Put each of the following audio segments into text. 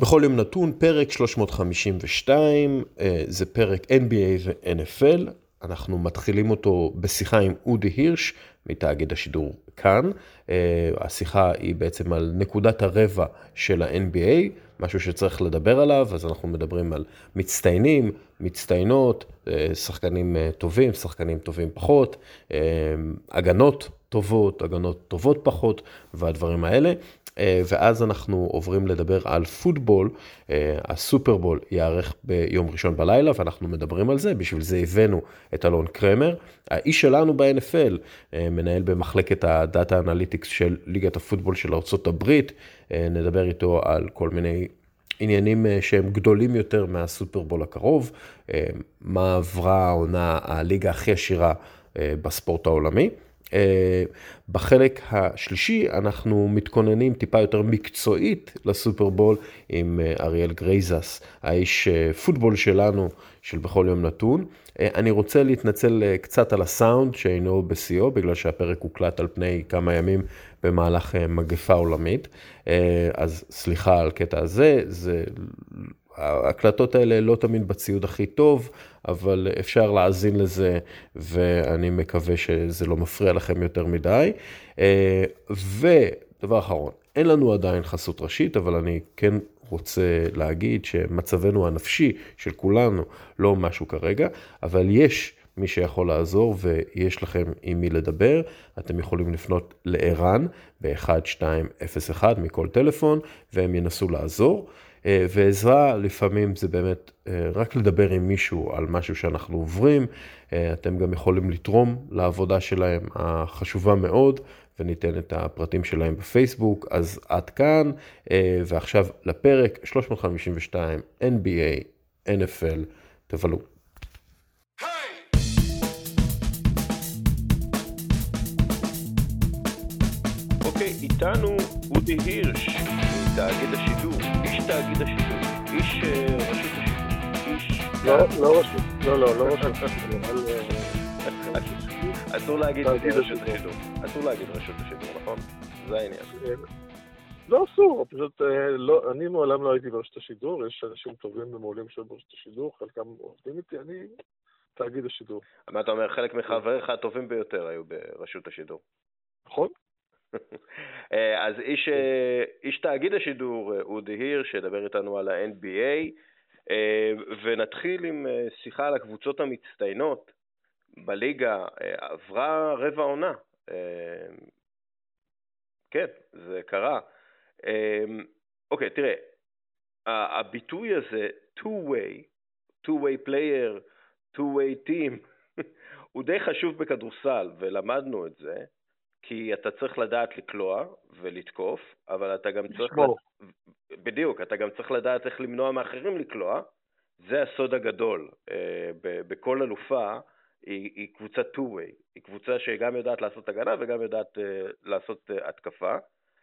בכל יום נתון, פרק 352, אה, זה פרק NBA ו-NFL. אנחנו מתחילים אותו בשיחה עם אודי הירש מתאגיד השידור כאן. אה, השיחה היא בעצם על נקודת הרבע של ה-NBA, משהו שצריך לדבר עליו, אז אנחנו מדברים על מצטיינים, מצטיינות, אה, שחקנים טובים, שחקנים טובים פחות, הגנות טובות, הגנות טובות פחות, והדברים האלה. אה, ואז אנחנו עוברים לדבר על פוטבול, אה, הסופרבול ייערך ביום ראשון בלילה ואנחנו מדברים על זה, בשביל זה הבאנו את אלון קרמר. האיש שלנו ב-NFL, אה, מנהל במחלקת ה data analytics של ליגת הפוטבול של ארה"ב, נדבר איתו על כל מיני עניינים שהם גדולים יותר מהסופרבול הקרוב, מה עברה העונה, הליגה הכי עשירה בספורט העולמי. אה, בחלק השלישי אנחנו מתכוננים טיפה יותר מקצועית לסופרבול עם אה, אריאל גרייזס, האיש אה, פוטבול שלנו, של בכל יום נתון. אני רוצה להתנצל קצת על הסאונד שאינו בשיאו, בגלל שהפרק הוקלט על פני כמה ימים במהלך מגפה עולמית. אז סליחה על קטע הזה, זה ההקלטות האלה לא תמיד בציוד הכי טוב, אבל אפשר להאזין לזה, ואני מקווה שזה לא מפריע לכם יותר מדי. אה, ודבר אחרון, אין לנו עדיין חסות ראשית, אבל אני כן רוצה להגיד שמצבנו הנפשי של כולנו לא משהו כרגע, אבל יש מי שיכול לעזור ויש לכם עם מי לדבר. אתם יכולים לפנות לערן ב-1201 מכל טלפון, והם ינסו לעזור. אה, ועזרה לפעמים זה באמת אה, רק לדבר עם מישהו על משהו שאנחנו עוברים, אה, אתם גם יכולים לתרום לעבודה שלהם החשובה מאוד, וניתן את הפרטים שלהם בפייסבוק, אז עד כאן, ועכשיו לפרק 352 NBA, NFL, תבלו. אוקיי, איתנו אודי הירש, תאגיד השידור. תאגיד השידור? איש אה, רשות השידור? איש... לא, לא רשות, לא, לא, לא רשות השידור, אה, אסור להגיד רשות השידור. אסור להגיד רשות השידור, נכון? זה העניין. אה, לא אסור, פשוט לא, אני מעולם לא הייתי ברשת השידור, יש אנשים טובים ומעולים שהיו ברשת השידור, חלקם עובדים איתי, אני תאגיד השידור. מה אתה אומר, חלק מחבריך הטובים ביותר היו ברשות השידור. נכון. אה, אז איש, אה, איש תאגיד השידור, אה, אודי היר, שידבר איתנו על ה-NBA, ונתחיל עם שיחה על הקבוצות המצטיינות בליגה. עברה רבע עונה. כן, זה קרה. אוקיי, תראה, הביטוי הזה, two-way, two-way player, two-way team, הוא די חשוב בכדורסל, ולמדנו את זה. כי אתה צריך לדעת לקלוע ולתקוף, אבל אתה גם צריך... לד... בדיוק, אתה גם צריך לדעת איך למנוע מאחרים לקלוע. זה הסוד הגדול. אה, בכל אלופה היא, היא קבוצה two-way, היא קבוצה שגם יודעת לעשות הגנה וגם יודעת אה, לעשות אה, התקפה.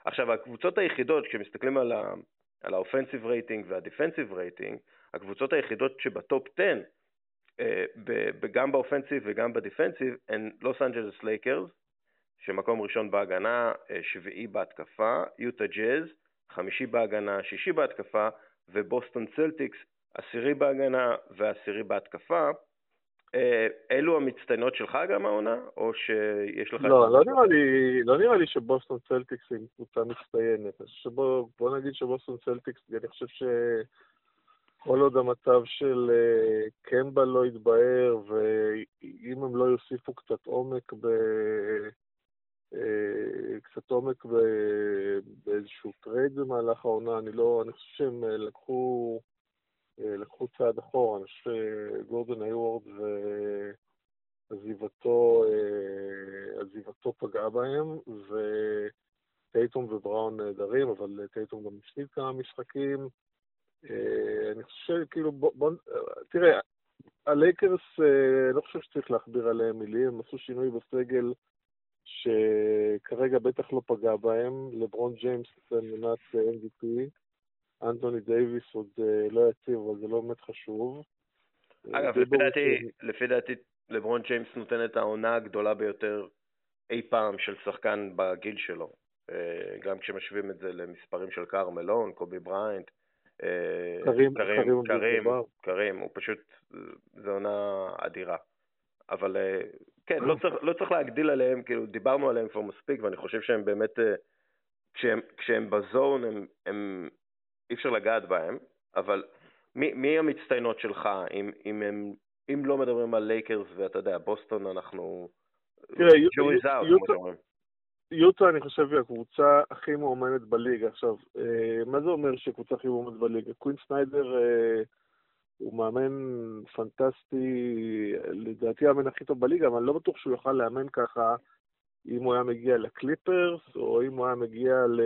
עכשיו, הקבוצות היחידות, כשמסתכלים על, ה, על ה offensive rating וה defensive rating, הקבוצות היחידות שב top 10, גם ב offensive וגם ב defensive, הן לוס אנג'לס לייקרס, שמקום ראשון בהגנה, אה, שביעי בהתקפה, יוטה ג'אז, חמישי בהגנה, שישי בהתקפה, ובוסטון צלטיקס, עשירי בהגנה ועשירי בהתקפה. אה, אלו המצטיינות שלך גם העונה, או שיש לך... לא, לא נראה לי, לא נראה לי שבוסטון צלטיקס היא קבוצה מצטיינת. שבוא, בוא נגיד שבוסטון צלטיקס, אני חושב שכל עוד המצב של אה, קמבה לא יתבהר, ואם הם לא יוסיפו קצת עומק ב... אה, קצת עומק באיזשהו טרייד במהלך העונה, אני לא, אני חושב שהם אה, לקחו, אה, לקחו צעד אחורה, אני חושב שגורדון היוורד ועזיבתו עזיבתו פגעה בהם, וטייטום ובראון נהדרים, אבל טייטום גם הפסיד כמה משחקים. אני חושב שכאילו, בוא, בוא, תראה, הלייקרס, אני לא חושב שצריך להכביר עליהם מילים, הם עשו שינוי בסגל. שכרגע בטח לא פגע בהם, לברון ג'יימס עונת MVP, אנטוני דייוויס עוד אה, לא יציב, אבל זה לא באמת חשוב. אגב, לפי דעתי, לפי דעתי לברון ג'יימס נותן את העונה הגדולה ביותר אי פעם של שחקן בגיל שלו. אה, גם כשמשווים את זה למספרים של קארל מלון, קובי בריינט, קרים, קרים, קרים, קרים, הוא פשוט, זו עונה אדירה. אבל כן, לא צריך, לא צריך להגדיל עליהם, כאילו דיברנו עליהם כבר מספיק, ואני חושב שהם באמת, כשהם, כשהם ב zone, הם, הם, אי אפשר לגעת בהם, אבל מי, מי המצטיינות שלך, אם, אם, הם, אם לא מדברים על לייקרס ואתה יודע, בוסטון אנחנו... תראה, יוטה אני חושב היא הקבוצה הכי מאומנת בליגה. עכשיו, אה, מה זה אומר שקבוצה הכי מאומנת בליגה? קווין סניידר אה, הוא מאמן פנטסטי, לדעתי המאמן הכי טוב בליגה, אבל אני לא בטוח שהוא יוכל לאמן ככה אם הוא היה מגיע לקליפרס, או אם הוא היה מגיע ל...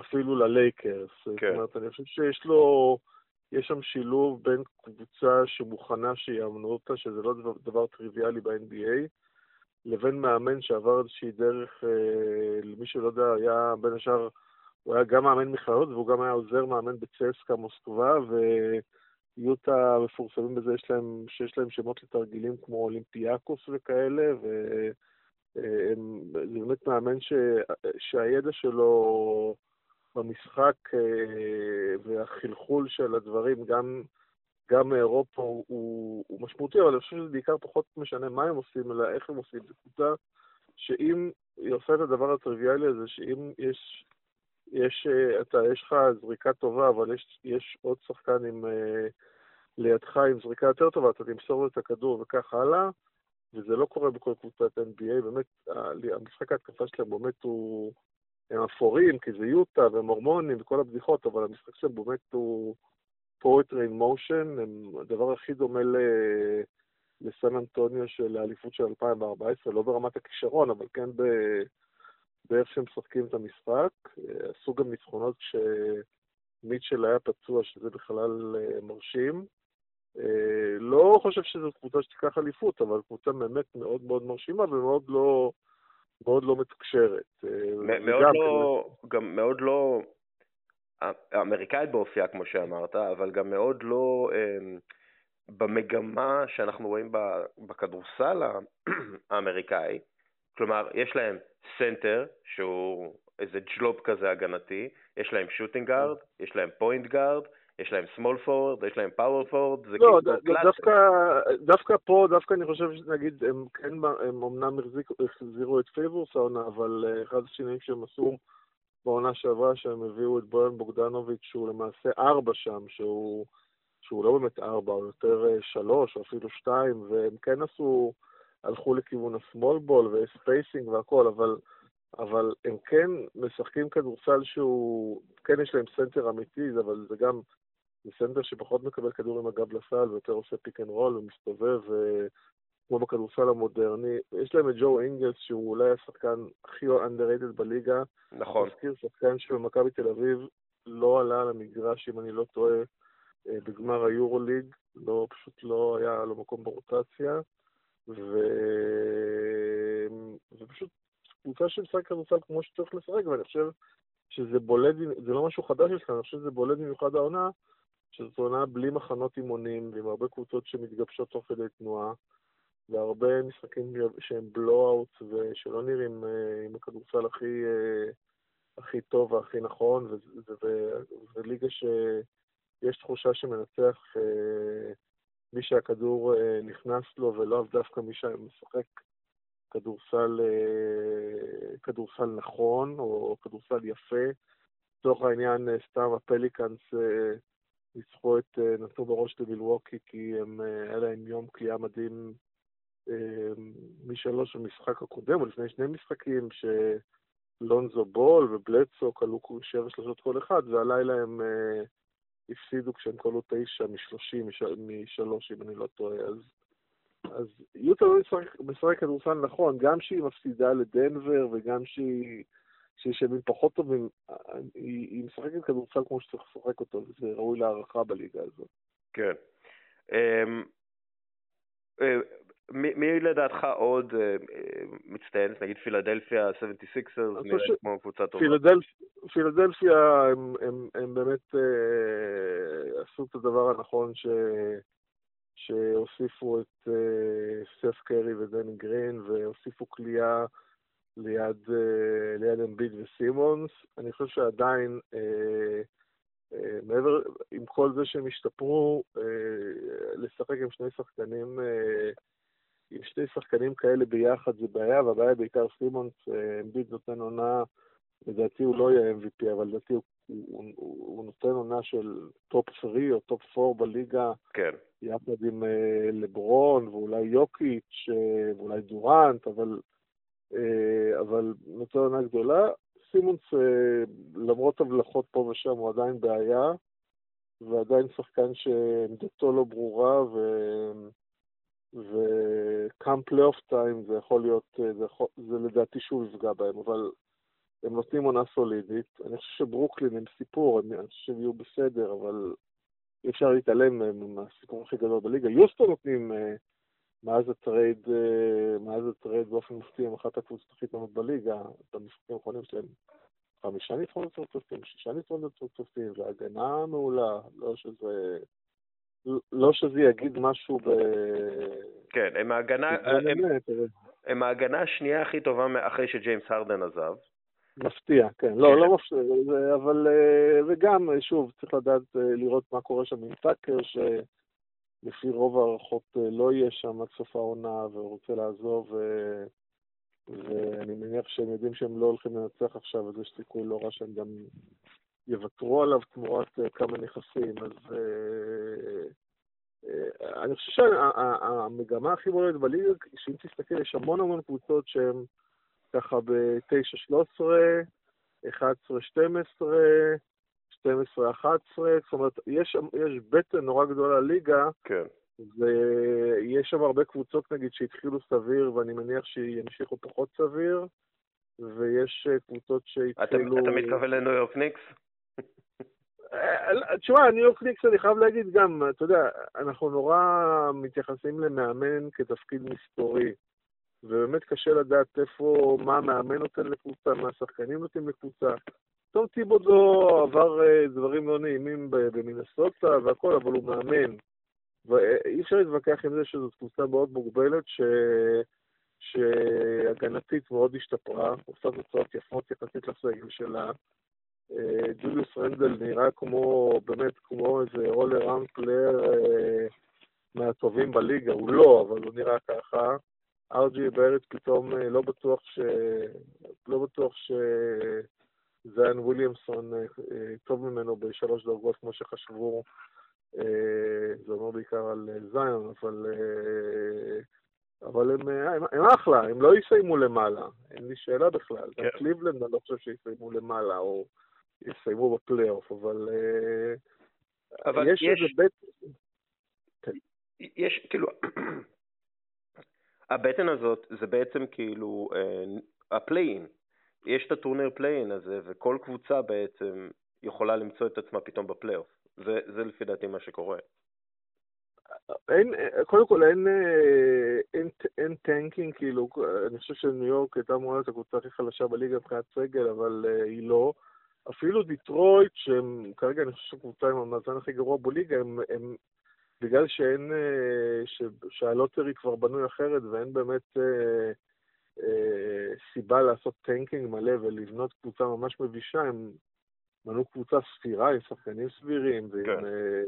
אפילו ללייקרס. כן. זאת אומרת, אני חושב שיש לו, יש שם שילוב בין קבוצה שמוכנה שיאמנו אותה, שזה לא דבר, דבר טריוויאלי ב-NBA, לבין מאמן שעבר איזושהי דרך, אה, למי שלא יודע, היה בין השאר, הוא היה גם מאמן מכללות והוא גם היה עוזר מאמן בצסקה מוסקבה, ויוטה מפורסמים בזה יש להם, שיש להם שמות לתרגילים כמו אולימפיאקוס וכאלה, וזה באמת מאמן ש, שהידע שלו במשחק אה, והחלחול של הדברים, גם, גם מאירופה הוא, הוא, הוא משמעותי, אבל אני חושב שזה בעיקר פחות משנה מה הם עושים, אלא איך הם עושים. זו קבוצה שאם היא עושה את הדבר הטריוויאלי הזה, שאם יש, יש, אה, אתה, יש לך זריקה טובה, אבל יש, יש עוד שחקן עם, אה, לידך עם זריקה יותר טובה, אתה תמסור לו את הכדור וכך הלאה, וזה לא קורה בכל קבוצת NBA, באמת, המשחק ההתקפה שלהם באמת הוא... הם אפורים, כי זה יוטה והם הורמונים וכל הבדיחות, אבל המשחק שלהם באמת הוא poetry in motion, הם הדבר הכי דומה ל... לסן אנטוניו של האליפות של 2014, לא ברמת הכישרון, אבל כן ב... באיך שהם משחקים את המשחק. עשו גם ניצחונות כשמיטשל היה פצוע, שזה בכלל אה, מרשים. אה, לא חושב שזו קבוצה שתיקח אליפות, אבל קבוצה באמת מאוד מאוד מרשימה ומאוד לא... מאוד לא מתקשרת. אה, מאוד לא, גם מאוד לא אמריקאית באופייה, כמו שאמרת, אבל גם מאוד לא אמ, במגמה שאנחנו רואים בכדורסל האמריקאי. כלומר, יש להם סנטר, שהוא איזה ג'לוב כזה הגנתי, יש להם shooting guard, יש להם point guard, יש להם small forward, יש להם power forward, זה לא, כאילו. דווקא, דווקא פה, דווקא אני חושב שנגיד, הם כן, הם אמנם החזירו את פייבורס העונה, אבל אה, אחד השינויים שהם עשו בעונה שעברה, שהם הביאו את בויאן בוגדנוביץ', שהוא למעשה ארבע שם, שהוא, שהוא לא באמת ארבע, הוא יותר אה, שלוש, או אפילו שתיים, והם כן עשו, הלכו לכיוון ה small ball ו spacing והכל, אבל... אבל הם כן משחקים כדורסל שהוא, כן יש להם סנטר אמיתי, אבל זה גם זה סנטר שפחות מקבל כדור עם הגב לסל ויותר עושה pick and roll ומסתובב, כמו בכדורסל המודרני. יש להם את ג'ו אינגלס, שהוא אולי השחקן הכי underrated בליגה. נכון. מזכיר שחקן שבמכבי תל אביב לא עלה על המגרש, אם אני לא טועה, אה, בגמר היורוליג, לא, פשוט לא היה לו מקום ברוטציה, ו... ופשוט קבוצה שמשחק כדורסל כמו שצריך לשחק, ואני חושב שזה בולט, זה לא משהו חדש אצלנו, אני חושב שזה בולט במיוחד העונה, שזאת עונה בלי מחנות אימונים, ועם הרבה קבוצות שמתגבשות תוך כדי תנועה, והרבה משחקים שהם בלואו-אוט ושלא נראים אה, עם הכדורסל הכי, אה, הכי טוב והכי נכון, וזו ליגה שיש תחושה שמנצח אה, מי שהכדור נכנס לו ולא דווקא מי שמשחק כדורסל, כדורסל נכון או כדורסל יפה. לצורך העניין, סתם הפליקאנס ניצחו את, אה, נתנו בראש למילווקי כי הם, אה, היה להם יום קליעה מדהים אה, משלוש במשחק הקודם, או לפני שני משחקים, שלונזו בול ובלדסו כלו שבע שלושות כל אחד, והלילה הם הפסידו כשהם כלו תשע משלושים, משלוש, אם אני לא טועה. אז, אז יוטה לא משחק כדורסל נכון, גם שהיא מפסידה לדנבר וגם שהיא... שיש ימים פחות טובים, היא, היא משחקת כדורסל כמו שצריך לשחק אותו, וזה ראוי להערכה בליגה הזאת. כן. אה, מי לדעתך עוד אה, מצטיין? נגיד פילדלפיה, 76ers, נראה כמו קבוצה טובה. פילדלפיה הם, הם, הם באמת אה, עשו את הדבר הנכון ש, שהוסיפו את אה, סף קרי ודני גרין והוסיפו כליאה ליד, uh, ליד אמביד וסימונס. אני חושב שעדיין uh, um, מעבר, עם כל זה שהם השתפרו, לשחק עם שני שחקנים, עם שני שחקנים כאלה ביחד זה בעיה, והבעיה בעיקר סימונס, אמביד נותן עונה, לדעתי הוא לא יהיה MVP, אבל לדעתי הוא, הוא, הוא, הוא נותן עונה של top 3 או top 4 בליגה, כן. יחד עם לברון ואולי יוקיץ' ואולי דורנט, אבל, אבל נותן עונה גדולה. סימונס, אה, למרות הבלחות פה ושם, הוא עדיין בעיה, ועדיין שחקן שעמדתו לא ברורה, ו... ו come playoff time זה יכול להיות, אה, זה, יכול, זה לדעתי שוב יפגע בהם, אבל הם נותנים עונה סולידית. אני חושב שברוקלין הם סיפור, אני חושב שהם יהיו בסדר, אבל אי אפשר להתעלם מהסיפור הכי גדול בליגה. יוסטון נותנים אה, מאז הטרייד, אה, מאז הטרייד באופן מפתיע, הם אחת הקבוצות הכי טובות בליגה, במשחקים האחרונים שלהם חמישה ניצחונות רצופים, שישה ניצחונות רצופים, והגנה מעולה, לא שזה... לא שזה יגיד משהו ב... כן, הם ההגנה, הם, הם ההגנה השנייה הכי טובה אחרי שג'יימס הרדן עזב. מפתיע, כן. לא, כן. לא מפתיע, אבל... אה, וגם, שוב, צריך לדעת אה, לראות מה קורה שם עם טאקר, ש... לפי רוב ההערכות אה, לא יהיה שם עד סוף העונה והוא רוצה לעזוב, ו... ואני מניח שהם יודעים שהם לא הולכים לנצח עכשיו, אז יש סיכוי לא רע שהם גם יוותרו עליו תמורת אה, כמה נכסים, אז uh, uh, אני חושב שהמגמה הכי בולטת בליגה, שאם תסתכל, יש המון המון קבוצות שהן ככה ב-9-13, 11-12, 12-11, זאת אומרת, יש, יש בטן נורא גדולה ליגה, כן. ויש שם הרבה קבוצות נגיד שהתחילו סביר, ואני מניח שימשיכו פחות סביר, ויש אה, קבוצות שהתחילו... אתה, אתה מתכוון לניו יורק ניקס? תשמע, ניו יורק ניקס, אני חייב להגיד גם, אתה יודע, אנחנו נורא מתייחסים למאמן כתפקיד מסתורי, ובאמת קשה לדעת איפה, מה המאמן נותן לקבוצה, מה השחקנים נותנים לקבוצה. טוב, טיבודו עבר אה, דברים לא נעימים במינסוטה והכל, אבל הוא מאמן. ואי אפשר להתווכח עם זה שזו קבוצה מאוד מוגבלת, ש... שהגנתית מאוד השתפרה, עושה תוצאות יפות יחסית לסגל שלה. אה, ג'וליוס רנדל נראה כמו, באמת כמו איזה around player אה, מהטובים בליגה, הוא לא, אבל הוא נראה ככה. ארג'י בארץ פתאום לא בטוח ש... לא בטוח ש... זיין וויליאמסון אה, אה, טוב ממנו בשלוש דרגות כמו שחשבו, אה, זה אומר בעיקר על זיון, אבל, אבל הם, הם, הם אחלה, הם לא יסיימו למעלה, אין לי שאלה בכלל. כן. קליבלנד אני לא חושב שיסיימו למעלה או יסיימו בפלייאוף, אבל, אבל יש, יש איזה בטן... כן. יש, כאילו, הבטן הזאת זה בעצם כאילו ה play-in. יש את הטורניר play-in הזה, וכל קבוצה בעצם יכולה למצוא את עצמה פתאום בפלייאוף. זה, זה לפי דעתי מה שקורה. אין, קודם כל אין, אין, אין tanking, כאילו, אני חושב שניו יורק הייתה אמורה להיות הקבוצה הכי חלשה בליגה מבחינת סגל, אבל uh, היא לא. אפילו דיטרויט, שהם כרגע אני חושב שקבוצה עם המאזן הכי גרוע בליגה, הם, הם בגלל שאין, uh, ש, שה lottery כבר בנוי אחרת ואין באמת uh, אה, סיבה לעשות tanking מלא ולבנות קבוצה ממש מבישה, הם מנו קבוצה ספירה עם שחקנים סבירים ועם כן. אה,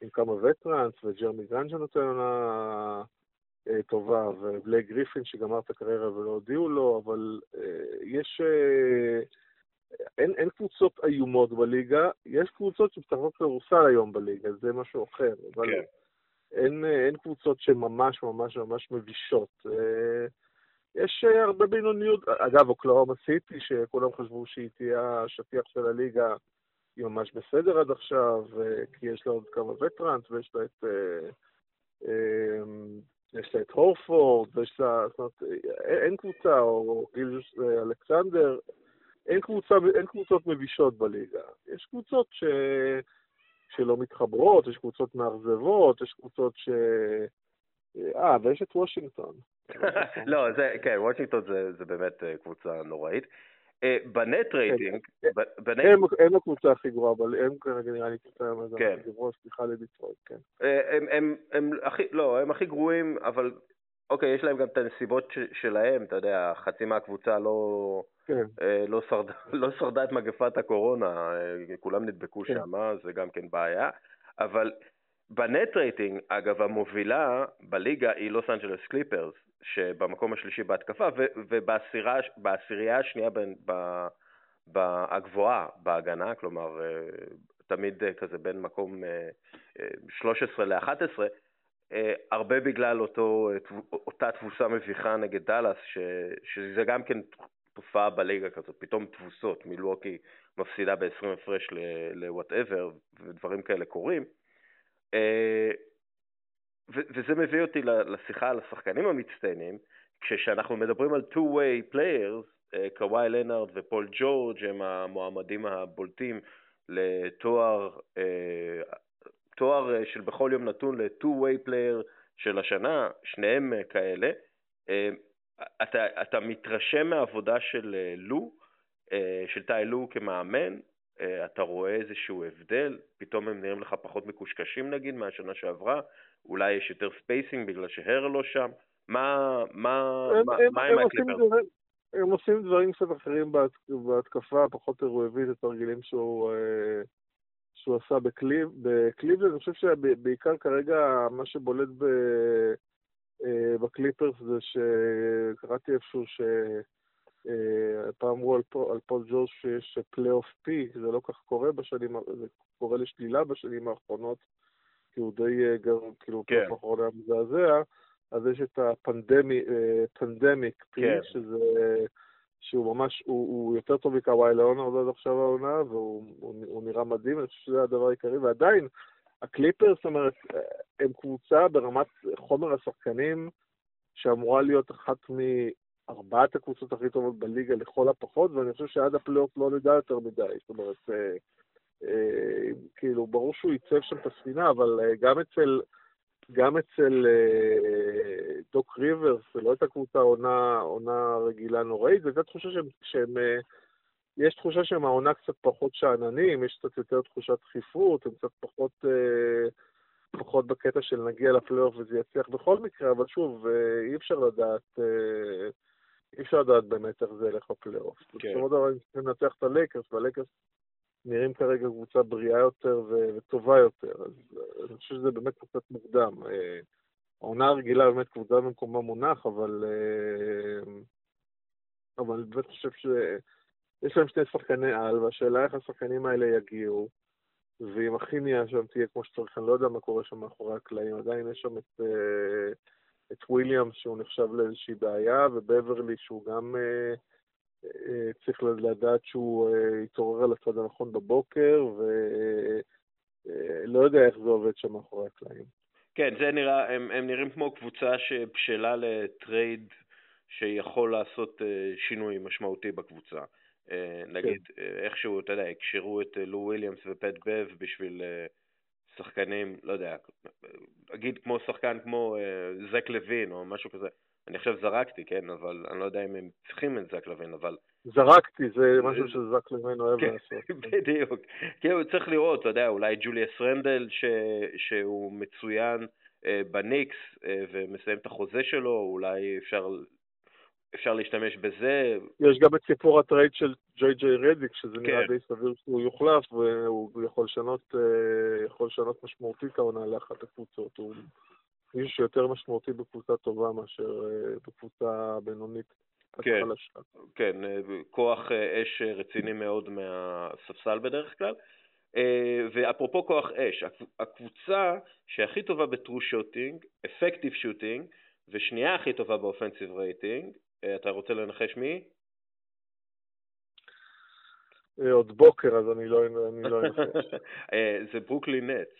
עם כמה וטראנס, וג'רמי גרנג'ה נותן עונה אה, טובה, ובלייק גריפין שגמר את הקריירה ולא הודיעו לו, אבל אה, יש... אה, אין, אין קבוצות איומות בליגה, יש קבוצות שמשחקות כדורסל היום בליגה, זה משהו אחר, אבל כן. אין, אין קבוצות שממש ממש ממש מבישות. אה, יש אה, הרבה בינוניות, אגב, אוקלאומה סיטי, שכולם חשבו שהיא תהיה השטיח של הליגה, היא ממש בסדר עד עכשיו, אה, כי יש לה עוד כמה וטראנס, ויש לה את... יש לה את הורפורד, ויש לה, זאת אומרת, אין קבוצה, או גילג'וס אלכסנדר, אין, קבוצה, אין קבוצות מבישות בליגה. יש קבוצות ש, שלא מתחברות, יש קבוצות מאכזבות, יש קבוצות ש... אה, ויש את וושינגטון. לא, זה, כן, וושינגטון זה, זה באמת אה, קבוצה נוראית. אה, ב net rating, הם הקבוצה הכי גרועה, אבל הם כרגע נראה לי קבוצה הכי גרועה, סליחה לדיטרויט, כן. אה, הם הכי, לא, הם הכי גרועים, אבל אוקיי, יש להם גם את הנסיבות שלהם, אתה יודע, חצי מהקבוצה לא, כן. לא, שרד, לא שרדה את מגפת הקורונה, כולם נדבקו כן. שם, זה גם כן בעיה, אבל ב net rating, אגב, המובילה בליגה היא לוס אנג'לס קליפרס, שבמקום השלישי בהתקפה, ובעשירייה השנייה הגבוהה בהגנה, כלומר, תמיד כזה בין מקום 13 ל-11, הרבה בגלל אותו, אותה תבוסה מביכה נגד דאלאס, שזה גם כן תופעה בליגה כזאת, פתאום תבוסות, מילווקי מפסידה ב-20 הפרש ל-whatever, ודברים כאלה קורים. אה, וזה מביא אותי לשיחה על השחקנים המצטיינים, כשאנחנו מדברים על two-way players, אה, קוואי לנארד ופול ג'ורג' הם המועמדים הבולטים לתואר אה, תואר של בכל יום נתון ל-two-way player של השנה, שניהם כאלה. אתה, אתה מתרשם מהעבודה של לו, של טאי לו כמאמן, אה, אתה רואה איזשהו הבדל, פתאום הם נראים לך פחות מקושקשים נגיד מהשנה שעברה, אולי יש יותר spacing בגלל שהרל לא שם, מה, מה, הם, מה, הם, מה הם, הם, הם עושים דברים קצת אחרים בהתקפה, פחות את התרגילים שהוא, אה, שהוא עשה בקליב, בקליבלנד, אני חושב שבעיקר כרגע מה שבולט ב, אה, בקליפרס זה שקראתי איפשהו ש... אה, פעם אמרו על, על פול ג'ורג' שיש Playoff P, זה לא כך קורה בשנים, זה קורה לשלילה בשנים האחרונות, כי הוא די, אה, כאילו, כן. האחרון היה מזעזע, אז יש את ה Pandemic P, כן. שזה, שהוא ממש, הוא, הוא יותר טוב מקוואי לאונרד עד עכשיו העונה, והוא הוא, הוא נראה מדהים, אני חושב שזה הדבר העיקרי, ועדיין, הקליפרס, זאת אומרת, הם קבוצה ברמת חומר השחקנים, שאמורה להיות אחת מ... ארבעת הקבוצות הכי טובות בליגה לכל הפחות, ואני חושב שעד הפלייאוף לא נדע יותר מדי. זאת אומרת, אה, אה, כאילו, ברור שהוא ייצב שם את הספינה, אבל אה, גם אצל, גם אצל אה, דוק ריברס, לא הייתה קבוצה עונה, עונה רגילה נוראית, זו הייתה תחושה שהם, שהם אה, יש תחושה שהם העונה קצת פחות שאננים, יש קצת יותר תחושת דחיפות, הם קצת פחות... אה, פחות בקטע של נגיע לפלייאוף וזה יצליח בכל מקרה, אבל שוב, אה, אי אפשר לדעת אי אפשר לדעת באמת איך זה ילך בפלייאוף. כן. בסופו של דבר הם צריכים לנצח את הלייקרס, והלייקרס נראים כרגע קבוצה בריאה יותר וטובה יותר, אז אני חושב שזה באמת קצת מוקדם. אה, העונה הרגילה באמת קבוצה במקומה מונח, אבל, אה, אבל אני באמת חושב שיש להם שני שחקני על, והשאלה איך השחקנים האלה יגיעו, ואם הכימיה שם תהיה כמו שצריך, אני לא יודע מה קורה שם מאחורי הקלעים, עדיין יש שם את... אה, את וויליאמס שהוא נחשב לאיזושהי בעיה, ובברלי שהוא גם אה, אה, צריך לדעת שהוא יתעורר על הצד הנכון בבוקר, ולא יודע איך זה עובד שם מאחורי הקלעים. כן, זה נראה, הם, הם נראים כמו קבוצה שבשלה לטרייד שיכול לעשות שינוי משמעותי בקבוצה. אה, נגיד, כן. אה, איכשהו, אתה יודע, הקשרו את לו וויליאמס ופט בב בשביל שחקנים, לא יודע, אגיד כמו שחקן כמו זק לוין או משהו כזה. אני עכשיו זרקתי, כן, אבל אני לא יודע אם הם צריכים את זק לוין, אבל... זרקתי, זה משהו שזק לוין אוהב כן, לעשות. בדיוק. כן, הוא צריך לראות, אתה יודע, אולי ג'וליאס רנדל, ש... שהוא מצוין בניקס ומסיים את החוזה שלו, אולי אפשר אפשר להשתמש בזה. יש גם את סיפור הטרייד של ג'יי ג'יי רדיק, שזה כן. נראה די סביר שהוא יוחלף, והוא יכול לשנות, אה, יכול לשנות משמעותית העונה לאחת הקבוצות. הוא מישהו שיותר משמעותי בקבוצה טובה מאשר אה, בקבוצה בינונית. כן, כן, אה, כוח אש רציני מאוד מהספסל בדרך כלל. ואפרופו כוח אש, הקבוצה שהכי טובה ב true shooting, effective shooting, ושנייה הכי טובה באופנסיב רייטינג, אתה רוצה לנחש מי? אה, עוד בוקר, אז אני לא, לא אנחש. אה, זה ברוקלין נטס.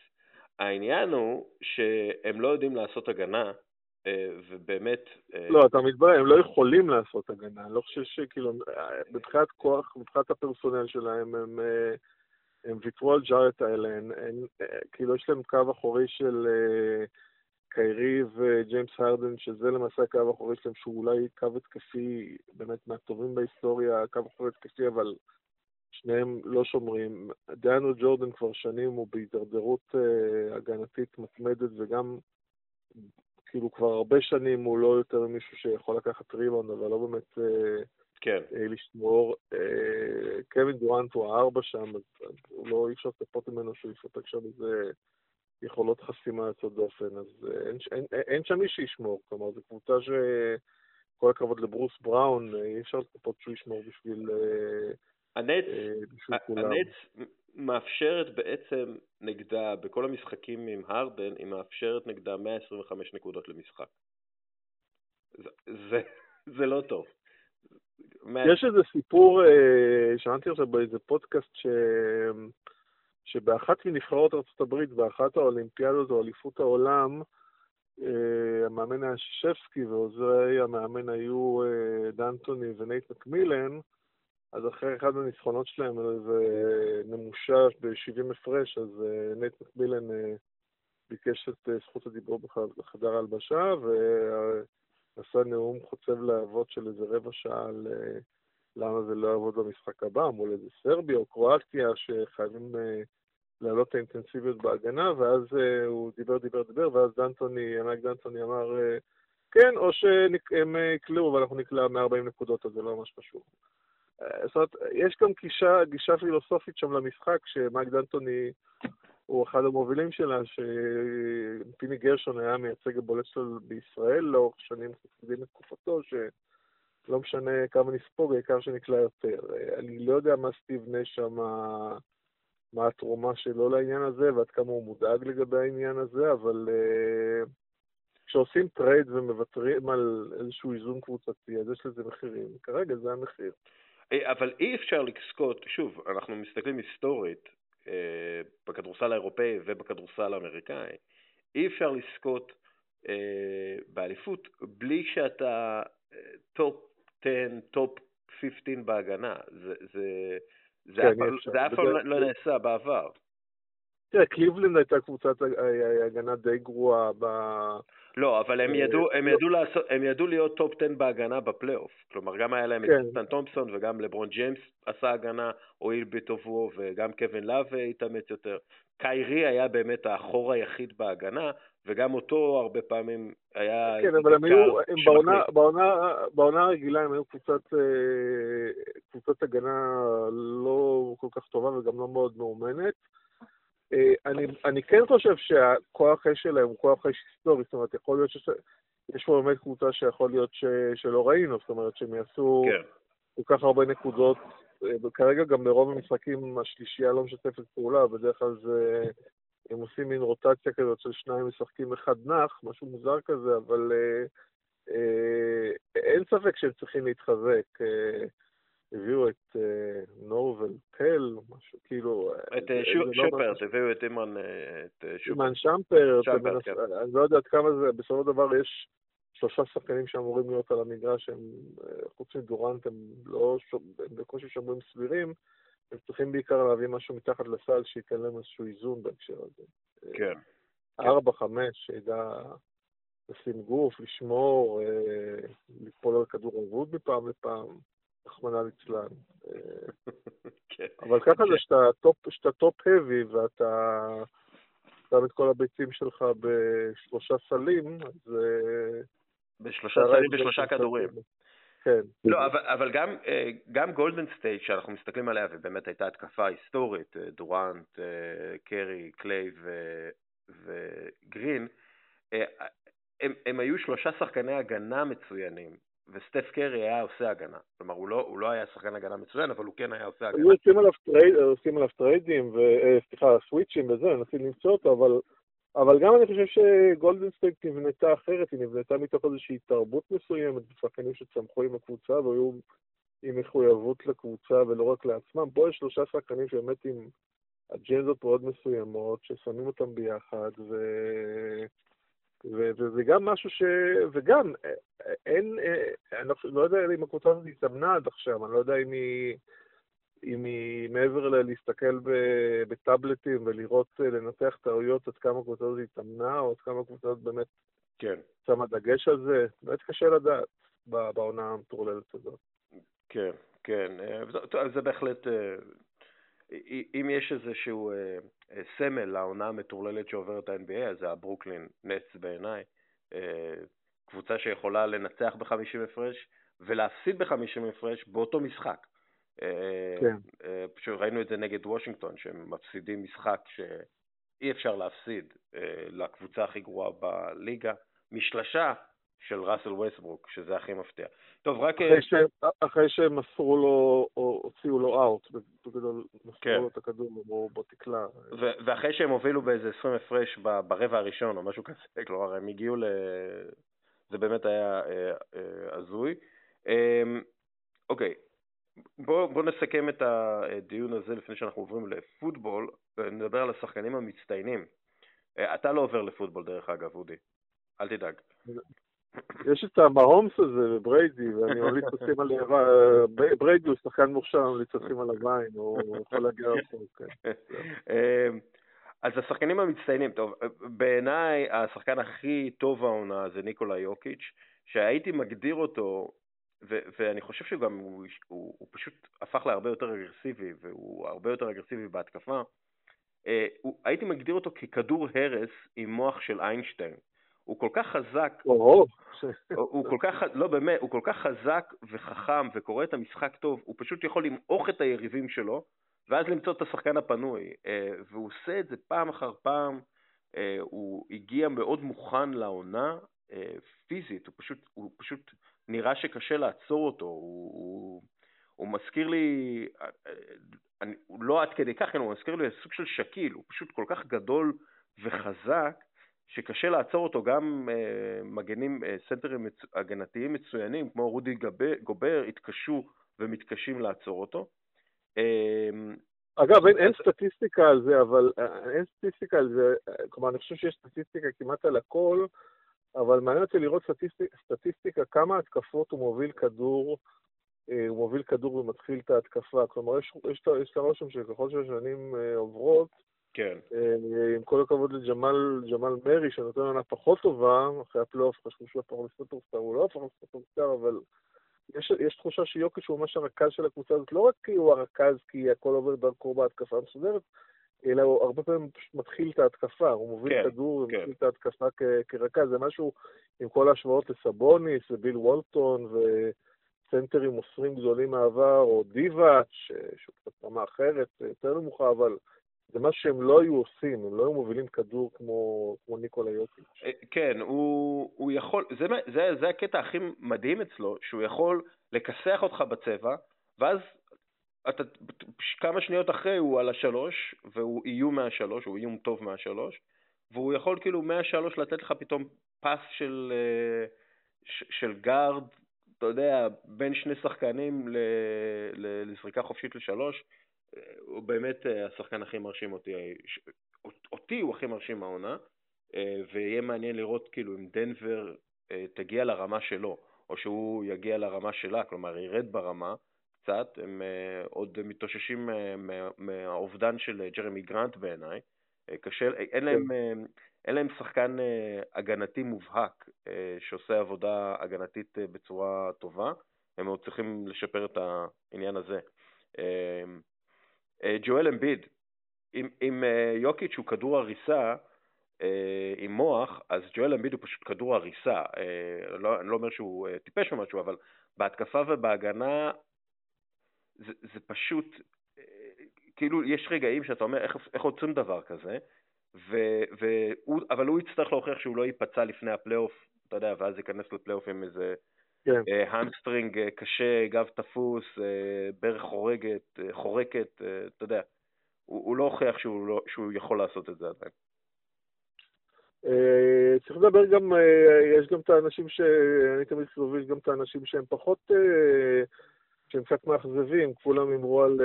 העניין הוא שהם לא יודעים לעשות הגנה, ובאמת... לא, אתה מתברר, הם לא יכולים לעשות הגנה. אני לא חושב שכאילו, מבחינת כוח, מבחינת הפרסונל שלהם, הם, הם ויתרו על ג'ארט האלה, כאילו יש להם קו אחורי של... קיירי וג'יימס הרדן, שזה למעשה הקו האחורי שלהם, שהוא אולי קו התקפי באמת מהטובים בהיסטוריה, קו אחורי התקפי, אבל שניהם לא שומרים. דיאנו ג'ורדן כבר שנים הוא בהידרדרות uh, הגנתית מתמדת, וגם כאילו כבר הרבה שנים הוא לא יותר מישהו שיכול לקחת ריבאונד, אבל לא באמת uh, כן. לשמור. קווין דורנט הוא הארבע שם, אז הוא לא, אי אפשר לצפות ממנו שהוא יספק שם איזה יכולות חסימה יוצאות דופן, אז אין, אין, אין שם מי שישמור. כלומר, זו קבוצה שכל הכבוד לברוס בראון, אי אפשר לצפות שהוא ישמור בשביל, הנץ, בשביל כולם. הנץ מאפשרת בעצם נגדה, בכל המשחקים עם הרדן, היא מאפשרת נגדה 125 נקודות למשחק. זה, זה, זה לא טוב. יש איזה סיפור, אה, שמעתי עכשיו באיזה פודקאסט, ש... שבאחת מנבחרות ארה"ב, באחת האולימפיאדות או אליפות העולם, אה, המאמן היה שישבסקי ועוזרי המאמן היו אה, דנטוני ונייט מקמילן, אז אחרי אחד הניצחונות שלהם, איזה נמושה ב-70 הפרש, אז נייט מקמילן ביקש את זכות הדיבור בחדר ההלבשה, ועשה נאום חוצב להבות של איזה רבע שעה על למה זה לא יעבוד במשחק הבא, מול איזה סרביה או קרואטיה שחייבים להעלות את האינטנסיביות בהגנה, ואז הוא דיבר, דיבר, דיבר, ואז דנטוני, ענק דנטוני אמר, כן, או שהם יקלעו ואנחנו נקלע 140 נקודות, אז זה לא ממש חשוב. זאת אומרת, יש גם גישה, גישה פילוסופית שם למשחק, שמייק דנטוני הוא אחד המובילים שלה, שפיני גרשון היה המייצג הבולט שלו בישראל לאורך שנים חסידים לתקופתו, שלא משנה כמה נספוג, העיקר שנקלע יותר. אני לא יודע מה סטיב נאש, מה התרומה שלו לעניין הזה, ועד כמה הוא מודאג לגבי העניין הזה, אבל אה, כשעושים טרייד ומוותרים על איזשהו איזון קבוצתי, אז יש לזה מחירים. כרגע זה המחיר. אה, אבל אי אפשר לזכות, שוב, אנחנו מסתכלים היסטורית אה, בכדורסל האירופאי ובכדורסל האמריקאי, אי אפשר לזכות אה, באליפות בלי שאתה top 10, top 15 בהגנה. זה, זה, זה כן, אף פעם לא, לא נעשה בעבר. תראה, קליבלנד הייתה קבוצת הגנה די גרועה ב... לא, אבל הם אה, ידעו, הם, לא. ידעו לעשות, הם ידעו להיות top 10 בהגנה בפלייאוף. כלומר, גם היה להם כן. את טריסטן תומפסון וגם לברון ג'יימס עשה הגנה, הואיל בטובו, וגם קווין לאב התאמץ יותר. קיירי היה באמת החור היחיד בהגנה, וגם אותו הרבה פעמים היה... כן, אבל הם היו, הם בעונה, בעונה, בעונה הרגילה הם היו קבוצת, אה, קבוצת הגנה לא כל כך טובה וגם לא מאוד מאומנת. אה, אני, אני כן חושב שהכוח האש שלהם הוא כוח האש היסטורי, זאת אומרת, יכול להיות שיש פה באמת קבוצה שיכול להיות ש, שלא ראינו, זאת אומרת שהם יעשו כן. כל כך הרבה נקודות. אה, כרגע גם ברוב המשחקים השלישייה לא משתפת פעולה, בדרך כלל זה... הם עושים מין רוטציה כזאת של שניים משחקים אחד נח, משהו מוזר כזה, אבל אה, אה, אין ספק שהם צריכים להתחזק. אה, הביאו את אה, נורבל פל, משהו כאילו... אה, את אה, שופרט, הביאו את אימן שופרט. אימן שמפרט, כן. אני לא יודע עד כמה זה, בסופו של דבר יש שלושה שחקנים שאמורים להיות על המגרש, הם, חוץ מדורנט, הם לא, הם בקושי שומרים סבירים, הם צריכים בעיקר להביא משהו מתחת לסל שייתן להם איזשהו איזון בהקשר הזה. כן. ארבע, חמש, שידע לשים גוף, לשמור, ליפול על כדור אבוד מפעם לפעם. רחמנא ליצלן. כן. אבל ככה זה שאתה top-heavy ואתה שם את כל הביצים שלך בשלושה סלים, אז... אה, בשלושה סלים בשלושה כדורים. כן. לא, אבל, אבל גם, אה, גם גולדן סטייט, שאנחנו מסתכלים עליה, ובאמת הייתה התקפה היסטורית, דורנט, קרי, קליי ו, וגרין, הם, הם היו שלושה שחקני הגנה מצוינים, וסטף קרי היה עושה הגנה. כלומר, הוא לא, הוא לא היה שחקן הגנה מצוין, אבל הוא כן היה עושה הגנה. היו עושים עליו, טרייד, עושים עליו טריידים, ו, אה, סליחה, switch ים וזה, מנסים למצוא אותו, אבל, אבל גם אני חושב שגולדן סטייט נבנתה אחרת, היא נבנתה מתוך איזושהי תרבות מסוימת, שחקנים שצמחו עם הקבוצה והיו עם מחויבות לקבוצה ולא רק לעצמם. פה יש שלושה שחקנים שבאמת עם אג'נדות מאוד מסוימות, ששמים אותם ביחד, ו... וזה גם משהו ש... וגם, אין, אני לא יודע אם הקבוצה הזאת התאמנה עד עכשיו, אני לא יודע אם היא, אם היא מעבר ללהסתכל בטאבלטים ולראות, לנתח טעויות, עד כמה הקבוצה הזאת התאמנה, או עד כמה הקבוצה הזאת באמת כן. שמה דגש על זה, באמת קשה לדעת בעונה המטורללת הזאת. כן, כן, זה בהחלט, אם יש איזשהו אה, סמל לעונה המטורללת שעוברת ה-NBA, אז זה הברוקלין נטס בעיניי. אה, קבוצה שיכולה לנצח ב-50 הפרש, ולהפסיד ב-50 הפרש באותו משחק. כן. פשוט ראינו את זה נגד וושינגטון, שהם מפסידים משחק שאי אפשר להפסיד לקבוצה הכי גרועה בליגה, משלשה של ראסל ווסטברוק, שזה הכי מפתיע. טוב, רק... אחרי, ש... אחרי שהם מסרו לו, או הוציאו לו אאוט, בגדול מסרו כן. לו את הכדור, או בתקלה. ו- ואחרי שהם הובילו באיזה 20 הפרש ברבע הראשון, או משהו כזה, כלומר, הם הגיעו ל... זה באמת היה אה, אה, הזוי. אה, אוקיי, בואו בוא נסכם את הדיון הזה לפני שאנחנו עוברים לפוטבול, נדבר על השחקנים המצטיינים. אה, אתה לא עובר לפוטבול דרך אגב, אודי, אל תדאג. יש את המהומס הזה ובריידי, ואני ממליץ לשים על... בריידי הוא שחקן מוכשר, אני ממליץ לשים עליו עין, הוא יכול להגיע רחוק. כן. אמ, אז השחקנים המצטיינים, טוב, בעיניי השחקן הכי טוב העונה זה ניקולה יוקיץ', שהייתי מגדיר אותו, ואני חושב שגם הוא, הוא, הוא פשוט הפך להרבה יותר אגרסיבי, והוא הרבה יותר אגרסיבי בהתקפה. אה, הוא, הייתי מגדיר אותו ככדור הרס עם מוח של איינשטיין. הוא כל כך חזק, הוא כל כך, לא באמת, הוא כל כך חזק וחכם וקורא את המשחק טוב, הוא פשוט יכול למעוך את היריבים שלו, ואז למצוא את השחקן הפנוי, אה, והוא עושה את זה פעם אחר פעם, אה, הוא הגיע מאוד מוכן לעונה, אה, פיזית, הוא פשוט, הוא פשוט נראה שקשה לעצור אותו, הוא, הוא, הוא מזכיר לי, אני, הוא לא עד כדי כך, הוא מזכיר לי סוג של שקיל, הוא פשוט כל כך גדול וחזק, שקשה לעצור אותו, גם uh, מגנים, uh, סנטרים. הגנתיים מצוינים, כמו רודי גבר, גובר, התקשו ומתקשים לעצור אותו. אה, אגב, אין, אין סטטיסטיקה על זה, אבל אין סטטיסטיקה על זה, כלומר, אני חושב שיש סטטיסטיקה כמעט על הכל, אבל מעניין אותי לראות סטטיסטיק, סטטיסטיקה כמה התקפות הוא מוביל כדור, הוא מוביל כדור ומתחיל את ההתקפה. כלומר, יש, יש, יש את הרושם שככל שהשנים עוברות, כן. אה, עם כל הכבוד לג'מאל מרי, שנותן עונה פחות טובה, אחרי הפלייאוף חשבו שהוא הפך לסופרסטאר, הוא לא הפך לסופרסטאר, אבל יש, יש תחושה שיוקיש הוא ממש הרכז של הקבוצה הזאת, לא רק כי הוא הרכז כי הכל עובר דרכו בהתקפה המסודרת, אלא הוא הרבה פעמים פשוט מתחיל את ההתקפה, הוא מוביל כן, כדור כן. ומתחיל את ההתקפה כ- כרכז, זה משהו עם כל ההשוואות לסבוניס וביל וולטון וסנטרים מוסרים גדולים מהעבר, או דיווה, שהוא קצת רמה אחרת, יותר נמוכה, אבל זה מה שהם לא היו עושים, הם לא היו מובילים כדור כמו, כמו ניקולה יוקיץ'. אה, כן, הוא, הוא יכול, זה, זה, זה הקטע הכי מדהים אצלו, שהוא יכול לכסח אותך בצבע, ואז אתה, כמה שניות אחרי הוא על השלוש, והוא איום מהשלוש, הוא איום טוב מהשלוש, והוא יכול כאילו מהשלוש לתת לך פתאום פס של, אה, של גארד, אתה יודע, בין שני שחקנים לזריקה חופשית לשלוש, הוא באמת אה, השחקן הכי מרשים אותי, אותי הוא הכי מרשים העונה, אה, ויהיה מעניין לראות כאילו אם דנבר אה, תגיע לרמה שלו, או שהוא יגיע לרמה שלה, כלומר ירד ברמה קצת, הם עוד מתאוששים מהאובדן של ג'רמי גרנט בעיניי, קשה, אין להם, כן. אין להם שחקן הגנתי מובהק שעושה עבודה הגנתית בצורה טובה, הם עוד צריכים לשפר את העניין הזה. אה, ג'ואל אמביד, אם, אם אה, יוקיץ' הוא כדור הריסה אה, עם מוח, אז ג'ואל אמביד הוא פשוט כדור הריסה. לא, אני לא אומר שהוא טיפש או משהו, אבל בהתקפה ובהגנה זה, זה פשוט, כאילו יש רגעים שאתה אומר איך, איך עוצרים דבר כזה, ו, והוא, אבל הוא יצטרך להוכיח שהוא לא ייפצע לפני הפלייאוף, אתה יודע, ואז ייכנס לפלייאוף עם איזה כן. hamstring אה, קשה, גב תפוס, אה, ברך חורגת, אה, חורקת, אתה יודע. הוא, הוא לא הוכיח שהוא, לא, שהוא יכול לעשות את זה עדיין. צריך לדבר גם, יש גם את האנשים ש... אני תמיד סובל גם את האנשים שהם פחות, שהם קצת מאכזבים, כולם אמרו על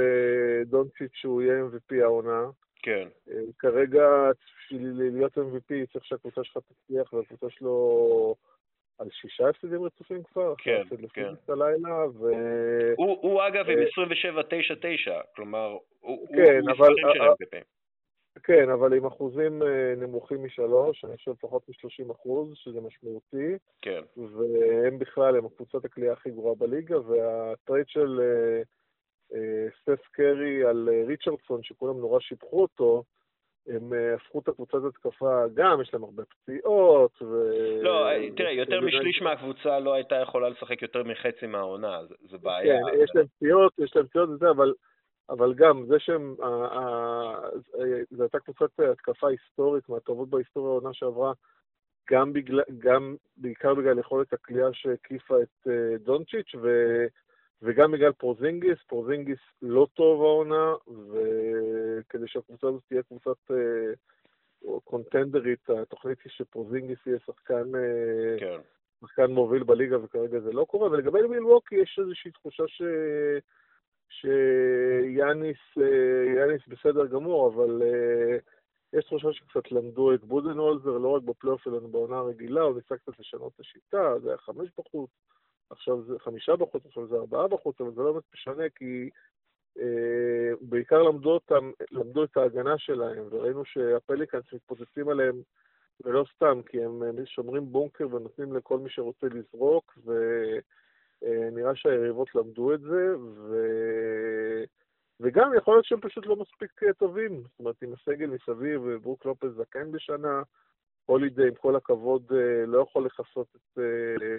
דונציץ' שהוא יהיה MVP העונה. כן. כרגע, בשביל להיות MVP צריך שהקבוצה שלך תצליח והקבוצה שלו... על שישה הפסדים רצופים כבר, כן, כן. הלילה, ו... הוא, הוא אגב עם 27-9-9, כלומר, הוא, כן, הוא אבל... כן, אבל עם אחוזים אה, נמוכים משלוש, אני חושב פחות מ-30 אחוז, שזה משמעותי. כן. והם בכלל, הם הקבוצת הכלייה הכי גרועה בליגה, והטרייד של אה, אה, סטף קרי על ריצ'רדסון, שכולם נורא שיבחו אותו, הם אה, הפכו את הקבוצת התקפה, גם יש להם הרבה פציעות. ו... לא, תראה, יותר משליש מהקבוצה לא הייתה יכולה לשחק יותר מחצי מהעונה, זה בעיה. כן, יש להם פציעות, יש להם פציעות וזה, אבל, אבל גם זה שהם, זו הייתה קבוצת התקפה היסטורית, מהטובות בהיסטוריה העונה שעברה, גם, בגלל, גם בעיקר בגלל יכולת הקליעה שהקיפה את דונצ'יץ', ו, וגם בגלל פרוזינגיס, פרוזינגיס לא טוב העונה, וכדי שהקבוצה הזאת תהיה קבוצת אה, קונטנדרית, התוכנית היא שפרוזינגיס יהיה שחקן, אה, כן. שחקן מוביל בליגה, וכרגע זה לא קורה. ולגבי מילווקי יש איזושהי תחושה ש... שיאניס יאניס בסדר גמור, אבל uh, יש תחושה שקצת למדו את בודנהולזר, לא רק בפלייאוף אלא בעונה הרגילה, הוא ניסה קצת לשנות את השיטה, זה היה חמש בחוץ, עכשיו זה חמישה בחוץ, עכשיו זה ארבעה בחוץ, אבל זה לא באמת משנה, כי אה, בעיקר למדו אותם, למדו את ההגנה שלהם, וראינו שהפליקאנס מתפוצצים עליהם, ולא סתם, כי הם שומרים בונקר ונותנים לכל מי שרוצה לזרוק, ונראה אה, שהיריבות למדו את זה, ו... וגם יכול להיות שהם פשוט לא מספיק אה, טובים, זאת אומרת, עם הסגל מסביב, ברוק לופס זקן בשנה, הולידי, עם כל הכבוד, אה, לא יכול לכסות את, אה,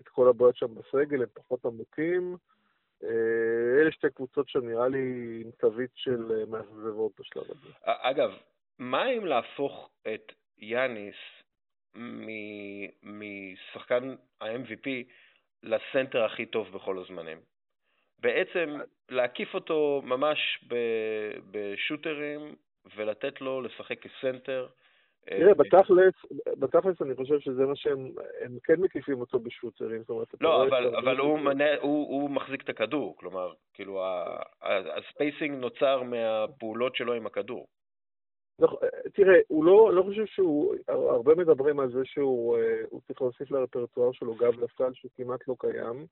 את כל הבעיות שם בסגל, הם פחות עמוקים. אלה שתי קבוצות שנראה לי עם תווית של מאכזבות בשלב הזה. אגב, מה אם להפוך את יאניס משחקן ה-MVP לסנטר הכי טוב בכל הזמנים? בעצם להקיף אותו ממש בשוטרים ולתת לו לשחק כסנטר. תראה, בתכלס, בתכלס אני חושב שזה מה שהם, הם כן מקיפים אותו בשוטרים, זאת אומרת, לא, אבל, אבל הוא, מנה, הוא, הוא מחזיק את הכדור, כלומר, כאילו, ה spacing נוצר מהפעולות שלו עם הכדור. לא, תראה, הוא לא, לא חושב שהוא, הרבה מדברים על זה שהוא אה, צריך להוסיף לרפרטואר שלו גב לסל שהוא כמעט לא קיים.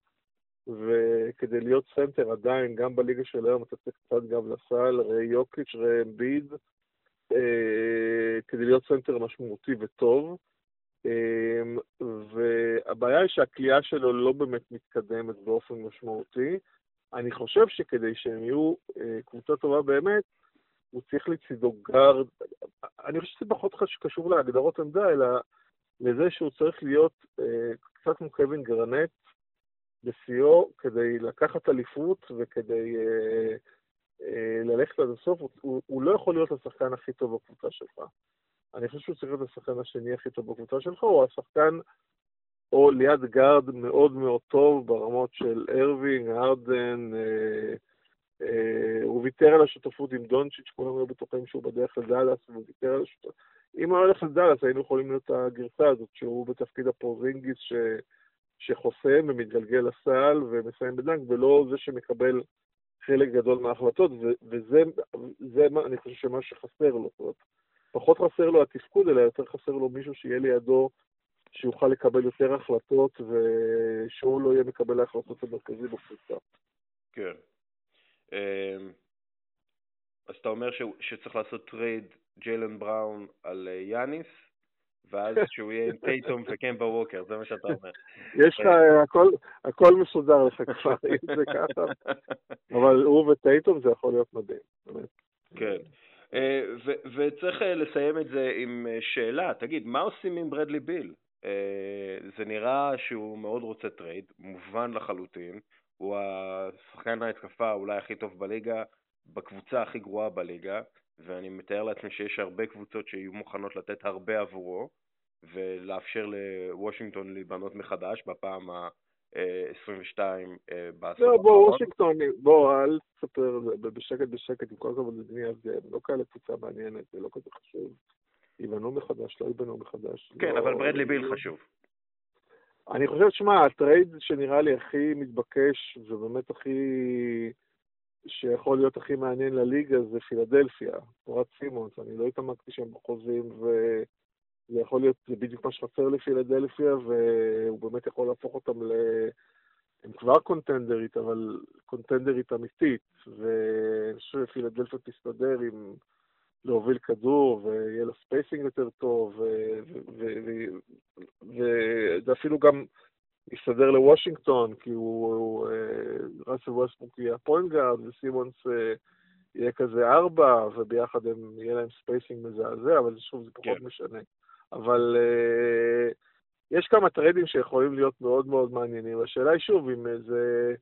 וכדי להיות סנטר עדיין, גם בליגה של היום, אתה צריך קצת גב לסל, ראה יוקיץ', ראה אמביד, אה, כדי להיות סנטר משמעותי וטוב. אה, והבעיה היא שהקליעה שלו לא באמת מתקדמת באופן משמעותי. אני חושב שכדי שהם יהיו אה, קבוצה טובה באמת, הוא צריך לצידו גארד. אני חושב שזה פחות קשור להגדרות עמדה, אלא לזה שהוא צריך להיות אה, קצת כמו קווין גרנט, בשיאו כדי לקחת אליפות וכדי אה, אה, ללכת עד הסוף, הוא, הוא לא יכול להיות השחקן הכי טוב בקבוצה שלך. אני חושב שהוא צריך להיות השחקן השני הכי טוב בקבוצה שלך, הוא השחקן או lead guard מאוד מאוד טוב ברמות של ארווינג, הארדן, אה, אה, הוא ויתר על השותפות עם דונצ'יץ', כולם היו בטוחים שהוא בדרך לדאלאס, והוא ויתר על השותפות. אם הוא הולך לדאלאס, היינו יכולים להיות הגרסה הזאת, שהוא בתפקיד הפרוזינגיס, ש... שחוסם ומתגלגל לסל ומסיים ב dunk, ולא זה שמקבל חלק גדול מההחלטות, וזה, זה, אני חושב שמה שחסר לו. זאת אומרת, פחות חסר לו התפקוד, אלא יותר חסר לו מישהו שיהיה לידו, שיוכל לקבל יותר החלטות, ושהוא לא יהיה מקבל ההחלטות המרכזי בקבוצה. כן. אמ, אז אתה אומר שצריך לעשות trade ג'יילן בראון על אה, יאניס, ואז שהוא יהיה עם טייטום וקמבה ווקר, זה מה שאתה אומר. יש לך, הכל, הכל מסודר לך כבר, אם זה ככה, אבל הוא וטייטום זה יכול להיות מדהים, באמת. כן. אה, וצריך אה, לסיים את זה עם אה, שאלה, תגיד, מה עושים עם ברדלי ביל? זה נראה שהוא מאוד רוצה trade, מובן לחלוטין, הוא השחקן ההתקפה אולי הכי טוב בליגה, בקבוצה הכי גרועה בליגה, ואני מתאר לעצמי שיש הרבה קבוצות שיהיו מוכנות לתת הרבה עבורו, ולאפשר לוושינגטון להיבנות מחדש בפעם ה-22 אה, בעשור לא, בוא, וושינגטון, בוא, אל תספר בשקט בשקט, עם כל הכבוד לבנייה, זה לא כאלה קבוצה מעניינת, זה לא כזה חשוב. ייבנו מחדש, לא ייבנו מחדש. כן, לא, אבל ברדלי ביל חשוב. אני חושב, שמע, ה trade שנראה לי הכי מתבקש, ובאמת הכי... שיכול להיות הכי מעניין לליגה זה פילדלפיה, תמורת סימונס, אני לא התעמקתי שם בחוזים, וזה יכול להיות, זה בדיוק מה שחסר לפילדלפיה, והוא באמת יכול להפוך אותם ל... הם כבר קונטנדרית, אבל קונטנדרית אמיתית, ואני חושב שפילדלפיה תסתדר עם להוביל כדור, ויהיה לה spacing יותר טוב, וזה אפילו גם... יסתדר לוושינגטון, כי הוא, הוא אה, ראסל ווסטבוק יהיה ה point guard, וסימונס אה, יהיה כזה ארבע, וביחד הם, יהיה להם spacing מזעזע, אבל שוב, זה פחות כן. משנה. אבל אה, יש כמה טריידים שיכולים להיות מאוד מאוד מעניינים. השאלה היא שוב, אם איזה,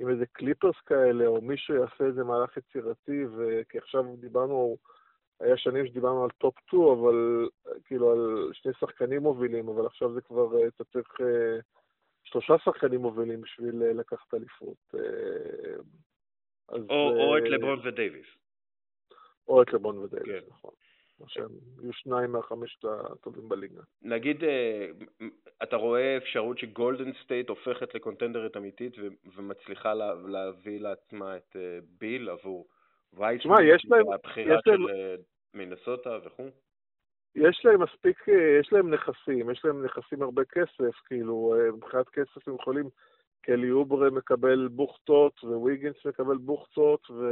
אם איזה קליפרס כאלה, או מישהו יעשה איזה מהלך יצירתי, וכי עכשיו דיברנו, היה שנים שדיברנו על top 2, אבל כאילו על שני שחקנים מובילים, אבל עכשיו זה כבר, אתה צריך אה, שלושה שחקנים מובילים בשביל אה, לקחת אליפות. אה, אז, או, או את לברון ודייוויס. או את לברון ודייוויס, כן. נכון. שהם יהיו שניים מהחמישה הטובים בליגה. נגיד, אה, אתה רואה אפשרות שגולדן סטייט הופכת לקונטנדרית אמיתית ומצליחה להביא לעצמה את אה, ביל עבור וייזמן, הבחירה של אה, מינסוטה וכו'? יש להם מספיק, יש להם נכסים, יש להם נכסים הרבה כסף, כאילו, מבחינת כסף הם יכולים, קלי אוברה מקבל בוכטות, וויגינס מקבל בוכטות, ו...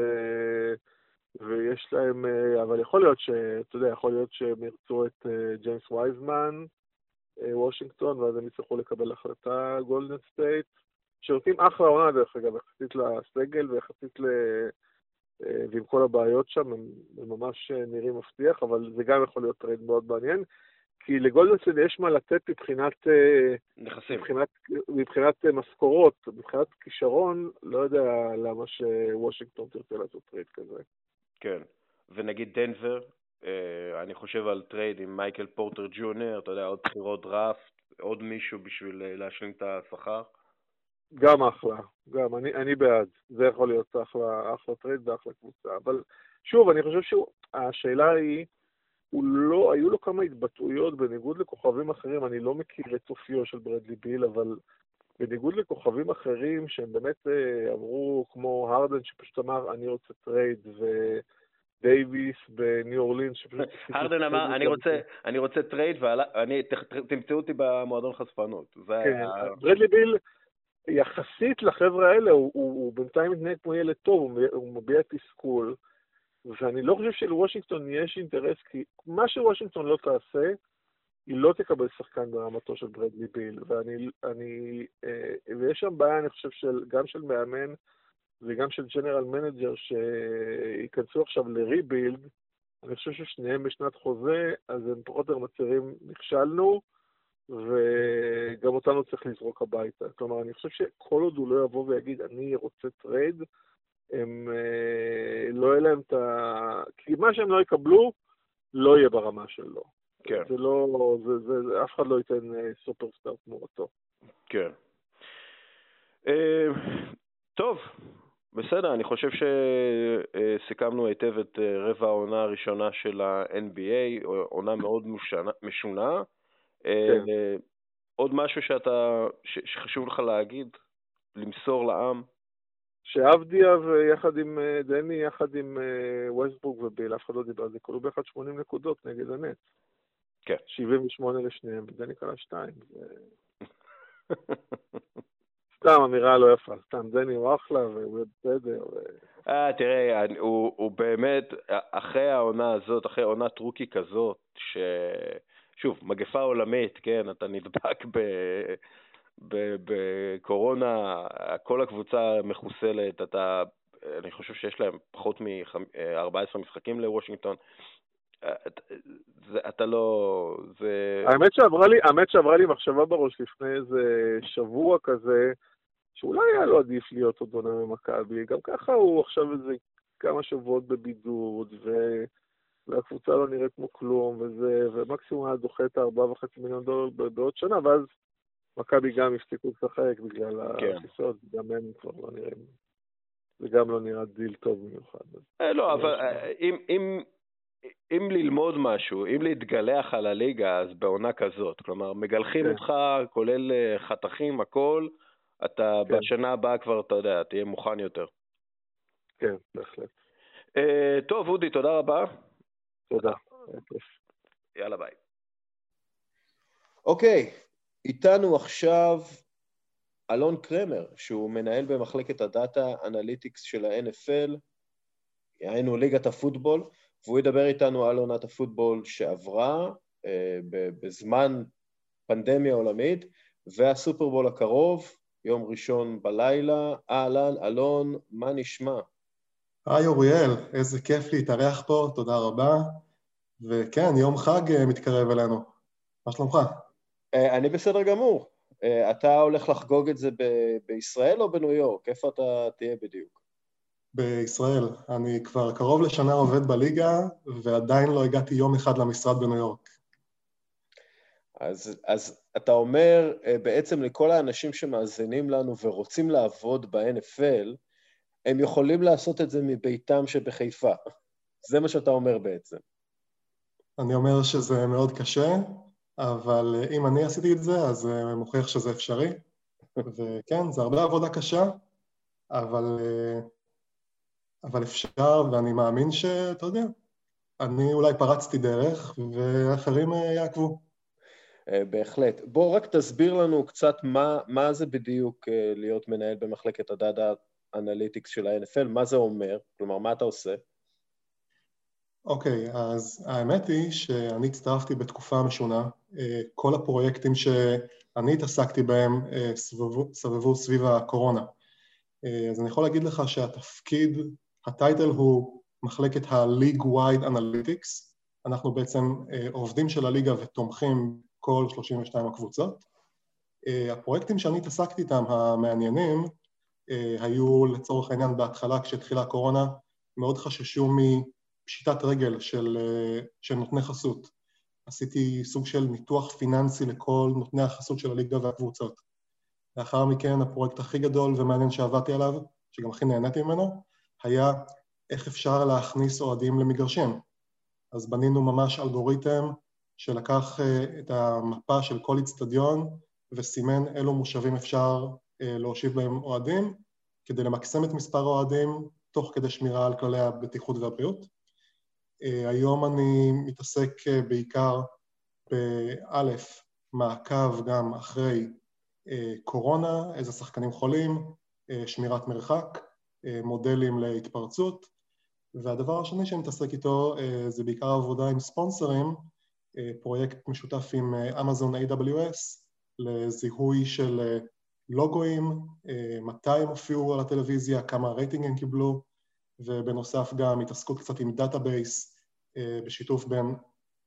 ויש להם, אה, אבל יכול להיות ש... אתה יודע, יכול להיות שהם ירצו את אה, ג'יימס וייזמן, אה, וושינגטון, ואז הם יצטרכו לקבל החלטה גולדן סטייט, שנותנים אחלה עונה דרך אגב, יחסית לסגל ויחסית ל... ועם כל הבעיות שם, הם, הם ממש נראים מבטיח, אבל זה גם יכול להיות trade מאוד מעניין, כי לגולדן סטייט יש מה לתת מבחינת... נכסים. מבחינת, מבחינת משכורות, מבחינת כישרון, לא יודע למה שוושינגטון תרצה לעשות trade כזה. כן, ונגיד דנבר, אה, אני חושב על trade עם מייקל פורטר ג'וניור, אתה יודע, עוד בחירות דראפט, עוד מישהו בשביל אה, להשלים את השכר. גם אחלה, גם, אני, אני בעד. זה יכול להיות אחלה, אחלה trade ואחלה קבוצה. אבל שוב, אני חושב שהשאלה היא, הוא לא, היו לו כמה התבטאויות בניגוד לכוכבים אחרים, אני לא מכיר את אופיו של ברדלי ביל, אבל בניגוד לכוכבים אחרים שהם באמת אה, אמרו, כמו הרדן שפשוט אמר, אני רוצה trade, ודייוויס בניו אורלינס שפשוט... הרדן אמר, אני רוצה, אני רוצה trade, ואני, תמצאו אותי במועדון חשפנות. כן, ברדלי ביל, יחסית לחבר'ה האלה, הוא, הוא, הוא בינתיים מתנהג כמו ילד טוב, הוא, הוא מביע תסכול, ואני לא חושב שלוושינגטון יש אינטרס, כי מה שוושינגטון לא תעשה, היא לא תקבל שחקן ברמתו של ברדלי ביל, ואני, אני, אה, ויש שם בעיה, אני חושב, של, גם של מאמן וגם של general manager, שייכנסו עכשיו ל rebuild, אני חושב ששניהם בשנת חוזה, אז הם פחות או יותר מצהירים, נכשלנו, וגם אותנו צריך לזרוק הביתה. כלומר, אני חושב שכל עוד הוא לא יבוא ויגיד, אני רוצה trade, הם אה, לא יהיה להם את ה... כי מה שהם לא יקבלו, לא יהיה ברמה שלו. כן. זה לא, זה, זה, זה, אף אחד לא ייתן אה, סופרסטאר תמורתו. כן. אה, טוב, בסדר, אני חושב שסיכמנו היטב את רבע העונה הראשונה של ה-NBA, עונה מאוד משונה. כן. עוד משהו שאתה, שחשוב לך להגיד, למסור לעם? שעבדיה ויחד עם דני, יחד עם ווסטבורג וביל, אף אחד לא דיבר על זה, כלו באחד 80 נקודות נגד הנץ. כן. 78 לשניהם, וזה נקרא שתיים. סתם אמירה לא יפה, סתם דני הוא אחלה והוא בסדר. אה, תראה, הוא, הוא באמת, אחרי העונה הזאת, אחרי עונת רוקי כזאת, ש... שוב, מגפה עולמית, כן, אתה נדבק ב... בקורונה, כל הקבוצה מחוסלת, אתה, אני חושב שיש להם פחות מ-14 משחקים לוושינגטון. זה, אתה לא... זה... האמת שעברה לי, האמת שעברה לי מחשבה בראש לפני איזה שבוע כזה, שאולי היה לו עדיף להיות עוד עונה ממכבי, גם ככה הוא עכשיו איזה כמה שבועות בבידוד, ו... והקבוצה לא נראית כמו כלום, וזה, ומקסימום היה דוחה את הארבעה וחצי מיליון דולר בעוד שנה, ואז מכבי גם הפסיקו לשחק בגלל כן. הטיסות, גם הם כבר לא נראים, זה גם לא נראה דיל טוב במיוחד. אה, לא, אבל אה, אם, אם, אם ללמוד משהו, אם להתגלח על הליגה, אז בעונה כזאת. כלומר, מגלחים כן. אותך, כולל אה, חתכים, הכל, אתה כן. בשנה הבאה כבר, אתה יודע, תהיה מוכן יותר. כן, בהחלט. Uh, טוב, אודי, תודה רבה. תודה. יאללה, ביי. אוקיי, איתנו עכשיו אלון קרמר, שהוא מנהל במחלקת ה data analytics של ה-NFL, היינו ליגת הפוטבול. והוא ידבר איתנו על עונת הפוטבול שעברה אה, בזמן פנדמיה עולמית, והסופרבול הקרוב, יום ראשון בלילה. אהלן, אלון, מה נשמע? היי אוריאל, איזה כיף להתארח פה, תודה רבה. וכן, יום חג אה, מתקרב אלינו. מה שלומך? אה, אני בסדר גמור. אה, אתה הולך לחגוג את זה ב- בישראל או בניו יורק? איפה אתה תהיה בדיוק? בישראל. אני כבר קרוב לשנה עובד בליגה, ועדיין לא הגעתי יום אחד למשרד בניו יורק. אז, אז אתה אומר בעצם לכל האנשים שמאזינים לנו ורוצים לעבוד ב-NFL, הם יכולים לעשות את זה מביתם שבחיפה. זה מה שאתה אומר בעצם. אני אומר שזה מאוד קשה, אבל אם אני עשיתי את זה, אז זה מוכיח שזה אפשרי. וכן, זה הרבה עבודה קשה, אבל, אבל אפשר, ואני מאמין שאתה יודע, אני אולי פרצתי דרך, ואחרים יעקבו. אה, בהחלט. בוא רק תסביר לנו קצת מה, מה זה בדיוק אה, להיות מנהל במחלקת הדאטה אנליטיקס של ה-NFL, מה זה אומר? כלומר, מה אתה עושה? אוקיי, okay, אז האמת היא שאני הצטרפתי בתקופה משונה. אה, כל הפרויקטים שאני התעסקתי בהם אה, סבבו, סביב הקורונה. אה, אז אני יכול להגיד לך שהתפקיד, הטייטל הוא מחלקת ה-League Wide Analytics. אנחנו בעצם עובדים של הליגה ותומכים כל 32 הקבוצות. הפרויקטים שאני התעסקתי איתם, המעניינים, היו לצורך העניין בהתחלה כשהתחילה הקורונה מאוד חששו מפשיטת רגל של, אה, של נותני חסות. עשיתי סוג של ניתוח פיננסי לכל נותני החסות של הליגה והקבוצות. לאחר מכן הפרויקט הכי גדול ומעניין שעבדתי עליו, שגם הכי נהניתי ממנו, היה איך אפשר להכניס אוהדים למגרשים. אז בנינו ממש אלגוריתם שלקח אה, את המפה של כל איצטדיון וסימן אילו מושבים אפשר אה, להושיב בהם אוהדים, כדי למקסם את מספר האוהדים, תוך כדי שמירה על כללי הבטיחות והבריאות. אה, היום אני מתעסק אה, בעיקר באלף, מעקב גם אחרי קורונה, איזה שחקנים חולים, שמירת מרחק, מודלים להתפרצות, והדבר השני שאני מתעסק איתו זה בעיקר עבודה עם ספונסרים, פרויקט משותף עם אמזון AWS לזיהוי של לוגויים, אה, מתי הם הופיעו על הטלוויזיה, כמה רייטינג הם קיבלו, ובנוסף גם התעסקות קצת עם database אה, בשיתוף בין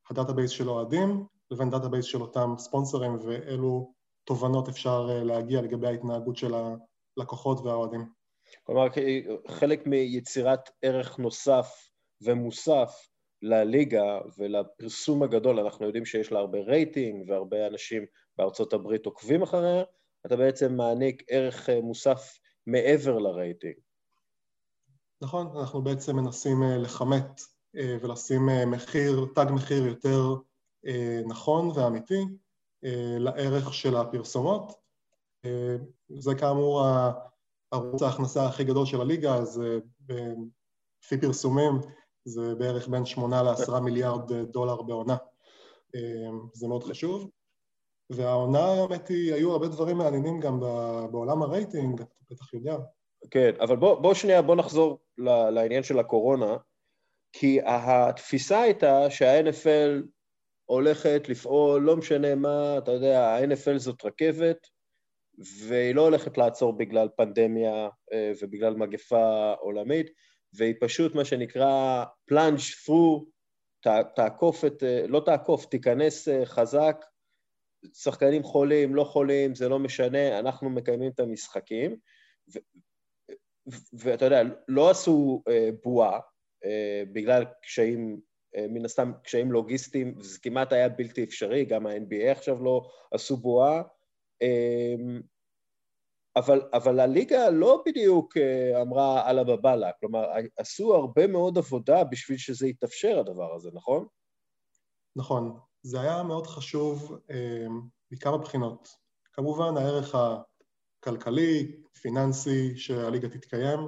ה database של אוהדים לבין database של אותם ספונסרים ואילו תובנות אפשר אה, להגיע לגבי ההתנהגות של הלקוחות והאוהדים. כלומר, חלק מיצירת ערך נוסף ומוסף לליגה ולפרסום הגדול, אנחנו יודעים שיש לה הרבה רייטינג והרבה אנשים בארצות הברית עוקבים אחריה, אתה בעצם מעניק ערך אה, מוסף מעבר לרייטינג. נכון, אנחנו בעצם מנסים אה, לכמת אה, ולשים מחיר, תג מחיר יותר נכון ואמיתי לערך של הפרסומות. זה כאמור ערוץ ההכנסה הכי גדול של הליגה, אז לפי פרסומים זה בערך בין 8 ל-10 מיליארד דולר בעונה. זה מאוד חשוב. והעונה, האמת היא, היו הרבה דברים מעניינים גם בעולם הרייטינג, אתה בטח יודע. כן, אבל בוא, בוא שנייה, בוא נחזור לעניין של הקורונה, כי התפיסה הייתה שה-NFL הולכת לפעול, לא משנה מה, אתה יודע, ה-NFL זאת רכבת, והיא לא הולכת לעצור בגלל פנדמיה אה, ובגלל מגפה עולמית, והיא פשוט מה שנקרא plunge through, תעקוף את, אה, לא תעקוף, תיכנס אה, חזק שחקנים חולים, לא חולים, זה לא משנה, אנחנו מקיימים את המשחקים. ואתה יודע, לא עשו אה, בועה אה, בגלל קשיים, אה, מן הסתם קשיים לוגיסטיים, זה כמעט היה בלתי אפשרי, גם ה-NBA עכשיו לא עשו בועה. אה, אבל, אבל הליגה לא בדיוק אה, אמרה אללה בבאללה, כלומר, עשו הרבה מאוד עבודה בשביל שזה יתאפשר הדבר הזה, נכון? נכון. זה היה מאוד חשוב אה, מכמה בחינות. כמובן הערך הכלכלי, פיננסי, שהליגה תתקיים,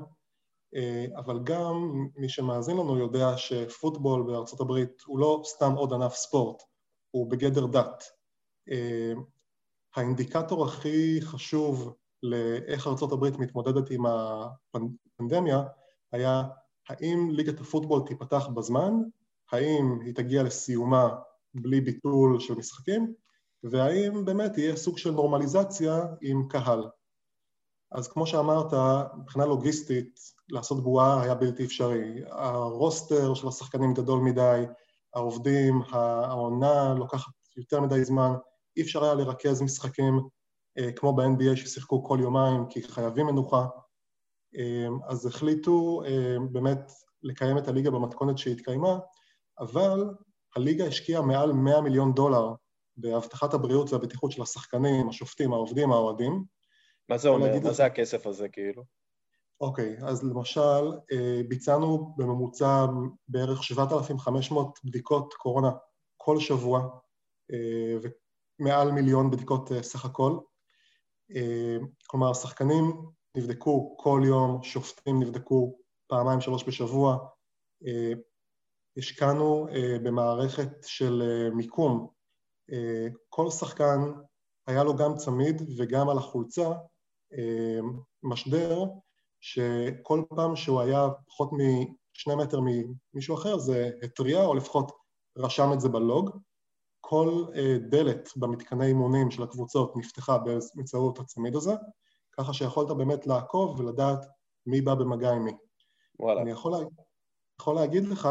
אה, אבל גם מי שמאזין לנו יודע שפוטבול בארצות הברית הוא לא סתם עוד ענף ספורט, הוא בגדר דת. אה, האינדיקטור הכי חשוב לאיך ארצות הברית מתמודדת עם הפנדמיה היה האם ליגת הפוטבול תיפתח בזמן, האם היא תגיע לסיומה בלי ביטול של משחקים, והאם באמת יהיה סוג של נורמליזציה עם קהל. אז כמו שאמרת, מבחינה לוגיסטית, לעשות בועה היה בלתי אפשרי. הרוסטר של השחקנים גדול מדי, העובדים, העונה לוקחת יותר מדי זמן, אי אפשר היה לרכז משחקים אה, כמו ב-NBA ששיחקו כל יומיים כי חייבים מנוחה. אה, אז החליטו אה, באמת לקיים את הליגה במתכונת שהתקיימה, אבל הליגה השקיעה מעל 100 מיליון דולר בהבטחת הבריאות והבטיחות של השחקנים, השופטים, העובדים, האוהדים. מה זה אומר? מה זה הכסף הזה כאילו? אוקיי, okay, אז למשל ביצענו בממוצע בערך 7,500 בדיקות קורונה כל שבוע, ומעל מיליון בדיקות סך הכל. אה, כלומר, שחקנים נבדקו כל יום, שופטים נבדקו פעמיים שלוש בשבוע, אה, השקענו אה, במערכת של מיקום. כל שחקן היה לו גם צמיד וגם על החולצה משדר שכל פעם שהוא היה פחות משני מטר ממישהו אחר זה התריע או לפחות רשם את זה בלוג. כל אה, דלת במתקני אימונים של הקבוצות נפתחה באמצעות הצמיד הזה, ככה שיכולת באמת לעקוב ולדעת מי בא במגע עם מי. וואלה. אני יכול. יכול להגיד לך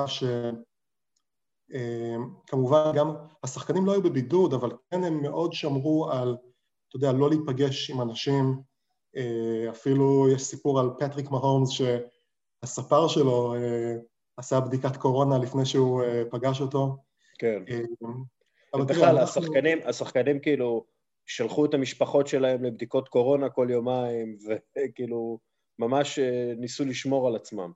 שכמובן אה, גם השחקנים לא היו בבידוד, אבל כן הם מאוד שמרו על, אתה יודע, לא להיפגש עם אנשים. אה, אפילו יש סיפור על פטריק מהומס שהספר שלו עשה בדיקת קורונה לפני שהוא פגש אותו. כן. ובכלל, השחקנים, השחקנים כאילו שלחו את המשפחות שלהם לבדיקות קורונה כל יומיים, וכאילו ממש אה, ניסו לשמור על עצמם.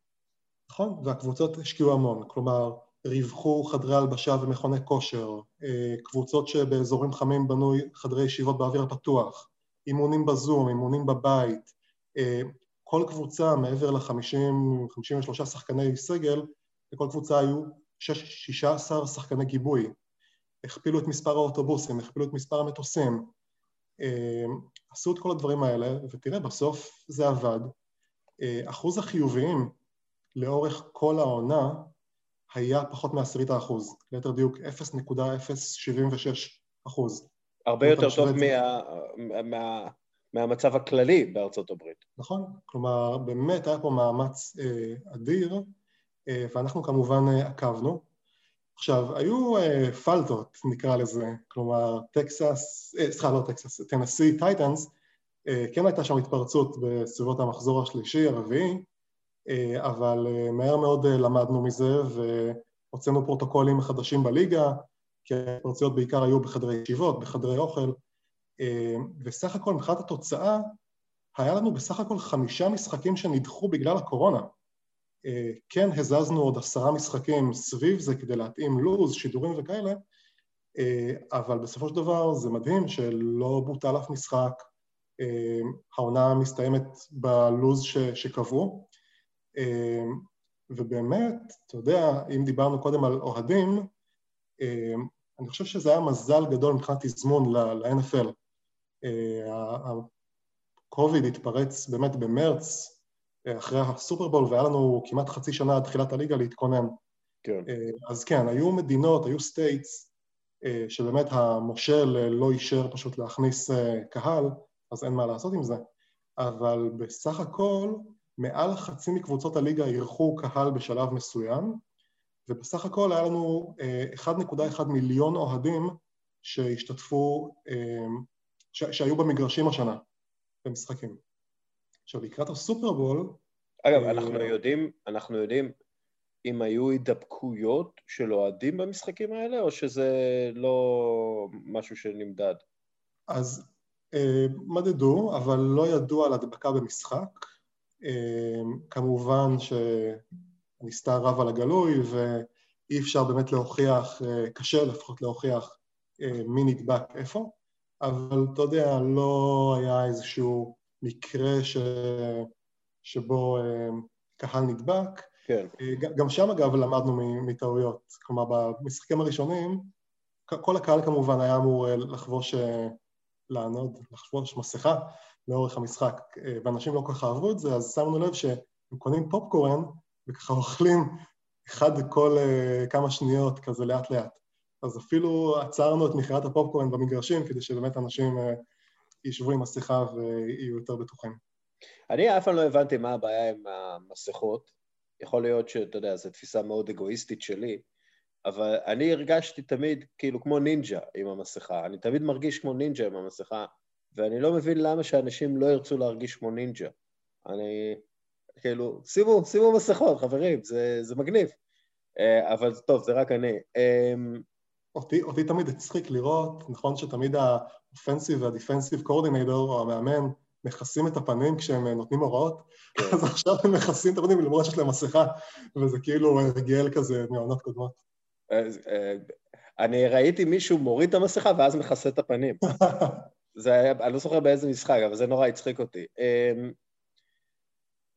נכון, והקבוצות השקיעו המון, כלומר, ריווחו חדרי הלבשה ומכוני כושר, אה, קבוצות שבאזורים חמים בנו חדרי ישיבות באוויר הפתוח, אימונים בזום, אימונים בבית, אה, כל קבוצה מעבר ל-50-53 שחקני סגל, לכל קבוצה היו 16 שחקני גיבוי, הכפילו את מספר האוטובוסים, הכפילו את מספר המטוסים, אה, עשו את כל הדברים האלה, ותראה, בסוף זה עבד. אחוז החיוביים לאורך כל העונה היה פחות מעשירית האחוז, ליתר דיוק 0.076 אחוז. הרבה יותר טוב מה, מה, מהמצב הכללי בארצות הברית. נכון, כלומר באמת היה פה מאמץ אה, אדיר, אה, ואנחנו כמובן אה, עקבנו. עכשיו, היו uh, פלטות, נקרא לזה, כלומר, טקסס, אה, סליחה, לא טקסס, טנסי טייטנס, uh, כן הייתה שם התפרצות בסביבות המחזור השלישי, הרביעי, אבל uh, מהר מאוד uh, למדנו מזה והוצאנו פרוטוקולים חדשים בליגה, כי ההתפרצויות בעיקר היו בחדרי ישיבות, בחדרי אוכל, וסך הכל מבחינת התוצאה, היה לנו בסך הכל חמישה משחקים שנדחו בגלל הקורונה. אה, כן הזזנו עוד עשרה משחקים סביב זה כדי להתאים לו"ז, שידורים וכאלה, אה, אבל בסופו של דבר זה מדהים שלא בוטל אף משחק, אה, העונה מסתיימת בלו"ז שקבעו, ובאמת, אתה יודע, אם דיברנו קודם על אוהדים, אני חושב שזה היה מזל גדול מבחינת תזמון ל-NFL. ה-COVID התפרץ באמת במרץ אחרי הסופרבול, והיה לנו כמעט חצי שנה עד תחילת הליגה להתכונן. כן. אה, אז כן, היו מדינות, היו states, אה, שבאמת המושל אה, לא אישר פשוט להכניס קהל, אז אין מה לעשות עם זה. אבל בסך הכל, מעל חצי מקבוצות הליגה אירחו קהל בשלב מסוים, ובסך הכל היה לנו 1.1 מיליון אוהדים שהשתתפו, שהיו במגרשים השנה, במשחקים. עכשיו, לקראת הסופרבול... אגב, אה, אנחנו יודעים, אנחנו יודעים אם היו הידבקויות של אוהדים במשחקים האלה, או שזה לא משהו שנמדד? אז אה, מדדו, אבל לא ידוע על הדבקה במשחק. אה, כמובן שנסתר רב על הגלוי, ואי אפשר באמת להוכיח, קשה לפחות להוכיח מי נדבק איפה, אבל אתה יודע, לא היה איזשהו מקרה ש... שבו אה, קהל נדבק. כן. אה, גם שם אגב למדנו מטעויות, כלומר במשחקים הראשונים כל הקהל כמובן היה אמור אה, לחבוש, לענוד, לחבוש מסכה לאורך המשחק, ואנשים לא כל כך אהבו את זה, אז שמנו לב שהם קונים פופקורן וככה אוכלים אחד כל כמה שניות, כזה לאט לאט. אז אפילו עצרנו את מכירת הפופקורן במגרשים כדי שבאמת אנשים ישבו עם מסכה ויהיו יותר בטוחים. אני אף פעם לא הבנתי מה הבעיה עם המסכות. יכול להיות שאתה יודע, זו תפיסה מאוד אגואיסטית שלי, אבל אני הרגשתי תמיד כאילו כמו נינג'ה עם המסכה. אני תמיד מרגיש כמו נינג'ה עם המסכה, ואני לא מבין למה שאנשים לא ירצו להרגיש כמו נינג'ה. אני, כאילו, שימו, שימו מסכות, חברים, זה, זה מגניב. אה, אבל טוב, זה רק אני. אמ, אותי, אותי תמיד הצחיק לראות, נכון שתמיד האופנסיב והדיפנסיב קורדינטור, או המאמן, מכסים את הפנים כשהם נותנים הוראות, כן. אז עכשיו הם מכסים את הפנים למרות שיש להם מסכה, וזה כאילו הרגל כזה מעונות קודמות. אה, אני ראיתי מישהו מוריד את המסכה ואז מכסה את הפנים. זה היה, אני לא זוכר באיזה משחק, אבל זה נורא הצחיק אותי. אמ,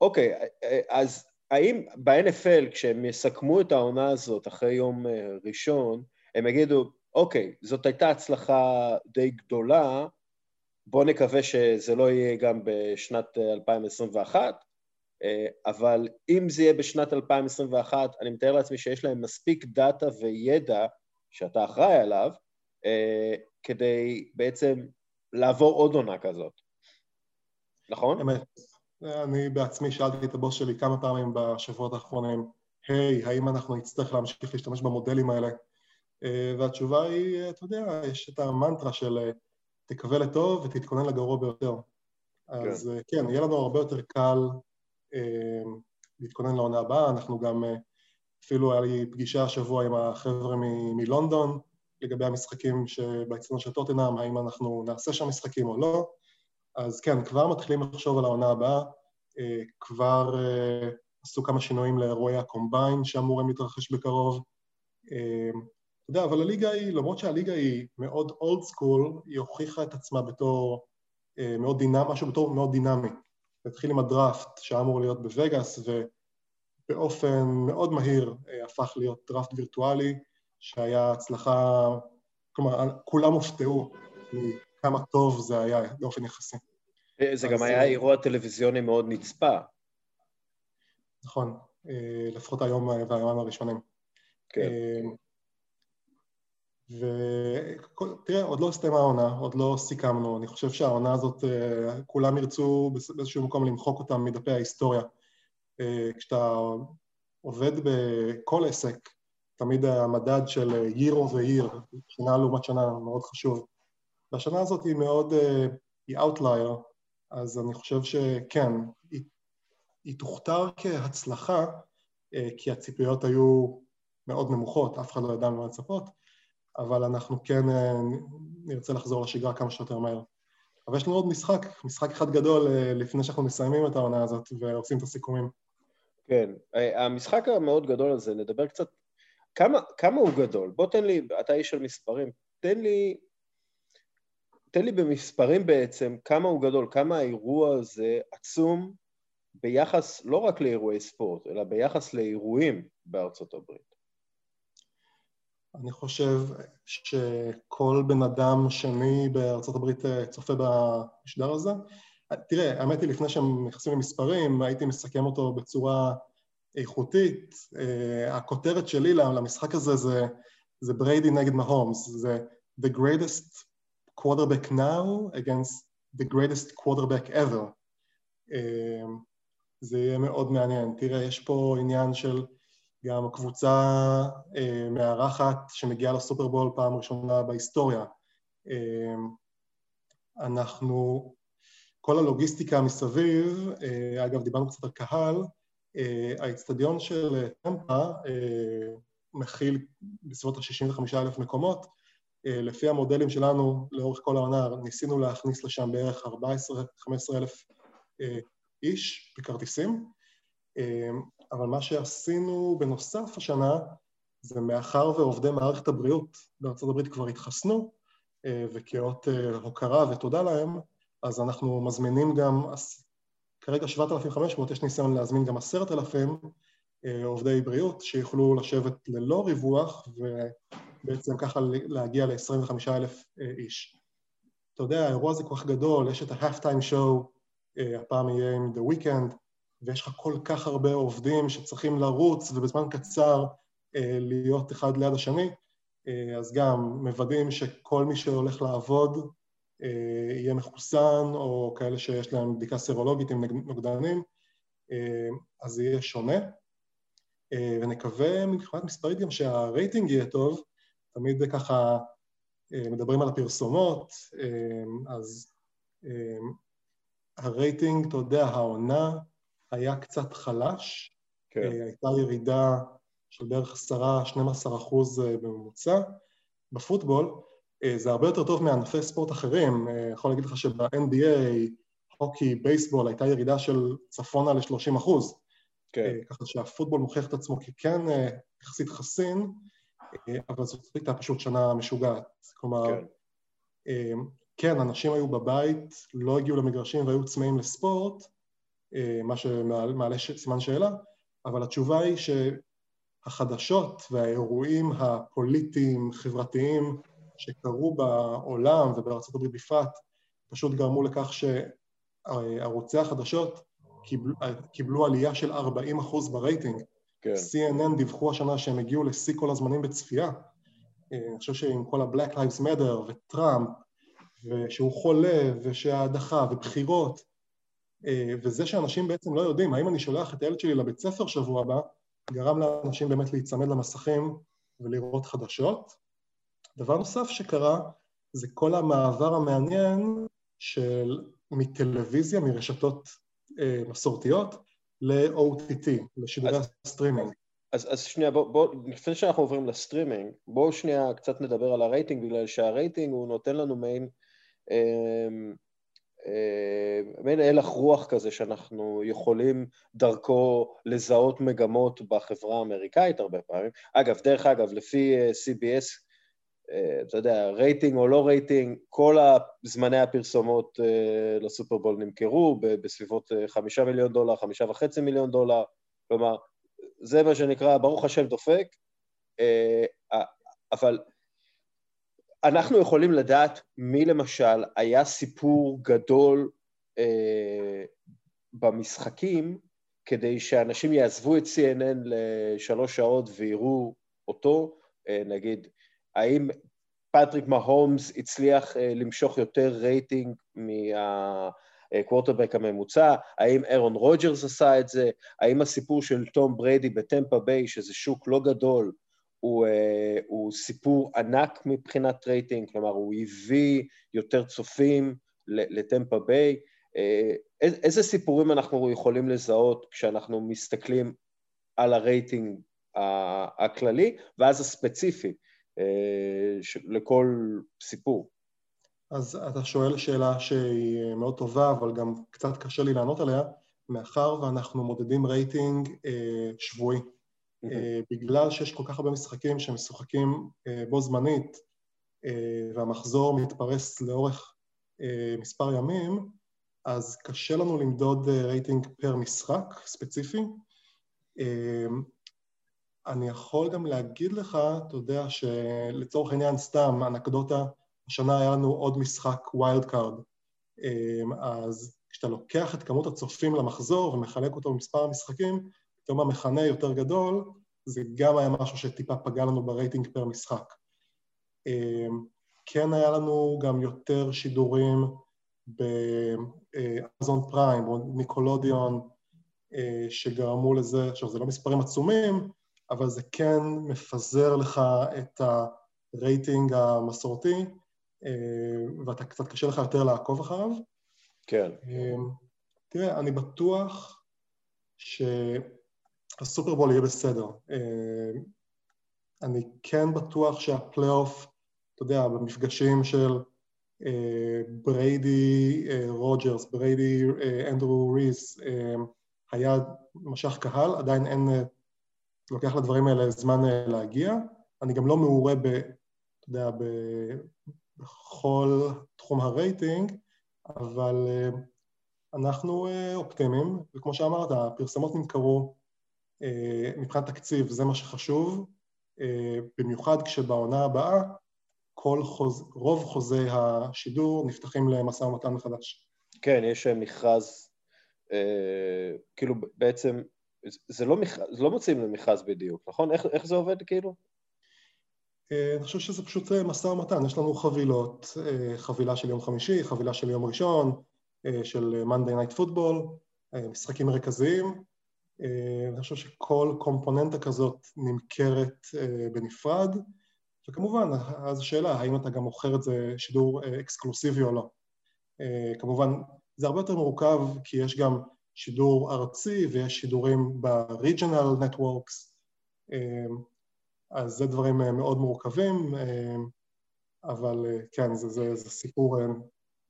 אוקיי, אז האם ב-NFL, כשהם יסכמו את העונה הזאת אחרי יום אה, ראשון, הם יגידו, אוקיי, זאת הייתה הצלחה די גדולה, בואו נקווה שזה לא יהיה גם בשנת 2021, אה, אבל אם זה יהיה בשנת 2021, אני מתאר לעצמי שיש להם מספיק דאטה וידע שאתה אחראי עליו, אה, כדי בעצם לעבור עוד עונה כזאת, נכון? אמת. אני בעצמי שאלתי את הבוס שלי כמה פעמים בשבועות האחרונים, היי, hey, האם אנחנו נצטרך להמשיך להשתמש במודלים האלה? אה, והתשובה היא, אתה יודע, יש את המנטרה של תקווה לטוב ותתכונן לגרוע ביותר. כן. אז כן, יהיה לנו הרבה יותר קל אה, להתכונן לעונה הבאה, אנחנו גם, אה, אפילו היה לי פגישה השבוע עם החבר'ה מלונדון לגבי המשחקים שבאצטדיון של טוטנאם, האם אנחנו נעשה שם משחקים או לא, אז כן, כבר מתחילים לחשוב על העונה הבאה, אה, כבר עשו כמה שינויים לאירועי ה combine שאמורים להתרחש בקרוב. אתה יודע, אבל הליגה היא, למרות שהליגה היא מאוד old school, היא הוכיחה את עצמה בתור מאוד דינמי, משהו בתור מאוד דינמי. התחיל עם הדראפט שאמור להיות בווגאס, ובאופן מאוד מהיר אה, הפך להיות דראפט וירטואלי, שהיה הצלחה, כלומר, כולם הופתעו מכמה טוב זה היה באופן יחסי. אה, זה גם היה אה, אירוע טלוויזיוני מאוד נצפה. נכון, לפחות היום והיומיים הראשונים. כן. ותראה, עוד לא הסתיימה העונה, עוד לא סיכמנו, אני חושב שהעונה הזאת, אה, כולם ירצו באיזשהו מקום למחוק אותה מדפי ההיסטוריה. אה, כשאתה עובד בכל עסק, תמיד המדד של year over year, שנה לעומת שנה, מאוד חשוב. והשנה הזאת היא מאוד, אה, היא outlier, אז אני חושב שכן, היא, היא תוכתר כהצלחה, כי הציפיות היו מאוד נמוכות, אף אחד לא ידע מה לצפות, אבל אנחנו כן אה, נרצה לחזור לשגרה כמה שיותר מהר. אבל יש לנו עוד משחק, משחק אחד גדול אה, לפני שאנחנו מסיימים את העונה הזאת ועושים את הסיכומים. כן, אה, המשחק המאוד גדול הזה, נדבר קצת, כמה, כמה הוא גדול? בוא תן לי, אתה איש של מספרים, תן לי, תן לי במספרים בעצם כמה הוא גדול, כמה האירוע הזה עצום ביחס לא רק לאירועי ספורט, אלא ביחס לאירועים בארצות הברית. אני חושב שכל בן אדם שני בארצות הברית אה, צופה במשדר הזה. תראה, האמת היא, לפני שהם נכנסים למספרים, הייתי מסכם אותו בצורה איכותית. Uh, הכותרת שלי למשחק הזה זה, זה בריידי נגד מהומס, זה The greatest quarterback now against the greatest quarterback ever. Uh, זה יהיה מאוד מעניין. תראה, יש פה עניין של גם הקבוצה אה, מארחת שמגיעה לסופרבול פעם ראשונה בהיסטוריה. אה, אנחנו, כל הלוגיסטיקה מסביב, אה, אגב דיברנו קצת על קהל, אה, האצטדיון של טמפה אה, מכיל בסביבות ה-65 אלף מקומות, אה, לפי המודלים שלנו לאורך כל העונה ניסינו להכניס לשם בערך 14-15 אלף אה, איש בכרטיסים. אה, אבל מה שעשינו בנוסף השנה, זה מאחר ועובדי מערכת הבריאות בארצות הברית כבר התחסנו, אה, וכאות אה, הוקרה ותודה להם, אז אנחנו מזמינים גם, כרגע 7,500, יש ניסיון להזמין גם 10,000 אה, עובדי בריאות שיוכלו לשבת ללא ריווח, ובעצם ככה להגיע ל-25,000 איש. אתה יודע, האירוע הזה כל כך גדול, יש את ה-half-time show, הפעם יהיה עם The Weekend, ויש לך כל כך הרבה עובדים שצריכים לרוץ ובזמן קצר אה, להיות אחד ליד השני, אה, אז גם מוודאים שכל מי שהולך לעבוד יהיה מחוסן או כאלה שיש להם בדיקה סרולוגית עם נוגדנים, אז זה יהיה שונה. ונקווה מבחינת מספרית גם שהרייטינג יהיה טוב, תמיד ככה מדברים על הפרסומות, אז הרייטינג, אתה יודע, העונה היה קצת חלש, כן. הייתה ירידה של בערך 10-12 אחוז בממוצע. בפוטבול זה הרבה יותר טוב מענפי ספורט אחרים, אני יכול להגיד לך שב-NBA, הוקי, בייסבול, הייתה ירידה של צפונה ל-30 אחוז. כן. ככה שהפוטבול מוכיח את עצמו ככן יחסית חסין, אבל זאת הייתה פשוט שנה משוגעת. כלומר, כן. כן, אנשים היו בבית, לא הגיעו למגרשים והיו צמאים לספורט, מה שמעלה סימן שאלה, אבל התשובה היא שהחדשות והאירועים הפוליטיים, חברתיים, שקרו בעולם ובארצות הברית בפרט, פשוט גרמו לכך שערוצי החדשות קיבלו, קיבלו עלייה של 40 אחוז ברייטינג. כן. CNN דיווחו השנה שהם הגיעו לשיא כל הזמנים בצפייה. אני חושב שעם כל ה-Black Lives Matter וטראמפ, ושהוא חולה, ושההדחה, ובחירות, וזה שאנשים בעצם לא יודעים, האם אני שולח את הילד שלי לבית ספר שבוע הבא, גרם לאנשים באמת להיצמד למסכים ולראות חדשות. דבר נוסף שקרה זה כל המעבר המעניין של מטלוויזיה, מרשתות אה, מסורתיות, ל-OTT, לשידורי הסטרימינג. אז, אז שנייה, בוא, בוא, לפני שאנחנו עוברים לסטרימינג, בואו שנייה קצת נדבר על הרייטינג, בגלל שהרייטינג הוא נותן לנו מעין, אה, אה, מעין הלך רוח כזה שאנחנו יכולים דרכו לזהות מגמות בחברה האמריקאית הרבה פעמים. אגב, דרך אגב, לפי CBS, אה, אתה יודע, רייטינג או לא רייטינג, כל זמני הפרסומות אה, לסופרבול נמכרו בסביבות אה, חמישה מיליון דולר, חמישה וחצי מיליון דולר, כלומר, זה מה שנקרא, ברוך השם דופק, אבל אנחנו יכולים לדעת מי למשל היה סיפור גדול במשחקים כדי שאנשים יעזבו את CNN לשלוש שעות ויראו אותו, נגיד האם פטריק מהומס הצליח אה, למשוך יותר רייטינג מהקוורטרבק הממוצע, האם אירון רוג'רס עשה את זה, האם הסיפור של תום בריידי בטמפה ביי, שזה שוק לא גדול, הוא, אה, הוא סיפור ענק מבחינת רייטינג, כלומר הוא הביא יותר צופים לטמפה ביי. אה, איזה סיפורים אנחנו יכולים לזהות כשאנחנו מסתכלים על הרייטינג הכללי, ואז הספציפי. אה, לכל סיפור. אז אתה שואל שאלה שהיא מאוד טובה, אבל גם קצת קשה לי לענות עליה, מאחר ואנחנו מודדים רייטינג אה, שבועי. Mm-hmm. אה, בגלל שיש כל כך הרבה משחקים שמשוחקים אה, בו זמנית, אה, והמחזור מתפרס לאורך אה, מספר ימים, אז קשה לנו למדוד אה, רייטינג פר משחק ספציפי. אה, אני יכול גם להגיד לך, אתה יודע, שלצורך העניין סתם, אנקדוטה, השנה היה לנו עוד משחק wild card. אמ, אז כשאתה לוקח את כמות הצופים למחזור ומחלק אותו במספר המשחקים, פתאום המכנה יותר גדול, זה גם היה משהו שטיפה פגע לנו ברייטינג פר משחק. אמ, כן היה לנו גם יותר שידורים באמזון פריים או ניקלודיאון, אה, שגרמו לזה, עכשיו זה לא מספרים עצומים, אבל זה כן מפזר לך את הרייטינג המסורתי, אה, ואתה קצת קשה לך יותר לעקוב אחריו. כן. אה, תראה, אני בטוח שהסופרבול יהיה בסדר. אה, אני כן בטוח שהפלייאוף, אתה יודע, במפגשים של בריידי רוג'רס, בריידי דרו בריס, היה משך קהל, עדיין אין לוקח לדברים האלה זמן אה, להגיע. אני גם לא מעורה ב... אתה יודע, ב... בכל תחום הרייטינג, אבל אה, אנחנו אה, אופטימיים, וכמו שאמרת, הפרסמות נמכרו מבחינת תקציב, זה מה שחשוב, במיוחד כשבעונה הבאה כל חוז... רוב חוזי השידור נפתחים למשא ומתן מחדש. כן, יש מכרז, כאילו בעצם זה לא, מכ... זה לא מוצאים למכרז בדיוק, נכון? איך, איך זה עובד כאילו? אני חושב שזה פשוט משא ומתן, יש לנו חבילות, חבילה של יום חמישי, חבילה של יום ראשון, של Monday Night Football, משחקים מרכזיים, אני חושב שכל קומפוננטה כזאת נמכרת בנפרד, וכמובן, אז השאלה, האם אתה גם מוכר את זה שידור אקסקלוסיבי או לא. כמובן, זה הרבה יותר מורכב, כי יש גם שידור ארצי ויש שידורים ב-regional networks, אז זה דברים מאוד מורכבים, אבל כן, זה, זה, זה סיפור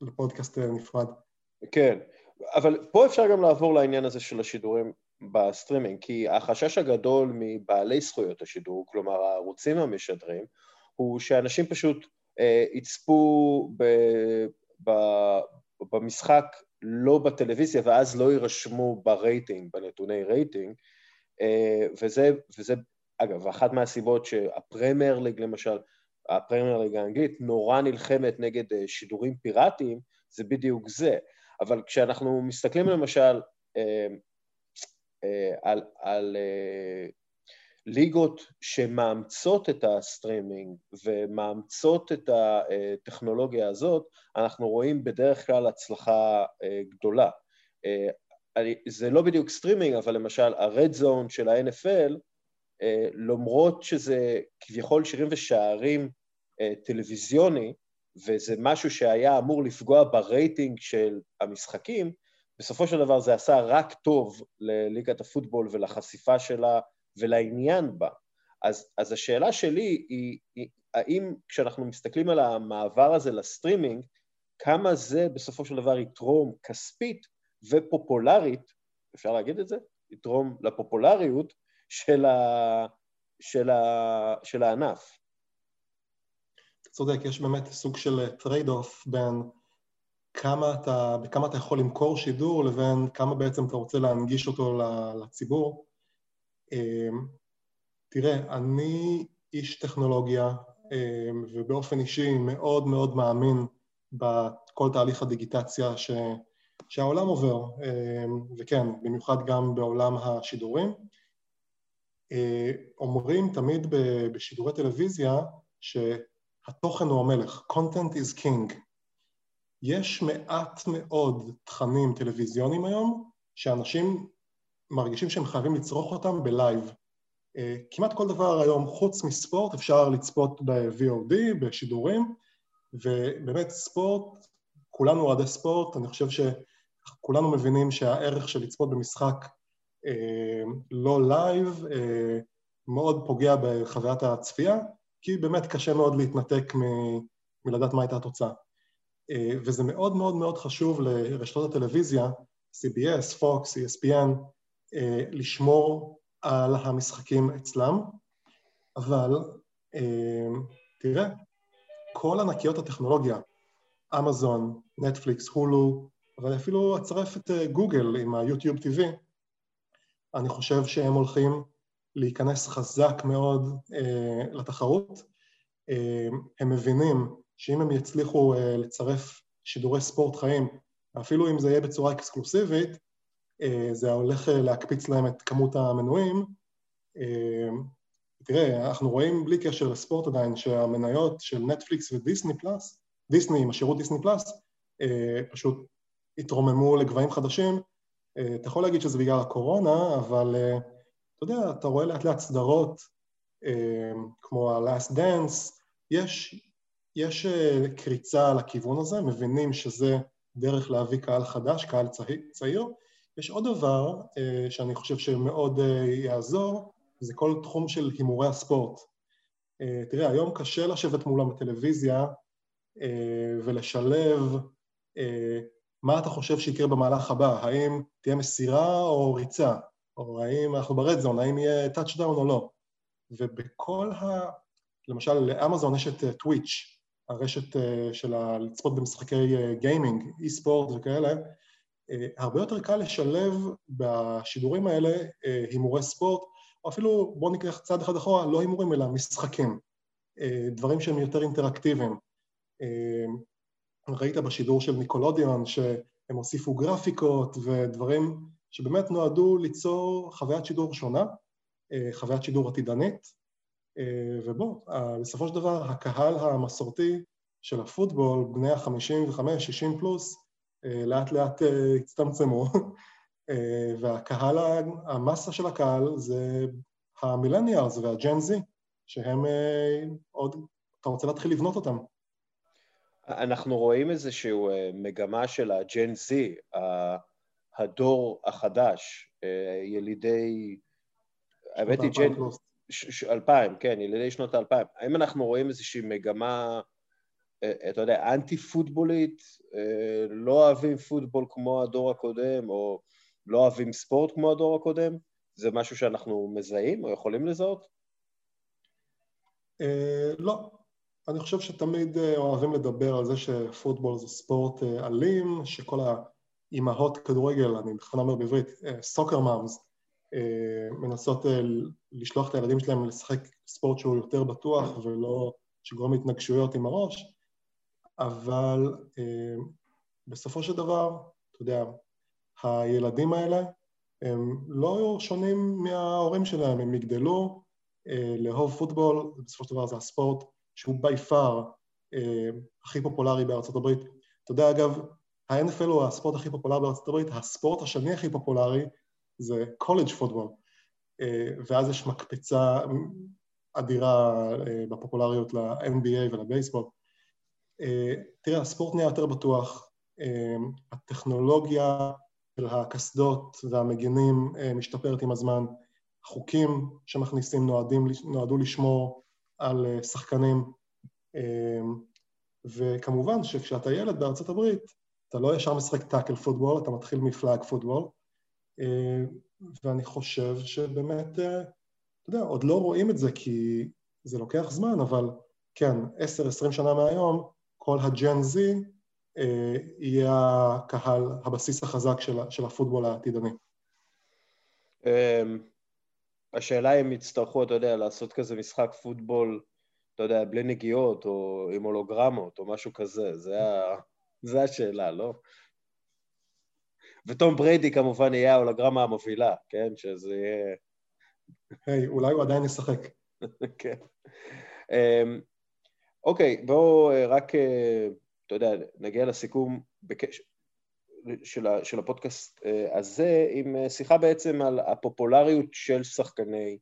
לפודקאסט נפרד. כן, אבל פה אפשר גם לעבור לעניין הזה של השידורים בסטרימינג, כי החשש הגדול מבעלי זכויות השידור, כלומר הערוצים המשדרים, הוא שאנשים פשוט אה, יצפו ב, במשחק לא בטלוויזיה ואז לא יירשמו ברייטינג, בנתוני רייטינג, אה, וזה, וזה, אגב, אחת מהסיבות שהפרמייר ליג למשל, הפרמייר ליג האנגלית נורא נלחמת נגד אה, שידורים פיראטיים, זה בדיוק זה. אבל כשאנחנו מסתכלים למשל אה, על, על אה, ליגות שמאמצות את הסטרימינג ומאמצות את הטכנולוגיה הזאת, אנחנו רואים בדרך כלל הצלחה גדולה. זה לא בדיוק סטרימינג, אבל למשל ה-red zone של ה-NFL, למרות שזה כביכול שירים ושערים טלוויזיוני, וזה משהו שהיה אמור לפגוע ברייטינג של המשחקים, בסופו של דבר זה עשה רק טוב לליגת הפוטבול ולחשיפה שלה ולעניין בה. אז, אז השאלה שלי היא, היא, האם כשאנחנו מסתכלים על המעבר הזה לסטרימינג, כמה זה בסופו של דבר יתרום כספית ופופולרית, אפשר להגיד את זה? יתרום לפופולריות של, ה, של, ה, של הענף. צודק, יש באמת סוג של trade-off בין כמה אתה, בכמה אתה יכול למכור שידור לבין כמה בעצם אתה רוצה להנגיש אותו לציבור. אמ, תראה, אני איש טכנולוגיה אמ, ובאופן אישי מאוד מאוד מאמין בכל תהליך הדיגיטציה ש, שהעולם עובר, אמ, וכן, במיוחד גם בעולם השידורים. אומרים תמיד בשידורי טלוויזיה שהתוכן הוא המלך, content is king. יש מעט מאוד תכנים טלוויזיוניים היום שאנשים מרגישים שהם חייבים לצרוך אותם בלייב. אה, כמעט כל דבר היום, חוץ מספורט, אפשר לצפות ב-VOD, בשידורים, ובאמת ספורט, כולנו אוהדי ספורט, אני חושב שכולנו מבינים שהערך של לצפות במשחק אה, לא live אה, מאוד פוגע בחוויית הצפייה, כי באמת קשה מאוד להתנתק מ- מלדעת מה הייתה התוצאה. אה, וזה מאוד מאוד מאוד חשוב לרשתות הטלוויזיה, CBS, Fox, ESPN, לשמור על המשחקים אצלם, אבל אה, תראה, כל ענקיות הטכנולוגיה, אמזון, נטפליקס, הולו, אבל אפילו אצרף את גוגל עם היוטיוב TV, אני חושב שהם הולכים להיכנס חזק מאוד אה, לתחרות. אה, הם מבינים שאם הם יצליחו אה, לצרף שידורי ספורט חיים, אפילו אם זה יהיה בצורה אקסקלוסיבית, אה, זה הולך אה, להקפיץ להם את כמות המנויים. תראה, אנחנו רואים בלי קשר לספורט עדיין שהמניות של נטפליקס ודיסני פלאס, דיסני עם השירות דיסני פלאס, פשוט התרוממו לגבהים חדשים. אתה יכול להגיד שזה בגלל הקורונה, אבל אתה יודע, אתה רואה לאט לאט סדרות כמו ה-Last Dance, יש יש אה, קריצה לכיוון הזה, מבינים שזה דרך להביא קהל חדש, קהל צעיר. יש עוד דבר אה, שאני חושב שמאוד אה, יעזור, זה כל תחום של הימורי הספורט. תראה, היום קשה לשבת מול הטלוויזיה ולשלב מה אתה חושב שיקרה במהלך הבא, האם תהיה מסירה או ריצה, או האם אנחנו ב-red zone, האם יהיה טאצ'דאון או לא. ובכל ה... למשל, לאמזון יש את טוויץ', הרשת אה, של לצפות במשחקי גיימינג, אה, אי ספורט וכאלה, אה, הרבה יותר קל לשלב בשידורים האלה הימורי ספורט, או אפילו, בואו ניקח צעד אחד אחורה, לא הימורים אלא משחקים, דברים שהם יותר אינטראקטיביים. ראית בשידור של ניקולודיון שהם הוסיפו גרפיקות ודברים שבאמת נועדו ליצור חוויית שידור שונה, חוויית שידור עתידנית, ובוא, בסופו של דבר הקהל המסורתי של הפוטבול, בני ה-55, 60 פלוס, לאט לאט הצטמצמו, והקהל, המסה של הקהל זה המילניארס והג'ן זי, שהם עוד, אתה רוצה להתחיל לבנות אותם. אנחנו רואים איזושהי מגמה של הג'ן זי, הדור החדש, ילידי, האמת היא ג'ן... אלפיים, כן, ילידי שנות האלפיים. האם אנחנו רואים איזושהי מגמה, אתה יודע, אנטי-פוטבולית, לא אוהבים פוטבול כמו הדור הקודם, או לא אוהבים ספורט כמו הדור הקודם? זה משהו שאנחנו מזהים או יכולים לזהות? לא. אני חושב שתמיד אוהבים לדבר על זה שפוטבול זה ספורט אלים, שכל האימהות כדורגל, אני בכלל אומר בעברית, סוקר מאמס, מנסות לשלוח את הילדים שלהם לשחק ספורט שהוא יותר בטוח ולא שגורם להתנגשויות עם הראש, אבל בסופו של דבר, אתה יודע, הילדים האלה הם לא שונים מההורים שלהם, הם יגדלו לאהוב פוטבול, בסופו של דבר זה הספורט שהוא בי פאר הכי פופולרי בארצות הברית. אתה יודע, אגב, ה-NFL הוא הספורט הכי פופולרי בארצות הברית, הספורט השני הכי פופולרי זה קולג' פוטבול, ואז יש מקפצה אדירה בפופולריות ל-NBA ולבייסבול. תראה, הספורט נהיה יותר בטוח, הטכנולוגיה של הקסדות והמגינים משתפרת עם הזמן, החוקים שמכניסים נועדים, נועדו לשמור על שחקנים, וכמובן שכשאתה ילד בארצות הברית, אתה לא ישר משחק טאקל פוטבול, אתה מתחיל מפלאג פוטבול, ואני חושב שבאמת, אתה יודע, עוד לא רואים את זה כי זה לוקח זמן, אבל כן, עשר, עשרים שנה מהיום, כל הג'ן זי יהיה הקהל, הבסיס החזק של, של הפוטבול העתידני. השאלה אם יצטרכו, אתה יודע, לעשות כזה משחק פוטבול, אתה יודע, בלי נגיעות, או עם הולוגרמות, או משהו כזה, זה, ה... זה השאלה, לא? וטום בריידי כמובן יהיה ההולוגרמה המובילה, כן? שזה יהיה... היי, hey, אולי הוא עדיין ישחק. כן. אוקיי, בואו אה, רק, אה, אתה יודע, נגיע לסיכום בקש... של, ה... של הפודקאסט אה, הזה, עם שיחה בעצם על הפופולריות של שחקני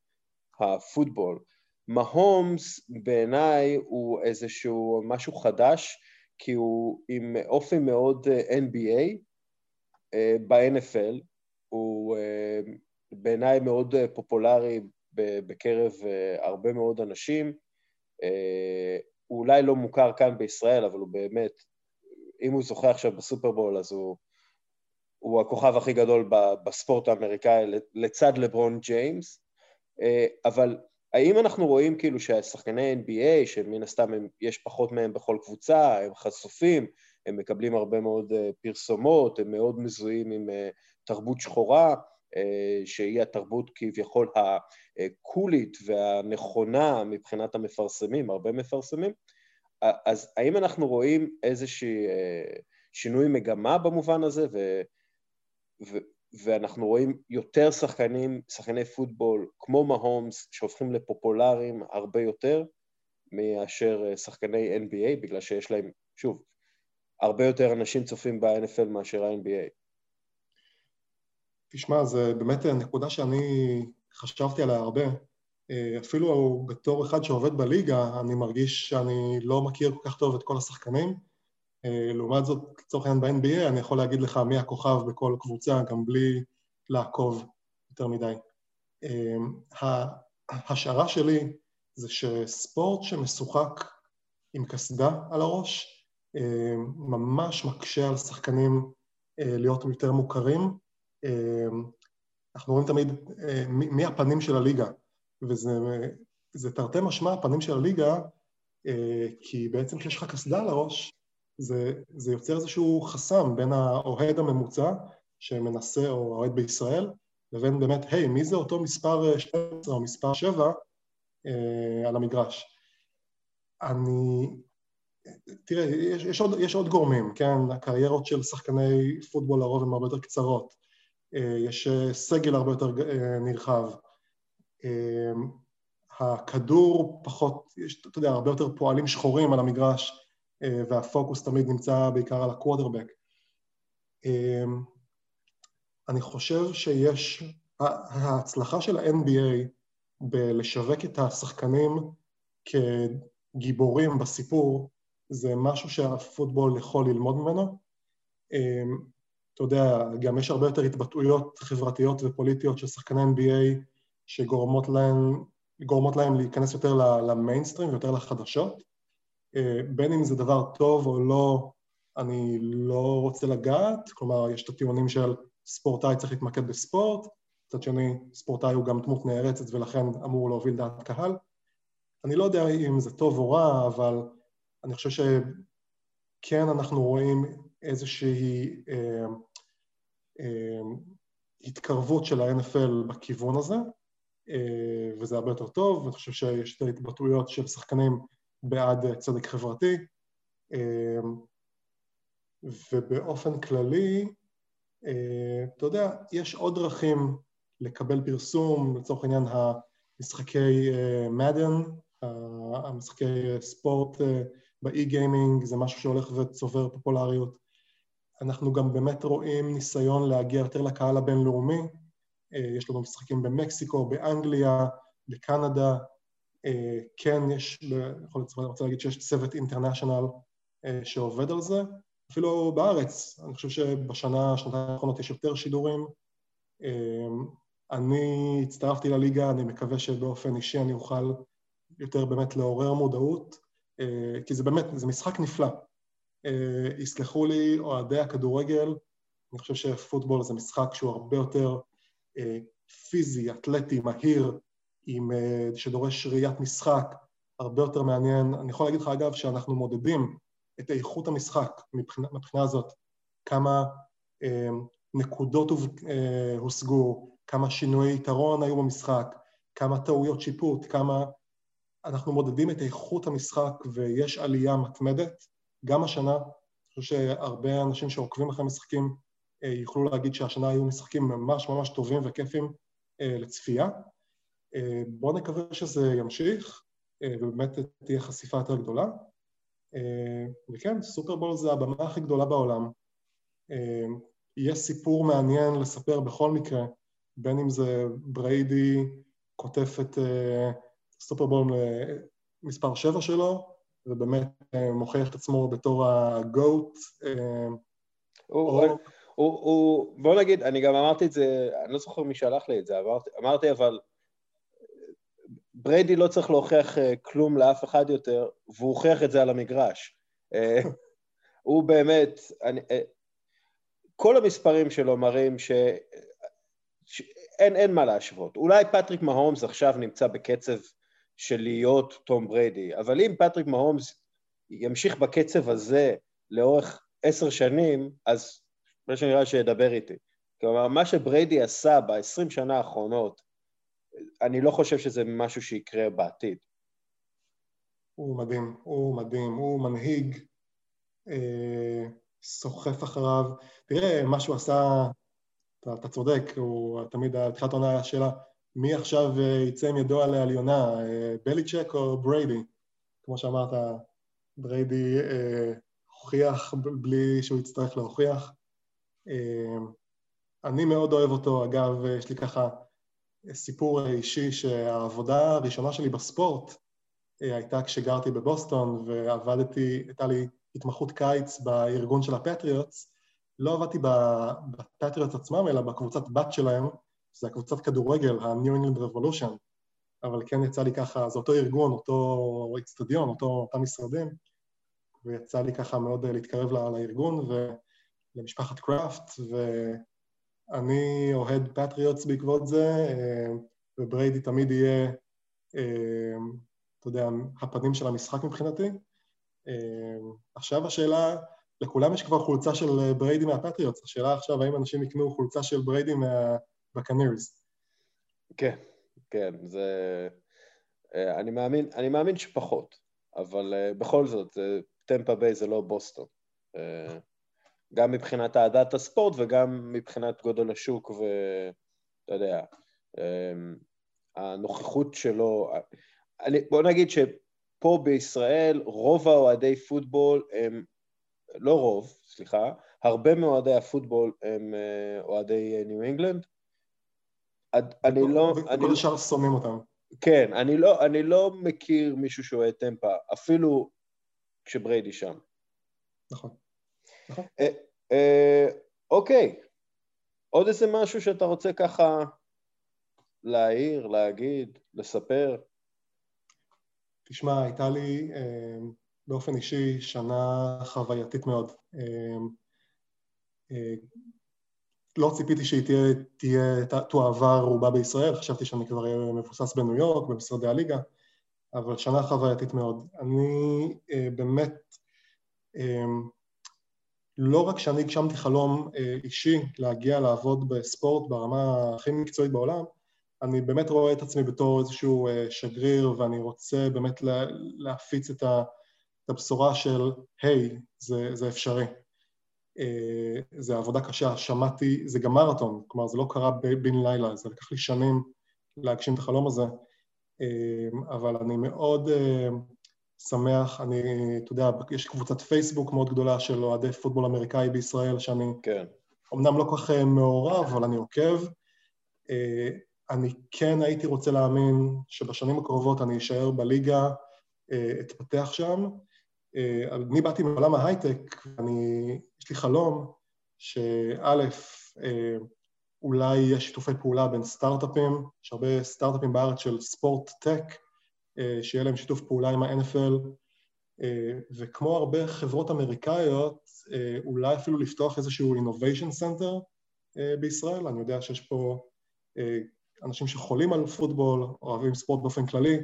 הפוטבול. מהומס בעיניי הוא איזשהו משהו חדש, כי הוא עם אופי מאוד NBA, ב-NFL, הוא בעיניי מאוד פופולרי בקרב הרבה מאוד אנשים. הוא אולי לא מוכר כאן בישראל, אבל הוא באמת, אם הוא זוכה עכשיו בסופרבול, אז הוא, הוא הכוכב הכי גדול בספורט האמריקאי לצד לברון ג'יימס. אבל האם אנחנו רואים כאילו שהשחקני NBA, שמן הסתם הם, יש פחות מהם בכל קבוצה, הם חשופים, הם מקבלים הרבה מאוד אה, פרסומות, הם מאוד מזוהים עם אה, תרבות שחורה, אה, שהיא התרבות כביכול הקולית והנכונה מבחינת המפרסמים, הרבה מפרסמים. אז האם אנחנו רואים איזושהי שינוי מגמה במובן הזה, ו, ו, ואנחנו רואים יותר שחקנים, שחקני פוטבול כמו מהומס, שהופכים לפופולריים הרבה יותר מאשר שחקני NBA, בגלל שיש להם, שוב, הרבה יותר אנשים צופים ב-NFL מאשר ה-NBA. תשמע, זו באמת נקודה שאני חשבתי עליה הרבה. אפילו בתור אחד שעובד בליגה, אני מרגיש שאני לא מכיר כל כך טוב את כל השחקנים. לעומת זאת, לצורך העניין ב-NBA, אני יכול להגיד לך מי הכוכב בכל קבוצה, גם בלי לעקוב יותר מדי. ההשערה שלי זה שספורט שמשוחק עם קסדה על הראש, ממש מקשה על שחקנים להיות יותר מוכרים. אנחנו רואים תמיד מי הפנים של הליגה, וזה תרתי משמע הפנים של הליגה, כי בעצם כשיש לך קסדה על הראש, זה, זה יוצר איזשהו חסם בין האוהד הממוצע שמנסה, או האוהד בישראל, לבין באמת, היי, מי זה אותו מספר 12 או מספר 7 אה, על המגרש? אני, תראה, יש, יש, עוד, יש עוד גורמים, כן? הקריירות של שחקני פוטבול לרוב הן הרבה יותר קצרות. יש סגל הרבה יותר נרחב. הכדור פחות, יש, אתה יודע, הרבה יותר פועלים שחורים על המגרש, והפוקוס תמיד נמצא בעיקר על הקוואטרבק. אני חושב שיש, ההצלחה של ה-NBA בלשווק את השחקנים כגיבורים בסיפור, זה משהו שהפוטבול יכול ללמוד ממנו. אתה יודע, גם יש הרבה יותר התבטאויות חברתיות ופוליטיות של שחקני NBA שגורמות להם, גורמות להם להיכנס יותר למיינסטרים, יותר לחדשות. אה, בין אם זה דבר טוב או לא, אני לא רוצה לגעת, כלומר, יש את הטיעונים של ספורטאי צריך להתמקד בספורט, מצד שני, ספורטאי הוא גם דמות נערצת ולכן אמור להוביל דעת קהל. אני לא יודע אם זה טוב או רע, אבל אני חושב שכן אנחנו רואים איזושהי אה, אה, התקרבות של ה-NFL בכיוון הזה, אה, וזה הרבה יותר טוב, ואני חושב שיש את ההתבטאויות של שחקנים בעד צדק חברתי, אה, ובאופן כללי, אה, אתה יודע, יש עוד דרכים לקבל פרסום, לצורך העניין המשחקי מדן, המשחקי ספורט באי-גיימינג, זה משהו שהולך וצובר פופולריות. אנחנו גם באמת רואים ניסיון להגיע יותר לקהל הבינלאומי, יש לנו משחקים במקסיקו, באנגליה, בקנדה, כן יש, יכול להיות, אני רוצה להגיד שיש צוות אינטרנשיונל שעובד על זה, אפילו בארץ, אני חושב שבשנה, שנתיים האחרונות יש יותר שידורים. אני הצטרפתי לליגה, אני מקווה שבאופן אישי אני אוכל יותר באמת לעורר מודעות, אה, כי זה באמת, זה משחק נפלא. אה, יסלחו לי אוהדי הכדורגל, אני חושב שפוטבול זה משחק שהוא הרבה יותר אה, פיזי, אתלטי, מהיר, עם, שדורש ראיית משחק, הרבה יותר מעניין. אני יכול להגיד לך, אגב, שאנחנו מודדים את איכות המשחק מבחינה, מבחינה הזאת, כמה אה, נקודות אה, הושגו, כמה שינויי יתרון היו במשחק, כמה טעויות שיפוט, כמה... אנחנו מודדים את איכות המשחק ויש עלייה מתמדת. גם השנה, אני חושב שהרבה אנשים שעוקבים אחרי משחקים אה, יוכלו להגיד שהשנה היו משחקים ממש ממש טובים וכיפים אה, לצפייה. אה, בואו נקווה שזה ימשיך ובאמת תהיה חשיפה יותר גדולה. וכן, סופרבול זה הבמה הכי גדולה בעולם. יש סיפור מעניין לספר בכל מקרה, בין אם זה בריידי חוטף את סופרבול מספר 7 שלו, ובאמת מוכיח את עצמו בתור הגוט. בוא נגיד, אני גם אמרתי את זה, אני לא זוכר מי שלח לי את זה, אמרתי אבל בריידי לא צריך להוכיח אה, כלום לאף אחד יותר, והוא הוכיח את זה על המגרש. אה, הוא באמת, אני, אה, כל המספרים שלו מראים ש... שאין אין מה להשוות. אולי פטריק מהומס עכשיו נמצא בקצב של להיות תום בריידי, אבל אם פטריק מהומס ימשיך בקצב הזה לאורך עשר שנים, אז מה שנראה שידבר איתי. כלומר, מה שבריידי עשה ב-20 שנה האחרונות, אני לא חושב שזה משהו שיקרה בעתיד. הוא מדהים, הוא מדהים, הוא מנהיג, אה, סוחף אחריו. תראה, מה שהוא עשה, אתה, אתה צודק, הוא תמיד, התחילת העונה היה שאלה, מי עכשיו אה, יצא עם ידו על העליונה, אה, בליצ'ק או בריידי? כמו שאמרת, בריידי אה, הוכיח בלי שהוא יצטרך להוכיח. אה, אני מאוד אוהב אותו, אגב, יש לי ככה סיפור אישי שהעבודה הראשונה שלי בספורט אה, הייתה כשגרתי בבוסטון ועבדתי, הייתה לי התמחות קיץ בארגון של הפטריוטס, לא עבדתי בפטריוטס עצמם, אלא בקבוצת בת שלהם, שזה הקבוצת כדורגל, ה-New England Revolution, אבל כן יצא לי ככה, זה אותו ארגון, אותו אצטדיון, אותם משרדים, ויצא לי ככה מאוד להתקרב לארגון ולמשפחת קראפט, ו... אני אוהד פטריוטס בעקבות זה, אה, ובריידי תמיד יהיה, אה, אתה יודע, הפנים של המשחק מבחינתי. אה, עכשיו השאלה, לכולם יש כבר חולצה של בריידי מהפטריוטס, השאלה עכשיו האם אנשים יקנו חולצה של בריידי מהבקנירס. כן, כן, זה... אני מאמין, אני מאמין שפחות, אבל בכל זאת, טמפה ביי זה לא בוסטון. גם מבחינת אהדת הספורט וגם מבחינת גודל השוק ואתה יודע. אמ, הנוכחות שלו, אני, בוא נגיד שפה בישראל רוב האוהדי פוטבול הם, לא רוב, סליחה, הרבה מאוהדי הפוטבול הם אה, אוהדי ניו אינגלנד. אני לא... וכל השאר שונאים אותם. כן, אני לא, אני לא מכיר מישהו שאוהד טמפה, אפילו כשבריידי שם. נכון. נכון. אה, אה, אוקיי, עוד איזה משהו שאתה רוצה ככה להעיר, להגיד, לספר? תשמע, הייתה לי אה, באופן אישי שנה חווייתית מאוד. לא ציפיתי שהיא תהיה, תהיה, תועבר רובה בישראל, חשבתי שאני כבר אהיה מבוסס בניו יורק, במשרדי הליגה, אבל שנה חווייתית מאוד. אני אה, באמת, אה, לא רק שאני הגשמתי חלום אה, אישי להגיע לעבוד בספורט ברמה הכי מקצועית בעולם, אני באמת רואה את עצמי בתור איזשהו אה, שגריר, ואני רוצה באמת לה, להפיץ את, ה, את הבשורה של, היי, hey, זה, זה אפשרי. אה, זה עבודה קשה, שמעתי, זה גם מרתון, כלומר זה לא קרה בן לילה, זה לקח לי שנים להגשים את החלום הזה, אה, אבל אני מאוד אה, שמח, אני, אתה יודע, יש קבוצת פייסבוק מאוד גדולה של אוהדי פוטבול אמריקאי בישראל, שאני כן. אמנם לא כל כך מעורב, אבל אני עוקב. אני כן הייתי רוצה להאמין שבשנים הקרובות אני אשאר בליגה, אתפתח שם, אני באתי מעולם ההייטק, ואני, יש לי חלום שא', אה, אולי יש שיתופי פעולה בין סטארט-אפים, יש הרבה סטארט-אפים בארץ של ספורט טק, אה, שיהיה להם שיתוף פעולה עם ה-NFL, וכמו הרבה חברות אמריקאיות, אולי אפילו לפתוח איזשהו innovation center בישראל, אני יודע שיש פה אנשים שחולים על פוטבול, אוהבים ספורט באופן כללי, אה,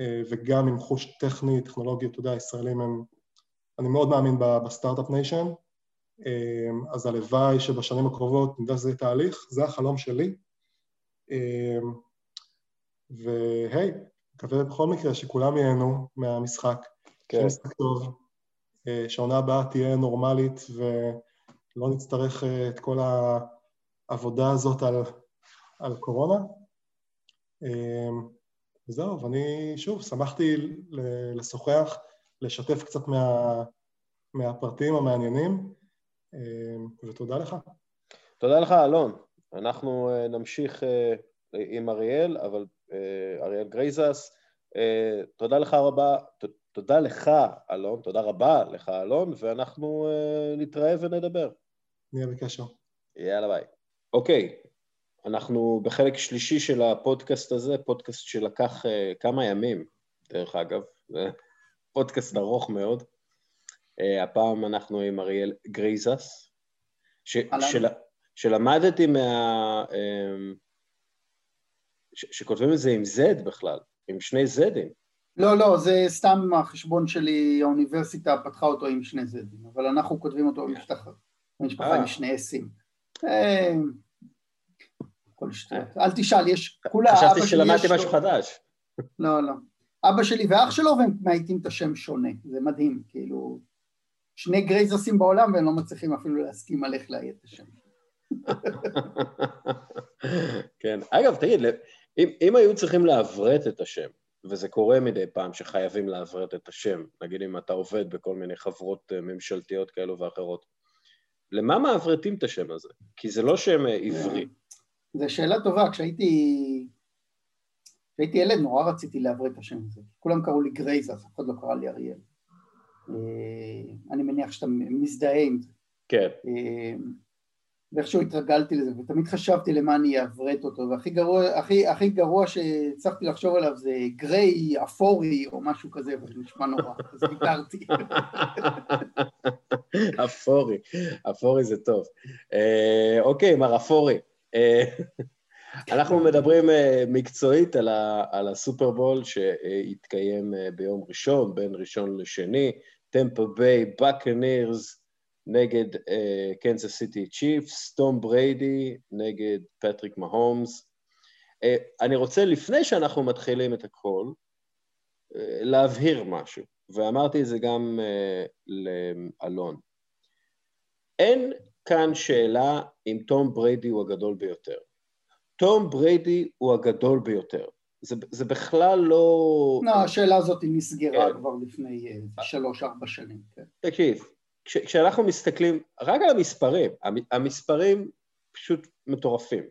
וגם עם חוש טכני, טכנולוגי, אתה יודע, ישראלים הם... אני מאוד מאמין ב-Startup Nation, אה, אז הלוואי שבשנים הקרובות נדע שזה תהליך, זה החלום שלי. אה, והי, מקווה בכל מקרה שכולם ייהנו מהמשחק. כן. משחק טוב, שהעונה הבאה תהיה נורמלית ולא נצטרך את כל העבודה הזאת על, על קורונה. וזהו, ואני שוב, שמחתי לשוחח, לשתף קצת מה, מהפרטים המעניינים, אה, ותודה לך. תודה לך, אלון. אנחנו אה, נמשיך אה, עם אריאל, אבל אריאל גרייזס. תודה לך רבה, תודה לך, אלון, תודה רבה לך, אלון, ואנחנו נתראה ונדבר. נהיה בקשר. יאללה ביי. אוקיי, אנחנו בחלק שלישי של הפודקאסט הזה, פודקאסט שלקח uh, כמה ימים, דרך אגב, זה פודקאסט ארוך מאוד. Uh, הפעם אנחנו עם אריאל גרייזס, ש, של, שלמדתי מה... Um, ש, שכותבים את זה עם Z בכלל, עם שני Z'ים. לא, לא, זה סתם החשבון שלי, האוניברסיטה פתחה אותו עם שני Z'ים, אבל אנחנו כותבים אותו במשפחה, במשפחה עם שני S'ים. כל שטויות. אל תשאל, יש כולה... חשבתי שלמדתי משהו חדש. לא, לא. אבא שלי ואח שלו, והם מאייתים את השם שונה. זה מדהים, כאילו... שני גרייזסים בעולם, והם לא מצליחים אפילו להסכים על איך לאיית את השם. כן. אגב, תגיד, אם, אם היו צריכים לעברת את השם, וזה קורה מדי פעם שחייבים לעברת את השם, נגיד אם אתה עובד בכל מיני חברות אה, ממשלתיות כאלו ואחרות, למה מעברתים את השם הזה? כי זה לא שם אה, עברי. זו שאלה טובה, כשהייתי... כשהייתי ילד נורא רציתי לעברת את השם הזה. כולם קראו לי גרייז, אף אחד לא קרא לי אריאל. אה, אני מניח שאתה מזדהה עם זה. כן. אה, ואיכשהו התרגלתי לזה, ותמיד חשבתי למה אני אעברת אותו, והכי גרוע, הכי, הכי גרוע שהצלחתי לחשוב עליו זה גריי, אפורי, או משהו כזה, וזה נשמע נורא, אז ויתרתי. אפורי, אפורי זה טוב. אה, אוקיי, מר אפורי. אה, אנחנו מדברים אה, מקצועית על, ה, על הסופרבול שהתקיים אה, ביום ראשון, בין ראשון לשני, טמפה ביי, בקנירז נגד קנזס סיטי צ'יפס, טום בריידי נגד פטריק מהומס. אני רוצה, לפני שאנחנו מתחילים את הכל, להבהיר משהו, ואמרתי את זה גם לאלון. אין כאן שאלה אם תום בריידי הוא הגדול ביותר. תום בריידי הוא הגדול ביותר. זה, זה בכלל לא... לא, השאלה הזאת היא נסגרה כן. כבר לפני אה, שלוש-ארבע שנים. כן. תקשיב, כש, כשאנחנו מסתכלים רק על המספרים, המ- המספרים פשוט מטורפים,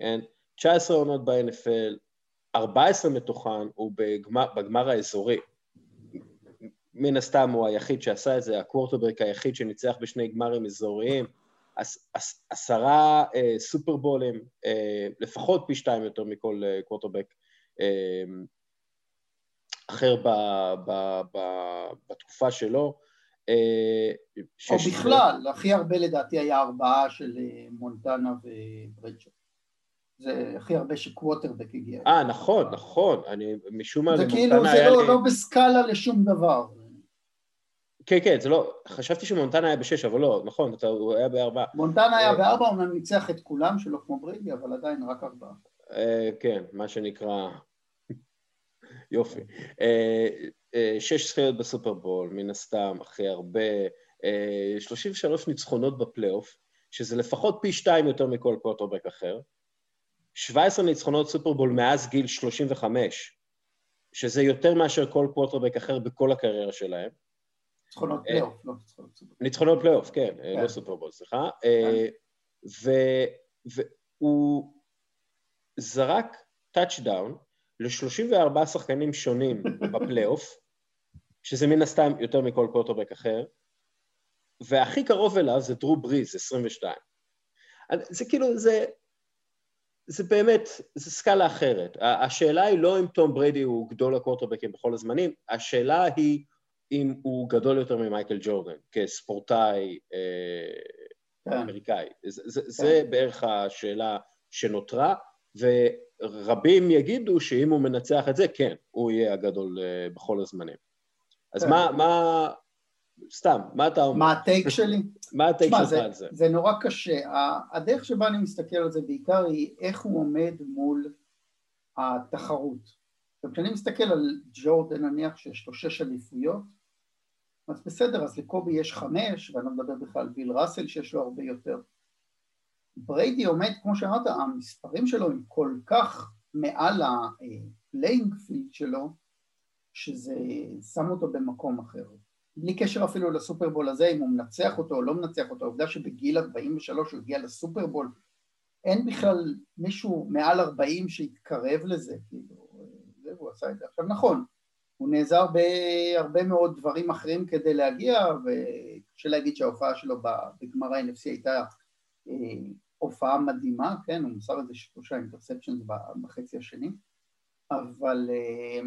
כן? 19 עונות ב-NFL, 14 מתוכן הוא בגמר, בגמר האזורי. מן הסתם הוא היחיד שעשה את זה, הקוורטרבק היחיד שניצח בשני גמרים אזוריים, עשרה אה, סופרבולים, אה, לפחות פי שתיים יותר מכל אה, קוורטרבק אה, אחר ב, ב, ב, בתקופה שלו. או בכלל, הכי הרבה לדעתי היה ארבעה של מונטנה וברדשו. זה הכי הרבה שקווטרבק הגיע. אה, נכון, נכון, אני משום מה זה כאילו, זה לא, לי... לא בסקאלה לשום דבר. כן, כן, זה לא... חשבתי שמונטנה היה בשש, אבל לא, נכון, אתה, הוא היה בארבע. מונטנה היה אה, בארבע, אומנם ניצח את כולם, שלא כמו בריידי, אבל עדיין רק ארבעה. אה, כן, מה שנקרא... יופי. אה, שש זכיות בסופרבול, מן הסתם, הכי הרבה. אה, 33 ניצחונות בפלייאוף, שזה לפחות פי שתיים יותר מכל קווטרבק אחר. 17 ניצחונות סופרבול מאז גיל 35, שזה יותר מאשר כל קווטרבק אחר בכל הקריירה שלהם. ניצחונות אה, פלייאוף, לא ניצחונות סופר. ניצחונות פלייאוף, כן, אה, כן. לא סופרבול, סליחה. אה, והוא זרק טאצ'דאון ל-34 שחקנים שונים בפלייאוף, שזה מן הסתם יותר מכל קוטרבק אחר, והכי קרוב אליו זה דרו בריז, 22. זה כאילו, זה, זה באמת, זה סקאלה אחרת. השאלה היא לא אם תום בריידי הוא גדול הקוטרבקים בכל הזמנים, השאלה היא אם הוא גדול יותר ממייקל ג'ורדן, כספורטאי אה, כן. אמריקאי. זה, זה, זה בערך השאלה שנותרה, ורבים יגידו שאם הוא מנצח את זה, כן, הוא יהיה הגדול אה, בכל הזמנים. אז כן. מה, מה, סתם, מה אתה אומר? מה ה take שלי? מה ה take שלך על זה? זה נורא קשה. הדרך שבה אני מסתכל על זה בעיקר היא איך הוא עומד מול התחרות. עכשיו, כשאני מסתכל על ג'ורדן נניח שיש לו שש אליפויות, אז בסדר, אז לקובי יש חמש, ואני לא מדבר בכלל על ביל ראסל שיש לו הרבה יותר. בריידי עומד, כמו שאמרת, המספרים שלו הם כל כך מעל ה playing field שלו, שזה שם אותו במקום אחר. בלי קשר אפילו לסופרבול הזה, אם הוא מנצח אותו או לא מנצח אותו, העובדה שבגיל 43 הוא הגיע לסופרבול, אין בכלל מישהו מעל 40 שהתקרב לזה, כאילו, עשה את זה. עכשיו נכון, הוא נעזר בהרבה מאוד דברים אחרים כדי להגיע, וקשה להגיד שההופעה שלו בגמר ה-NFC הייתה אה, הופעה מדהימה, כן, הוא מסר איזה שלושה אינטרספצ'נס בחצי השני, אבל אה,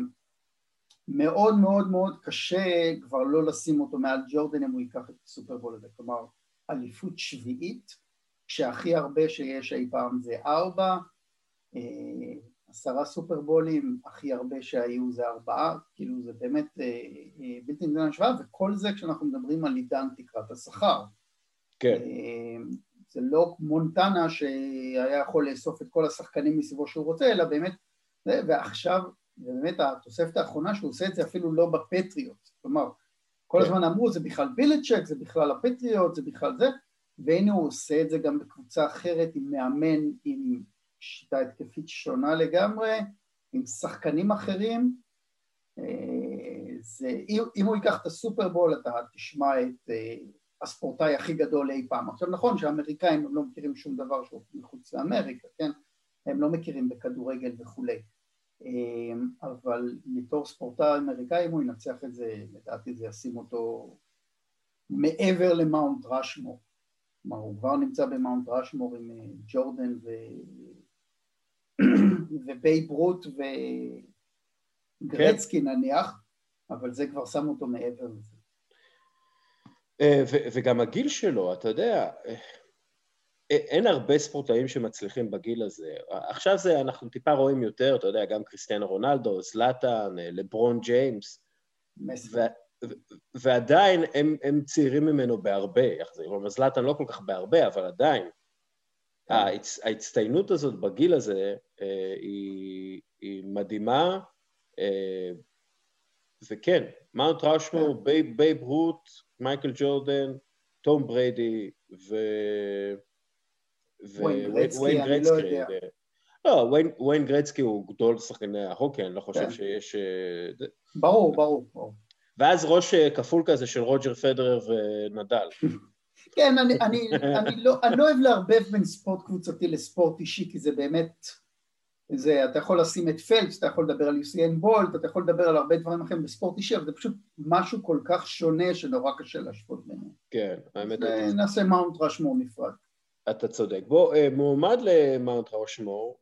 מאוד מאוד מאוד קשה כבר לא לשים אותו מעל ג'ורדן אם הוא ייקח את הסופרבול הזה, כלומר אליפות שביעית, כשהכי הרבה שיש אי פעם זה ארבע, אה, עשרה סופרבולים, הכי הרבה שהיו זה ארבעה, כאילו זה באמת אה, אה, בלתי ניתן להשוואה, וכל זה כשאנחנו מדברים על עידן תקרת השכר. כן, אה, זה לא מונטנה שהיה יכול לאסוף את כל השחקנים מסביבו שהוא רוצה, אלא באמת, זה, ועכשיו, באמת התוספת האחרונה שהוא עושה את זה אפילו לא בפטריוט, כלומר, כל כן. הזמן אמרו זה בכלל בילצ'ק, זה בכלל הפטריוט, זה בכלל זה, והנה הוא עושה את זה גם בקבוצה אחרת עם מאמן עם שיטה התקפית שונה לגמרי, עם שחקנים אחרים, אה, זה, אם, אם הוא ייקח את הסופרבול אתה תשמע את אה, הספורטאי הכי גדול אי פעם. עכשיו נכון שהאמריקאים הם לא מכירים שום דבר שהוא מחוץ לאמריקה, כן? הם לא מכירים בכדורגל וכולי. אה, אבל בתור ספורטאי אמריקאי אם הוא ינצח את זה, לדעתי זה ישים אותו מעבר למאונט רשמור. כלומר הוא כבר נמצא במאונט רשמור עם ג'ורדן. ובייב רוט וגרצקי נניח, אבל זה כבר שם אותו מעבר לזה. אה, וגם הגיל שלו, אתה יודע, אה, אין הרבה ספורטאים שמצליחים בגיל הזה. עכשיו זה, אנחנו טיפה רואים יותר, אתה יודע, גם קריסטיאנו רונלדו, זלאטן, אה, לברון ג'יימס, ועדיין הם, הם צעירים ממנו בהרבה. כלומר, זלאטן לא כל כך בהרבה, אבל עדיין. ההצ- ההצטיינות הזאת בגיל הזה היא, היא מדהימה, אה, וכן, מאונט ראשמור, בייב, בייב רוט, מייקל ג'ורדן, תום בריידי ו... וויין גרצקי, לא יודע. אה, לא, וויין גרצקי הוא גדול שחקני ההוקי, אני לא חושב כן. שיש... אה, ברור, ברור. ואז ראש אה, כפול כזה של רוג'ר פדרר ונדל. כן, אני, אני, אני, לא, אני לא אוהב לערבב בין ספורט קבוצתי לספורט אישי, כי זה באמת, זה, אתה יכול לשים את פלפס, אתה יכול לדבר על יוסיאן בולט, אתה יכול לדבר על הרבה דברים אחרים בספורט אישי, אבל זה פשוט משהו כל כך שונה שנורא קשה להשוות ביניהם. כן, האמת... זה- נעשה מאונט רשמור נפרד. אתה צודק. בוא, אה, מועמד למאונט ראשמור,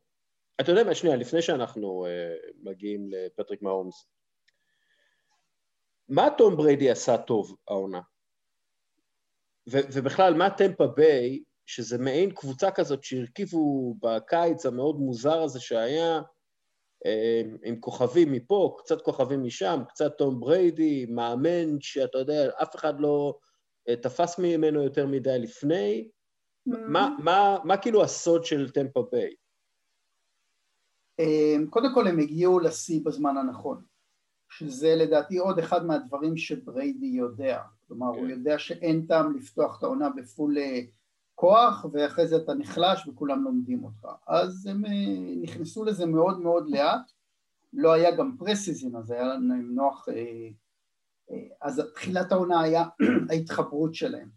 אתה יודע מה, שנייה, לפני שאנחנו אה, מגיעים לפטריק מהומס, מה תום בריידי עשה טוב העונה? ובכלל, מה טמפה ביי, שזה מעין קבוצה כזאת שהרכיבו בקיץ המאוד מוזר הזה שהיה, אה, עם כוכבים מפה, קצת כוכבים משם, קצת תום בריידי, מאמן שאתה יודע, אף אחד לא אה, תפס ממנו יותר מדי לפני, מה, מה, מה כאילו הסוד של טמפה ביי? אמ, קודם כל הם הגיעו לשיא בזמן הנכון, שזה לדעתי עוד אחד מהדברים שבריידי יודע, כלומר כן. הוא יודע שאין טעם לפתוח את העונה ב full אה, כוח ואחרי זה אתה נחלש וכולם לומדים אותך, אז הם אה, נכנסו לזה מאוד מאוד לאט, לא היה גם preseason אז היה לנו נוח, אה, אה, אז תחילת העונה היה ההתחברות שלהם,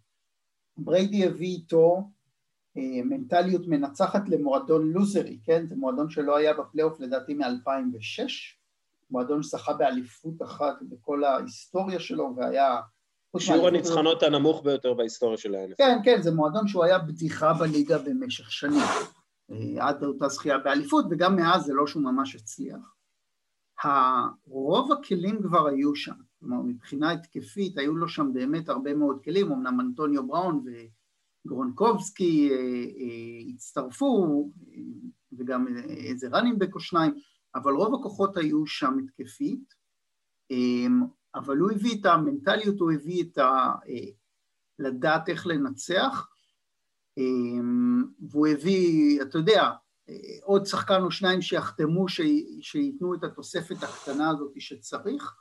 בריידי הביא איתו מנטליות מנצחת למועדון לוזרי, כן? זה מועדון שלא היה בפלייאוף לדעתי מ-2006, מועדון שזכה באליפות אחת בכל ההיסטוריה שלו והיה... שיעור מהאליפות הניצחונות הנמוך ביותר בהיסטוריה של ה-NFL. כן, כן, זה מועדון שהוא היה בדיחה בליגה במשך שנים, אה, עד אותה זכייה באליפות, וגם מאז זה לא שהוא ממש הצליח. רוב הכלים כבר היו שם, כלומר מבחינה התקפית היו לו שם באמת הרבה מאוד כלים, אמנם אנטוניו בראון וגרונקובסקי אה, אה, הצטרפו, אה, וגם איזה ראנינבק או שניים, אבל רוב הכוחות היו שם התקפית, אבל הוא הביא את המנטליות, הוא הביא את ה... אה, לדעת איך לנצח, אמ, והוא הביא, אתה יודע, עוד שחקן או שניים שיחתמו, שי- שייתנו את התוספת הקטנה הזאת שצריך,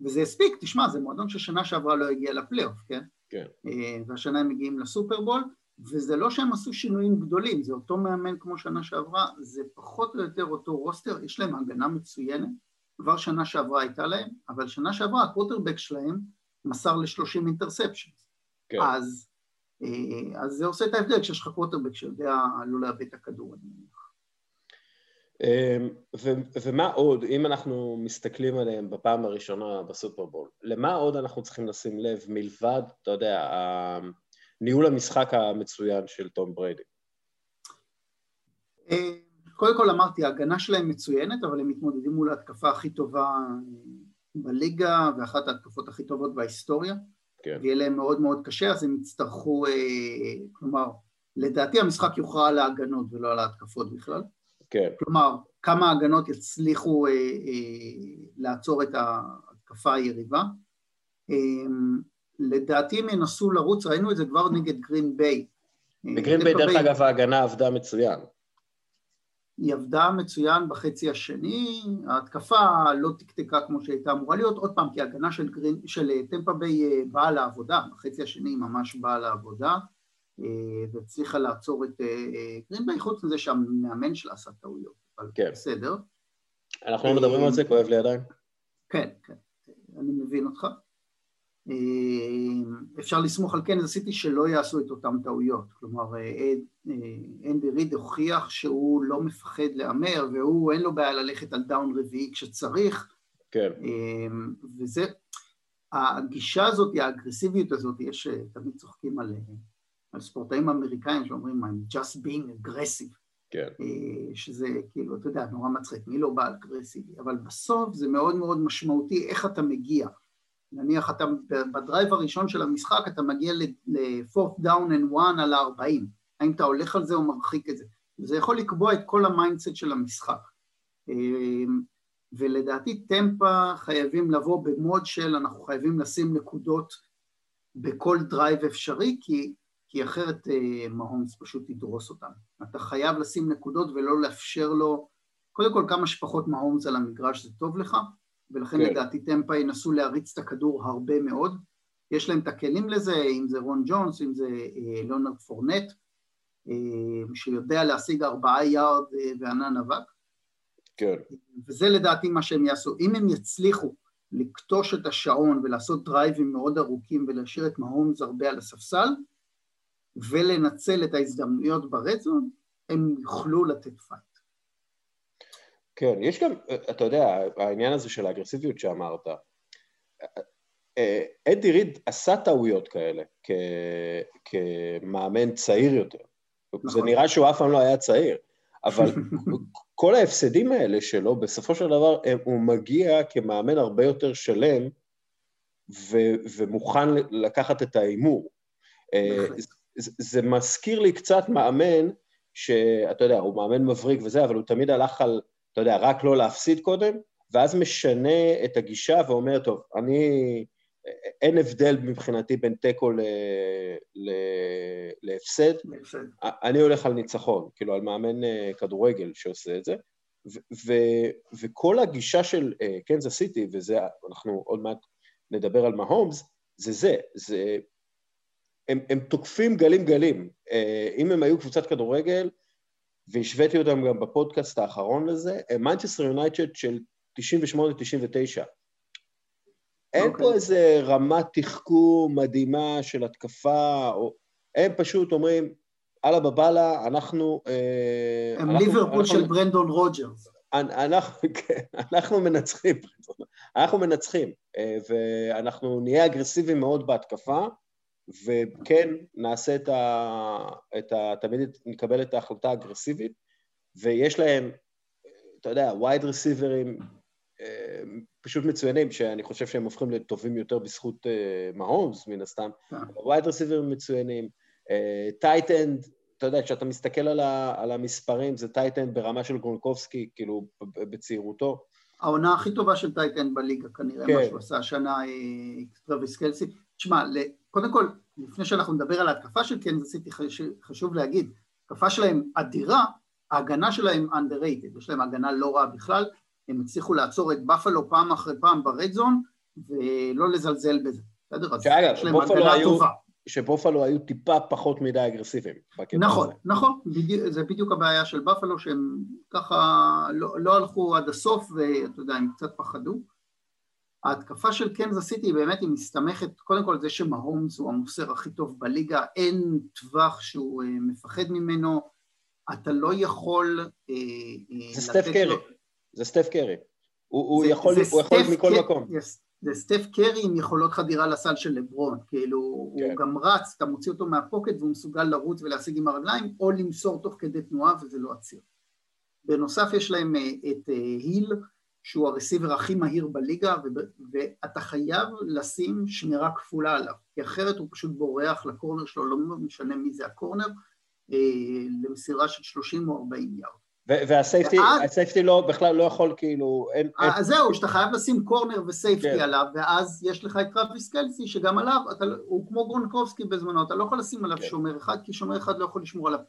וזה הספיק, תשמע, זה מועדון ששנה שעברה לא הגיע לפלייאוף, כן? כן. אה, והשנה הם מגיעים לסופרבול, וזה לא שהם עשו שינויים גדולים, זה אותו מאמן כמו שנה שעברה, זה פחות או יותר אותו רוסטר, יש להם הגנה מצוינת, כבר שנה שעברה הייתה להם, אבל שנה שעברה הקווטרבק שלהם מסר ל-30 אינטרספצ'נס. כן. אז, אה, אז זה עושה את ההבדל כשיש לך קווטרבק שיודע לא לאבד את הכדור, אני מניח. אמ, ו- ומה עוד, אם אנחנו מסתכלים עליהם בפעם הראשונה בסופרבול, למה עוד אנחנו צריכים לשים לב מלבד, אתה יודע, ניהול המשחק המצוין של תום בריידי? קודם כל אמרתי, ההגנה שלהם מצוינת, אבל הם מתמודדים מול ההתקפה הכי טובה אה, בליגה, ואחת ההתקפות הכי טובות בהיסטוריה. כן. ויהיה להם מאוד מאוד קשה, אז הם יצטרכו, אה, כלומר, לדעתי המשחק יוכרע על ההגנות ולא על ההתקפות בכלל. כן, כלומר, כמה הגנות יצליחו אה, אה, לעצור את ההתקפה היריבה. אה, לדעתי הם ינסו לרוץ, ראינו את זה כבר נגד גרין ביי. בגרין ביי, דרך אגב, ההגנה עבדה מצוין. היא עבדה מצוין בחצי השני, ההתקפה לא תקתקה כמו שהייתה אמורה להיות, עוד פעם, כי ההגנה של, גרין, של אה, טמפה ביי אה, באה לעבודה, בחצי השני היא ממש באה לעבודה, אה, והצליחה לעצור את גרין ביי, חוץ מזה שהמאמן שלה עשה טעויות, אבל כן. בסדר. אנחנו לא מדברים על זה, כואב לי עדיין. כן, כן, אני מבין אותך. אה, אפשר לסמוך על קנזס סיטי שלא יעשו את אותן טעויות. כלומר, אה, אה, אנדי ריד הוכיח שהוא לא מפחד להמר, והוא, אין לו בעיה ללכת על דאון רביעי כשצריך, כן, וזה, הגישה הזאת, האגרסיביות הזאת, יש, תמיד צוחקים על, על ספורטאים אמריקאים שאומרים, I'm just being aggressive. כן, שזה כאילו, אתה יודע, נורא מצחיק, מי לא בא אגרסיבי, אבל בסוף זה מאוד מאוד משמעותי איך אתה מגיע. נניח אתה ב drive הראשון של המשחק, אתה מגיע ל-4th down and 1 על ה-40, האם אתה הולך על זה או מרחיק את זה. זה יכול לקבוע את כל ה mindset של המשחק. אה, ולדעתי טמפה חייבים לבוא במוד של אנחנו חייבים לשים נקודות בכל drive אפשרי, כי כי אחרת אה, מהומס פשוט ידרוס אותם. אתה חייב לשים נקודות ולא לאפשר לו, קודם כל כמה שפחות מהומס על המגרש זה טוב לך, ולכן כן. לדעתי טמפה ינסו להריץ את הכדור הרבה מאוד. יש להם את הכלים לזה, אם זה רון ג'ונס, אם זה אה, ליאונרד פורנט, שיודע להשיג ארבעה יארד וענן אבק. כן. וזה לדעתי מה שהם יעשו. אם הם יצליחו לקטוש את השעון ולעשות דרייבים מאוד ארוכים ולהשאיר את מהומס הרבה על הספסל, ולנצל את ההזדמנויות ב red zone, הם יוכלו לתת fight. כן, יש גם, אתה יודע, העניין הזה של האגרסיביות שאמרת, אנדי ריד עשה טעויות כאלה כ, כמאמן צעיר יותר. נכון. זה נראה שהוא אף פעם לא היה צעיר, אבל כל ההפסדים האלה שלו, בסופו של דבר הוא מגיע כמאמן הרבה יותר שלם ו, ומוכן לקחת את ההימור. זה, זה מזכיר לי קצת מאמן שאתה יודע, הוא מאמן מבריק וזה, אבל הוא תמיד הלך על, אתה יודע, רק לא להפסיד קודם, ואז משנה את הגישה ואומר, טוב, אני, אין הבדל מבחינתי בין תיקו ל... ל... להפסד, אני הולך על ניצחון, כאילו על מאמן אה, כדורגל שעושה את זה, ו... ו... וכל הגישה של קנזס אה, סיטי, וזה, אנחנו עוד מעט נדבר על מהומס, זה זה, זה הם, הם תוקפים גלים גלים. אה, אם הם היו קבוצת כדורגל, והשוויתי אותם גם בפודקאסט האחרון לזה, מנצ'סטר יונייטד של 98-99. אין פה אוקיי. איזה רמת תחכום מדהימה של התקפה, או... הם פשוט אומרים, אללה בבאללה, אנחנו... אה, הם ליברפול של ברנדון רוג'רס. אנחנו, כן, אנחנו מנצחים, אנחנו מנצחים, אה, ואנחנו נהיה אגרסיביים מאוד בהתקפה, וכן, נעשה את ה... את ה... תמיד נקבל את ההחלטה האגרסיבית, ויש להם, אתה יודע, wide receiver ים אה, פשוט מצוינים, שאני חושב שהם הופכים לטובים יותר בזכות מהומס, מן הסתם, wide כן. receiver ים מצוינים, tight end, אה, אתה יודע, כשאתה מסתכל על, ה, על המספרים, זה tight end ברמה של גרונקובסקי, כאילו, בצעירותו. העונה הכי טובה של tight end בליגה, כנראה, כן. מה שהוא עשה השנה, אה, טרוויס קלסי. תשמע, קודם כל, לפני שאנחנו נדבר על ההתקפה של קנזס סיטי, חשוב להגיד, התקפה שלהם אדירה, ההגנה שלהם underrated, יש להם הגנה לא רעה בכלל, הם הצליחו לעצור את בפלו פעם אחרי פעם ב red zone, ולא לזלזל בזה, בסדר? אז יש להם הגנה היו, טובה. שבופלו היו טיפה פחות מדי אגרסיביים. נכון, הזה. נכון, בדיוק, זה בדיוק הבעיה של בפלו, שהם ככה לא, לא הלכו עד הסוף, ואתה יודע, הם קצת פחדו. ההתקפה של קנזס סיטי באמת היא מסתמכת קודם כל זה שמהומס הוא המוסר הכי טוב בליגה, אין טווח שהוא אה, מפחד ממנו, אתה לא יכול... אה, אה, זה סטף קרי, זה סטף קרי. הוא, זה, יכול, זה הוא יכול מכל ק... מקום. Yes. זה סטף קרי עם יכולות חדירה לסל של לברון, כאילו כן. הוא גם רץ, אתה מוציא אותו מהפוקט והוא מסוגל לרוץ ולהשיג עם הרגליים, או למסור תוך כדי תנועה וזה לא עציר. בנוסף יש להם את היל, שהוא ה receiver הכי מהיר בליגה, ואתה חייב לשים שמירה כפולה עליו, כי אחרת הוא פשוט בורח ל corner שלו, לא משנה מי זה ה corner, אה, למסירה של 30 או 40 יארד. וה safety לא, בכלל לא יכול כאילו, אין... אז אה, זהו, שאתה חייב לשים corner ו safety כן. עליו, ואז יש לך את טרוויס קלסי, שגם עליו, אתה, לא- הוא כמו גרונקובסקי בזמנו, אתה לא יכול לשים עליו כן. שומר אחד, כי שומר אחד לא יכול לשמור עליו.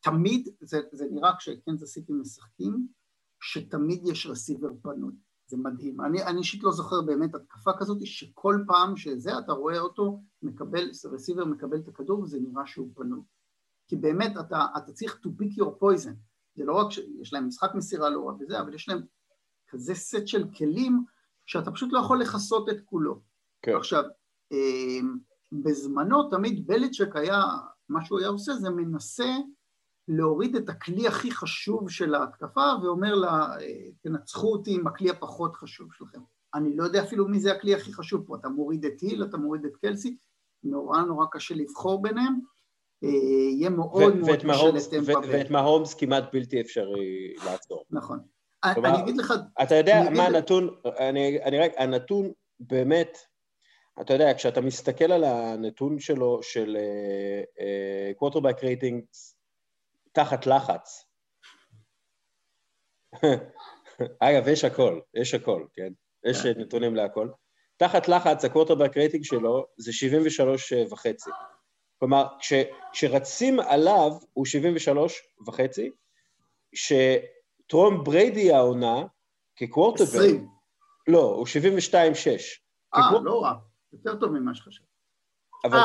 תמיד, זה, זה נראה כשקנזס סיטי משחקים, שתמיד יש רסיבר פנוי, זה מדהים. אני אישית לא זוכר באמת התקפה כזאת שכל פעם שזה אתה רואה אותו מקבל, רסיבר מקבל את הכדור וזה נראה שהוא פנוי. כי באמת אתה, אתה צריך to pick your poison, זה לא רק שיש להם משחק מסירה לא רק בזה, אבל יש להם כזה סט של כלים שאתה פשוט לא יכול לכסות את כולו. כן. עכשיו, אה, בזמנו תמיד בליצ'ק היה, מה שהוא היה עושה זה מנסה להוריד את הכלי הכי חשוב של ההתקפה ואומר לה, תנצחו אותי עם הכלי הפחות חשוב שלכם. אני לא יודע אפילו מי זה הכלי הכי חשוב פה, אתה מוריד את היל, אתה מוריד את קלסי, נורא נורא קשה לבחור ביניהם, אה, יהיה מאוד מאוד קשה לטמפה. ואת מהומס כמעט בלתי אפשרי לעצור. נכון. אני אגיד לך... אתה יודע מה הנתון, אני רק, הנתון באמת, אתה יודע, כשאתה מסתכל על הנתון שלו, של quarterback אה, ratings, תחת לחץ. אגב, יש הכל, יש הכל, כן? יש כן. נתונים להכל. תחת לחץ, ה quarterback rating שלו זה 73 וחצי. כלומר, כש, כשרצים עליו הוא 73 וחצי, שטום בריידי העונה, כקווטרבק... 20. לא, הוא 72-6. אה, לא רע. יותר טוב ממה שחשבתי. אבל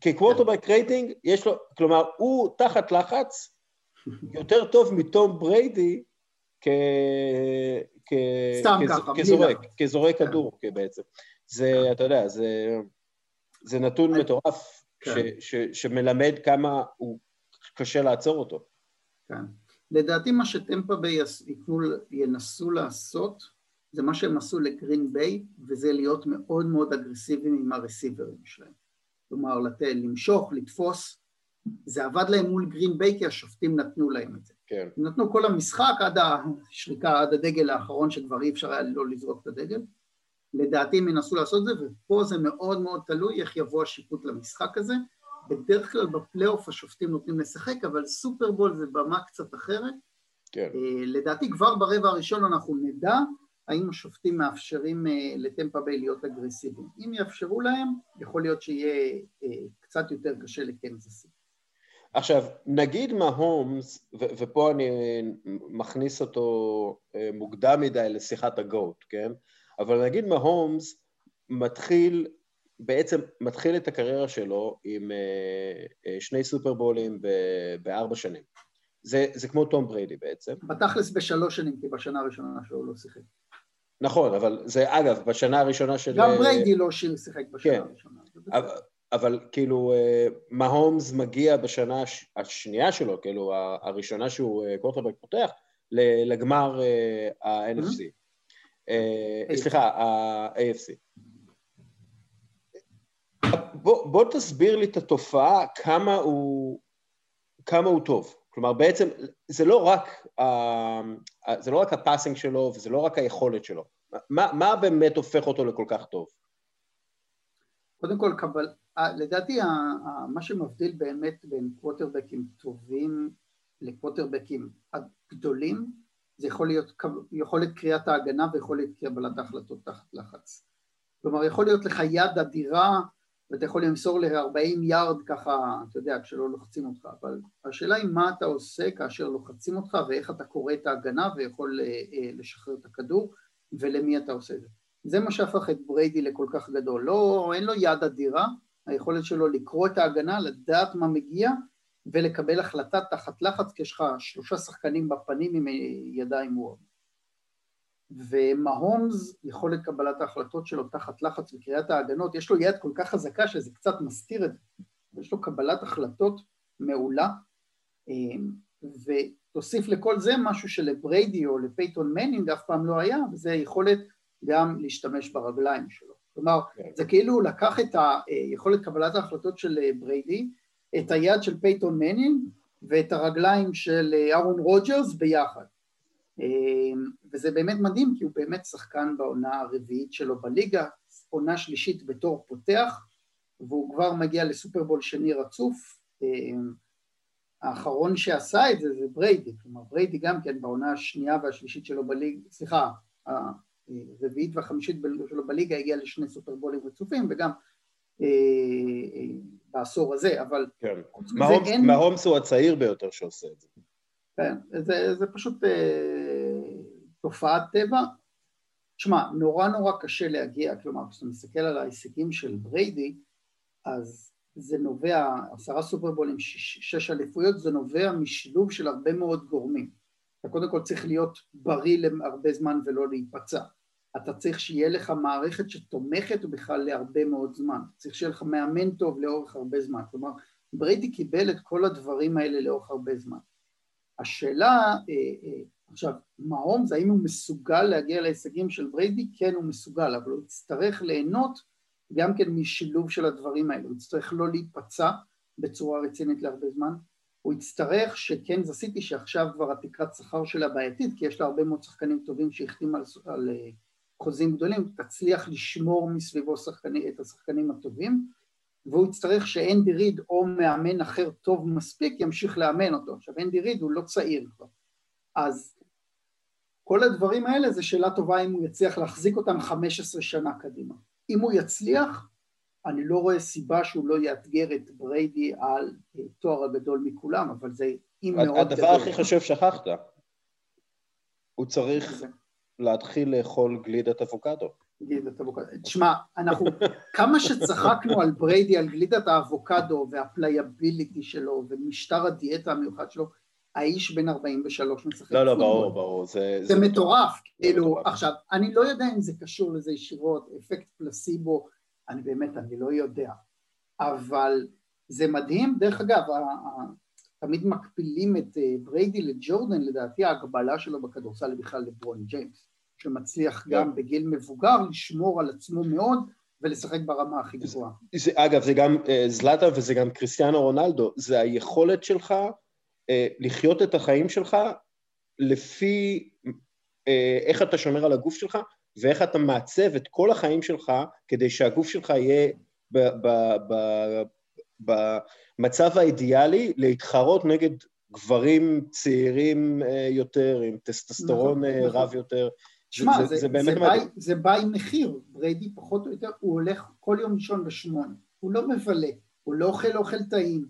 כ quarterback rating, יש לו, כלומר, הוא תחת לחץ יותר טוב מתום בריידי כ... כ... סתם כ... ככה, כזורק, כזורק כן. כדור בעצם. זה, אתה יודע, זה, זה נתון מטורף כן. ש, ש, שמלמד כמה הוא קשה לעצור אותו. כן. לדעתי מה שטמפה ביי ינסו לעשות זה מה שהם עשו לגרין ביי וזה להיות מאוד מאוד אגרסיביים עם ה receiver ים שלהם. כלומר, למשוך, לתפוס, זה עבד להם מול גרין ביי כי השופטים נתנו להם את זה. כן. הם נתנו כל המשחק עד השריקה, עד הדגל האחרון שכבר אי אפשר היה לא לזרוק את הדגל. לדעתי הם ינסו לעשות את זה, ופה זה מאוד מאוד תלוי איך יבוא השיפוט למשחק הזה. בדרך כלל בפלייאוף השופטים נותנים לשחק, אבל סופרבול זה במה קצת אחרת. כן. אה, לדעתי כבר ברבע הראשון אנחנו נדע האם השופטים מאפשרים אה, לטמפה ביי להיות אגרסיביים. אם יאפשרו להם, יכול להיות שיהיה אה, קצת יותר קשה לקנזס סיטי. עכשיו, נגיד מה הומס, ו- ופה אני מכניס אותו אה, מוקדם מדי לשיחת הגוט, כן? אבל נגיד מה הומס מתחיל, בעצם מתחיל את הקריירה שלו עם אה, אה, שני סופרבולים בארבע שנים. זה, זה כמו תום בריידי בעצם. בתכלס בשלוש שנים, כי בשנה הראשונה שלו הוא לא שיחק. נכון, אבל זה אגב, בשנה הראשונה של... גם בריידי לא שיחק בשנה כן. הראשונה. אבל, אבל כאילו, מהומס מגיע בשנה הש- השנייה שלו, כאילו, הראשונה שהוא אה, קורטרבק פותח, ל- לגמר אה, ה-NFC. אה, AFC. סליחה, ה-AFC. בוא, בוא תסביר לי את התופעה, כמה הוא, כמה הוא טוב. כלומר, בעצם, זה לא רק, זה לא רק הפאסינג שלו, וזה לא רק היכולת שלו. מה, מה באמת הופך אותו לכל כך טוב? קודם כל, קבל... אה, לדעתי מה שמבדיל באמת בין קווטרבקים טובים לקווטרבקים גדולים, זה יכול להיות יכולת קריאת ההגנה ויכולת קבלת ההחלטות תחת לחץ. כלומר, יכול להיות לך יד אדירה ואתה יכול למסור ל-40 יארד ככה, אתה יודע, כשלא לוחצים אותך, אבל השאלה היא מה אתה עושה כאשר לוחצים אותך ואיך אתה קורא את ההגנה ויכול אה, אה, לשחרר את הכדור ולמי אתה עושה את זה. זה מה שהפך את בריידי לכל כך גדול. לא, אין לו יד אדירה, היכולת שלו לקרוא את ההגנה, לדעת מה מגיע ולקבל החלטה תחת לחץ, כי יש לך שלושה שחקנים בפנים עם ידיים וורד. ומהומס, יכולת קבלת ההחלטות שלו תחת לחץ וקריאת ההגנות, יש לו יד כל כך חזקה שזה קצת מסתיר את זה. יש לו קבלת החלטות מעולה, ותוסיף לכל זה משהו שלבריידי או לפייתון מנינג אף פעם לא היה, וזה יכולת גם להשתמש ברגליים שלו. כלומר, כן. זה כאילו הוא לקח את היכולת קבלת ההחלטות של בריידי, את היד של פייתון מנינג ואת הרגליים של אהרון רוג'רס ביחד. וזה באמת מדהים, כי הוא באמת שחקן בעונה הרביעית שלו בליגה, עונה שלישית בתור פותח, והוא כבר מגיע לסופרבול שני רצוף. האחרון שעשה את זה זה בריידי, כלומר בריידי גם כן בעונה השנייה והשלישית שלו בליגה, סליחה, הרביעית והחמישית שלו בליגה הגיע לשני סופרבולים רצופים וגם אה, אה, בעשור הזה, אבל... כן. אין- מהומס הוא הצעיר ביותר שעושה את זה. כן, זה, זה פשוט אה, תופעת טבע. שמע, נורא נורא קשה להגיע, כלומר, כשאתה מסתכל על ההישגים של בריידי, אז זה נובע, עשרה סופרבולים, שש, שש אליפויות, זה נובע משילוב של הרבה מאוד גורמים. אתה קודם כל צריך להיות בריא להרבה זמן ולא להיפצע. אתה צריך שיהיה לך מערכת שתומכת בכלל להרבה מאוד זמן. צריך שיהיה לך מאמן טוב לאורך הרבה זמן. כלומר, בריידי קיבל את כל הדברים האלה לאורך הרבה זמן. השאלה, אה, אה, עכשיו, מהומס, האם הוא מסוגל להגיע להישגים של בריידי? כן, הוא מסוגל, אבל הוא יצטרך ליהנות גם כן משילוב של הדברים האלה. הוא יצטרך לא להיפצע בצורה רצינית להרבה זמן. הוא יצטרך שקנזס סיטי, שעכשיו כבר התקרת שכר שלה בעייתית, כי יש לה הרבה מאוד שחקנים טובים שהחתים על, על אה, חוזים גדולים, תצליח לשמור מסביבו שחקני, את השחקנים הטובים, והוא יצטרך שאנדי ריד או מאמן אחר טוב מספיק ימשיך לאמן אותו. עכשיו אנדי ריד הוא לא צעיר כבר. אז כל הדברים האלה זה שאלה טובה אם הוא יצליח להחזיק אותם 15 שנה קדימה. אם הוא יצליח, אני לא רואה סיבה שהוא לא יאתגר את בריידי על אה, תואר הגדול מכולם, אבל זה אם מאוד גדול. הדבר הכי חשוב שכחת, הוא צריך זה. להתחיל לאכול גלידת אבוקדו. גלידת אבוקדו. תשמע, אנחנו, כמה שצחקנו על בריידי, על גלידת האבוקדו וה pliability שלו ומשטר הדיאטה המיוחד שלו, האיש בן 43 משחק לא, לא, ברור, ברור. זה, זה, זה מטורף. כאילו, עכשיו, אני לא יודע אם זה קשור לזה ישירות, אפקט פלסיבו, אני באמת, אני לא יודע. אבל זה מדהים, דרך אגב, תמיד מקפילים את אה, בריידי לג'ורדן, לדעתי ההגבלה שלו בכדורסל היא בכלל לברון ג'יימס, שמצליח yeah. גם בגיל מבוגר לשמור על עצמו מאוד ולשחק ברמה הכי גבוהה. אגב, זה גם uh, זלאטה וזה גם קריסטיאנו רונלדו, זה היכולת שלך uh, לחיות את החיים שלך לפי uh, איך אתה שומר על הגוף שלך ואיך אתה מעצב את כל החיים שלך כדי שהגוף שלך יהיה במצב האידיאלי להתחרות נגד גברים צעירים אה, יותר, עם טסטסטרון נכון, אה, נכון. רב יותר. תשמע, זה, זה, זה, זה, בא, זה בא עם מחיר, בריידי פחות או יותר, הוא הולך כל יום לישון בשמונה, הוא לא מבלה, הוא לא אוכל אוכל טעים.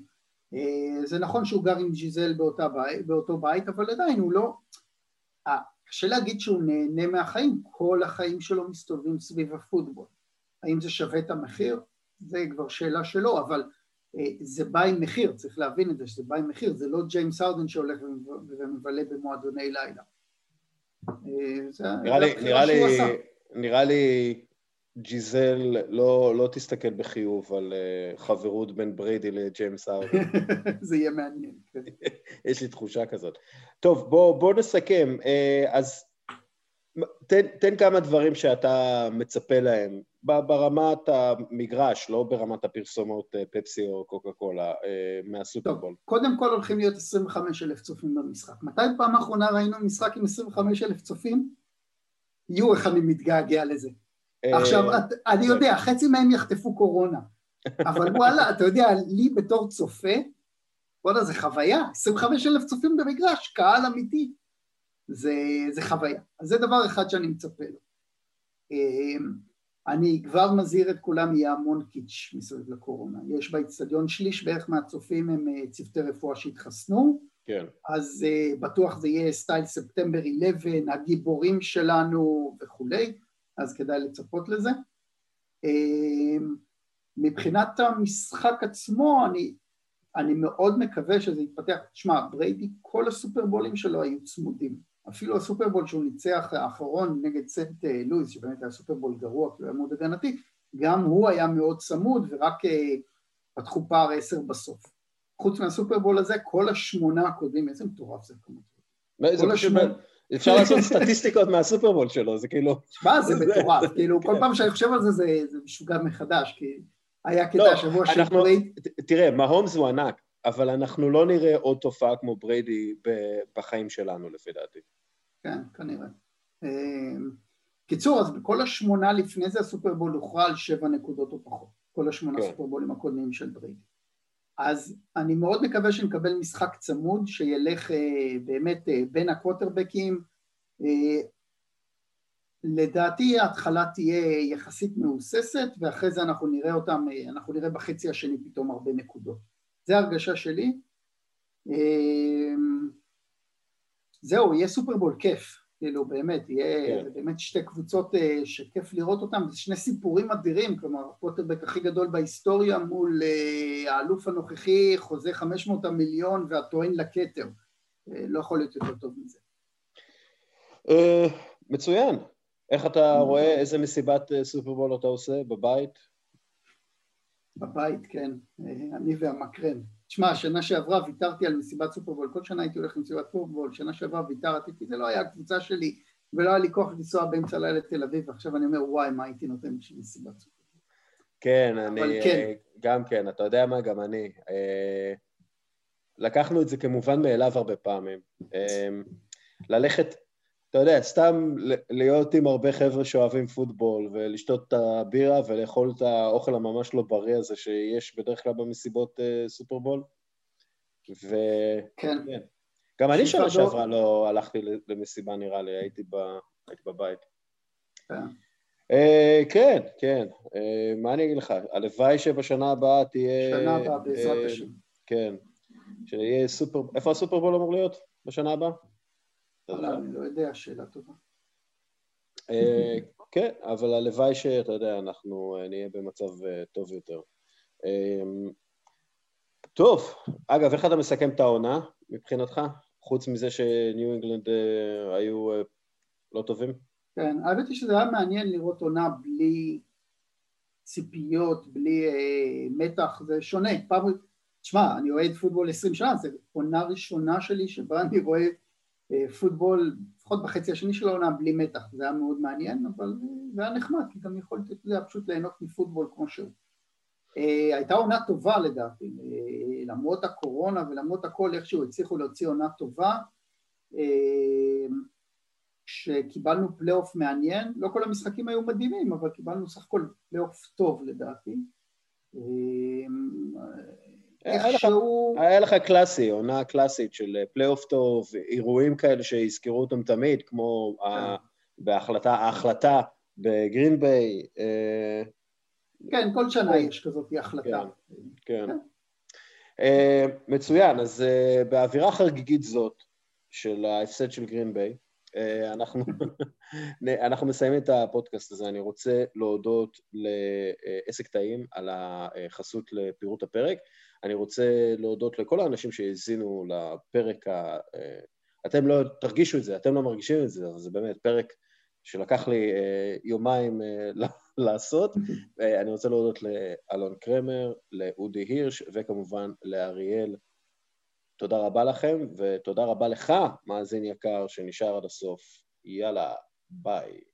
אה, זה נכון שהוא גר עם ג'יזל באותה בית, באותו בית, אבל עדיין הוא לא... קשה להגיד שהוא נהנה מהחיים, כל החיים שלו מסתובבים סביב הפוטבול. האם זה שווה את המחיר? זה כבר שאלה שלו, אבל אה, זה בא עם מחיר, צריך להבין את זה, שזה בא עם מחיר, זה לא ג'יימס ארדן שהולך ומבלה במועדוני לילה. אה, נראה לי, נראה לי, נראה לי ג'יזל לא, לא תסתכל בחיוב על אה, חברות בין בריידי לג'יימס ארדן. זה יהיה מעניין. כן. יש לי תחושה כזאת. טוב, בוא, בוא נסכם. אה, אז תן, תן כמה דברים שאתה מצפה להם ברמת המגרש, לא ברמת הפרסומות אה, פפסי או קוקה קולה אה, מהסופרבול. קודם כל הולכים להיות 25 אלף צופים במשחק. מתי פעם האחרונה ראינו משחק עם 25 אלף צופים? יו, איך אני מתגעגע לזה. אה, עכשיו, אני יודע, חצי מהם יחטפו קורונה, אבל וואלה, אתה יודע, לי בתור צופה, וואלה, זה חוויה, 25 אלף צופים במגרש, קהל אמיתי, זה, זה חוויה. אז זה דבר אחד שאני מצפה לו. אני כבר מזהיר את כולם, יהיה המון קיץ' מסביב לקורונה. יש באצטדיון שליש בערך מהצופים הם אה, צוותי רפואה שהתחסנו, כן. אז uh, בטוח זה יהיה סטייל ספטמבר 11, הגיבורים שלנו וכולי, אז כדאי לצפות לזה. Uh, מבחינת המשחק עצמו, אני, אני מאוד מקווה שזה יתפתח. תשמע, בריידי, כל הסופרבולים שלו היו צמודים. אפילו הסופרבול שהוא ניצח האחרון נגד סנט אה, לואיס, שבאמת היה סופרבול גרוע, כי הוא היה מאוד הגנתי, גם הוא היה מאוד צמוד ורק אה, פתחו פער עשר בסוף. חוץ מהסופרבול הזה, כל השמונה הקודמים, איזה מטורף זה השמונה... אפשר לעשות סטטיסטיקות מהסופרבול שלו, זה כאילו... שמע, זה מטורף, כאילו, כל פעם שאני חושב על זה, זה משוגע מחדש, כי היה קטע לא, השבוע של. תראה, מהומס הוא ענק, אבל אנחנו לא נראה עוד תופעה כמו בריידי בחיים שלנו, לפי דעתי. כן, כנראה. אמ, קיצור, אז בכל השמונה לפני זה הסופרבול הוכרע על שבע נקודות או פחות. כל השמונה כן. סופרבולים הקודמים של בריידי. אז אני מאוד מקווה שנקבל משחק צמוד שילך אה, באמת אה, בין הקווטרבקים. אה, לדעתי ההתחלה תהיה יחסית מהוססת ואחרי זה אנחנו נראה אותם, אה, אנחנו נראה בחצי השני פתאום הרבה נקודות. זה הרגשה שלי. אה, זהו, יהיה סופרבול כיף, כאילו באמת, יהיה כן. באמת שתי קבוצות אה, שכיף לראות אותן, זה שני סיפורים אדירים, כלומר הפוטרבק הכי גדול בהיסטוריה מול אה, האלוף הנוכחי, חוזה 500 המיליון והטוען לכתר, אה, לא יכול להיות יותר טוב מזה. מצוין. איך אתה רואה איזה מסיבת סופרבול אתה עושה בבית? בבית, כן, אני והמקרן. תשמע, שנה שעברה ויתרתי על מסיבת סופרבול, כל שנה הייתי הולך למסיבת סופרבול, שנה שעברה ויתרתי, כי זה לא היה הקבוצה שלי, ולא היה לי כוח לנסוע באמצע הלילה לתל אביב, ועכשיו אני אומר, וואי, מה הייתי נותן בשביל מסיבת סופרבול. כן, אני... כן. גם כן, אתה יודע מה, גם אני. אה, לקחנו את זה כמובן מאליו הרבה פעמים. אה, ללכת אתה יודע, סתם להיות עם הרבה חבר'ה שאוהבים פוטבול ולשתות את הבירה ולאכול את האוכל הממש לא בריא הזה שיש בדרך כלל במסיבות uh, סופרבול. ו... כן. כן. גם אני שנה שעברה לא הלכתי למסיבה נראה לי, הייתי, ב... הייתי בבית. כן. Uh, כן, כן. Uh, מה אני אגיד לך? הלוואי שבשנה הבאה תהיה... שנה הבאה, בעזרת השם. כן. שיהיה סופר... איפה הסופרבול אמור להיות בשנה הבאה? אני לא יודע, שאלה טובה. אה, כן, אבל הלוואי שאתה יודע, אנחנו נהיה במצב טוב יותר. טוב, אגב, איך אתה מסכם את העונה מבחינתך? חוץ מזה שניו אינגלנד היו לא טובים? כן, האמת היא שזה היה מעניין לראות עונה בלי ציפיות, בלי אה, מתח, זה שונה. פעם, תשמע, אני אוהד פוטבול עשרים שנה, זו עונה ראשונה שלי שבה אני רואה אה, פוטבול, לפחות בחצי השני של העונה, בלי מתח. זה היה מאוד מעניין, אבל אה, זה היה נחמד, כי גם יכולתי, אתה יודע, פשוט ליהנות מפוטבול כמו שהוא. אה, הייתה עונה טובה לדעתי, אה, למרות הקורונה ולמרות הכל, איכשהו הצליחו להוציא עונה טובה. אה, שקיבלנו פלייאוף מעניין, לא כל המשחקים היו מדהימים, אבל קיבלנו סך הכל פלייאוף טוב לדעתי. איכשהו... היה לך קלאסי, עונה קלאסית של פלייאוף טוב, אירועים כאלה שיזכרו אותם תמיד, כמו כן. בהחלטה, ההחלטה בגרין ביי. אה, כן, כל שנה יש כזאת החלטה. כן, כן. אה, מצוין, אז אה, באווירה חגיגית זאת של ההפסד של גרין ביי, אה, אנחנו, אנחנו מסיימים את הפודקאסט הזה. אני רוצה להודות לעסק טעים על החסות לפירוט הפרק. אני רוצה להודות לכל האנשים שהאזינו לפרק ה... אה, אתם לא תרגישו את זה, אתם לא מרגישים את זה, אבל זה באמת פרק שלקח לי אה, יומיים לעשות. אני רוצה להודות לאלון קרמר, לאודי הירש וכמובן לאריאל. תודה רבה לכם, ותודה רבה לך, מאזין יקר, שנשאר עד הסוף. יאללה, ביי.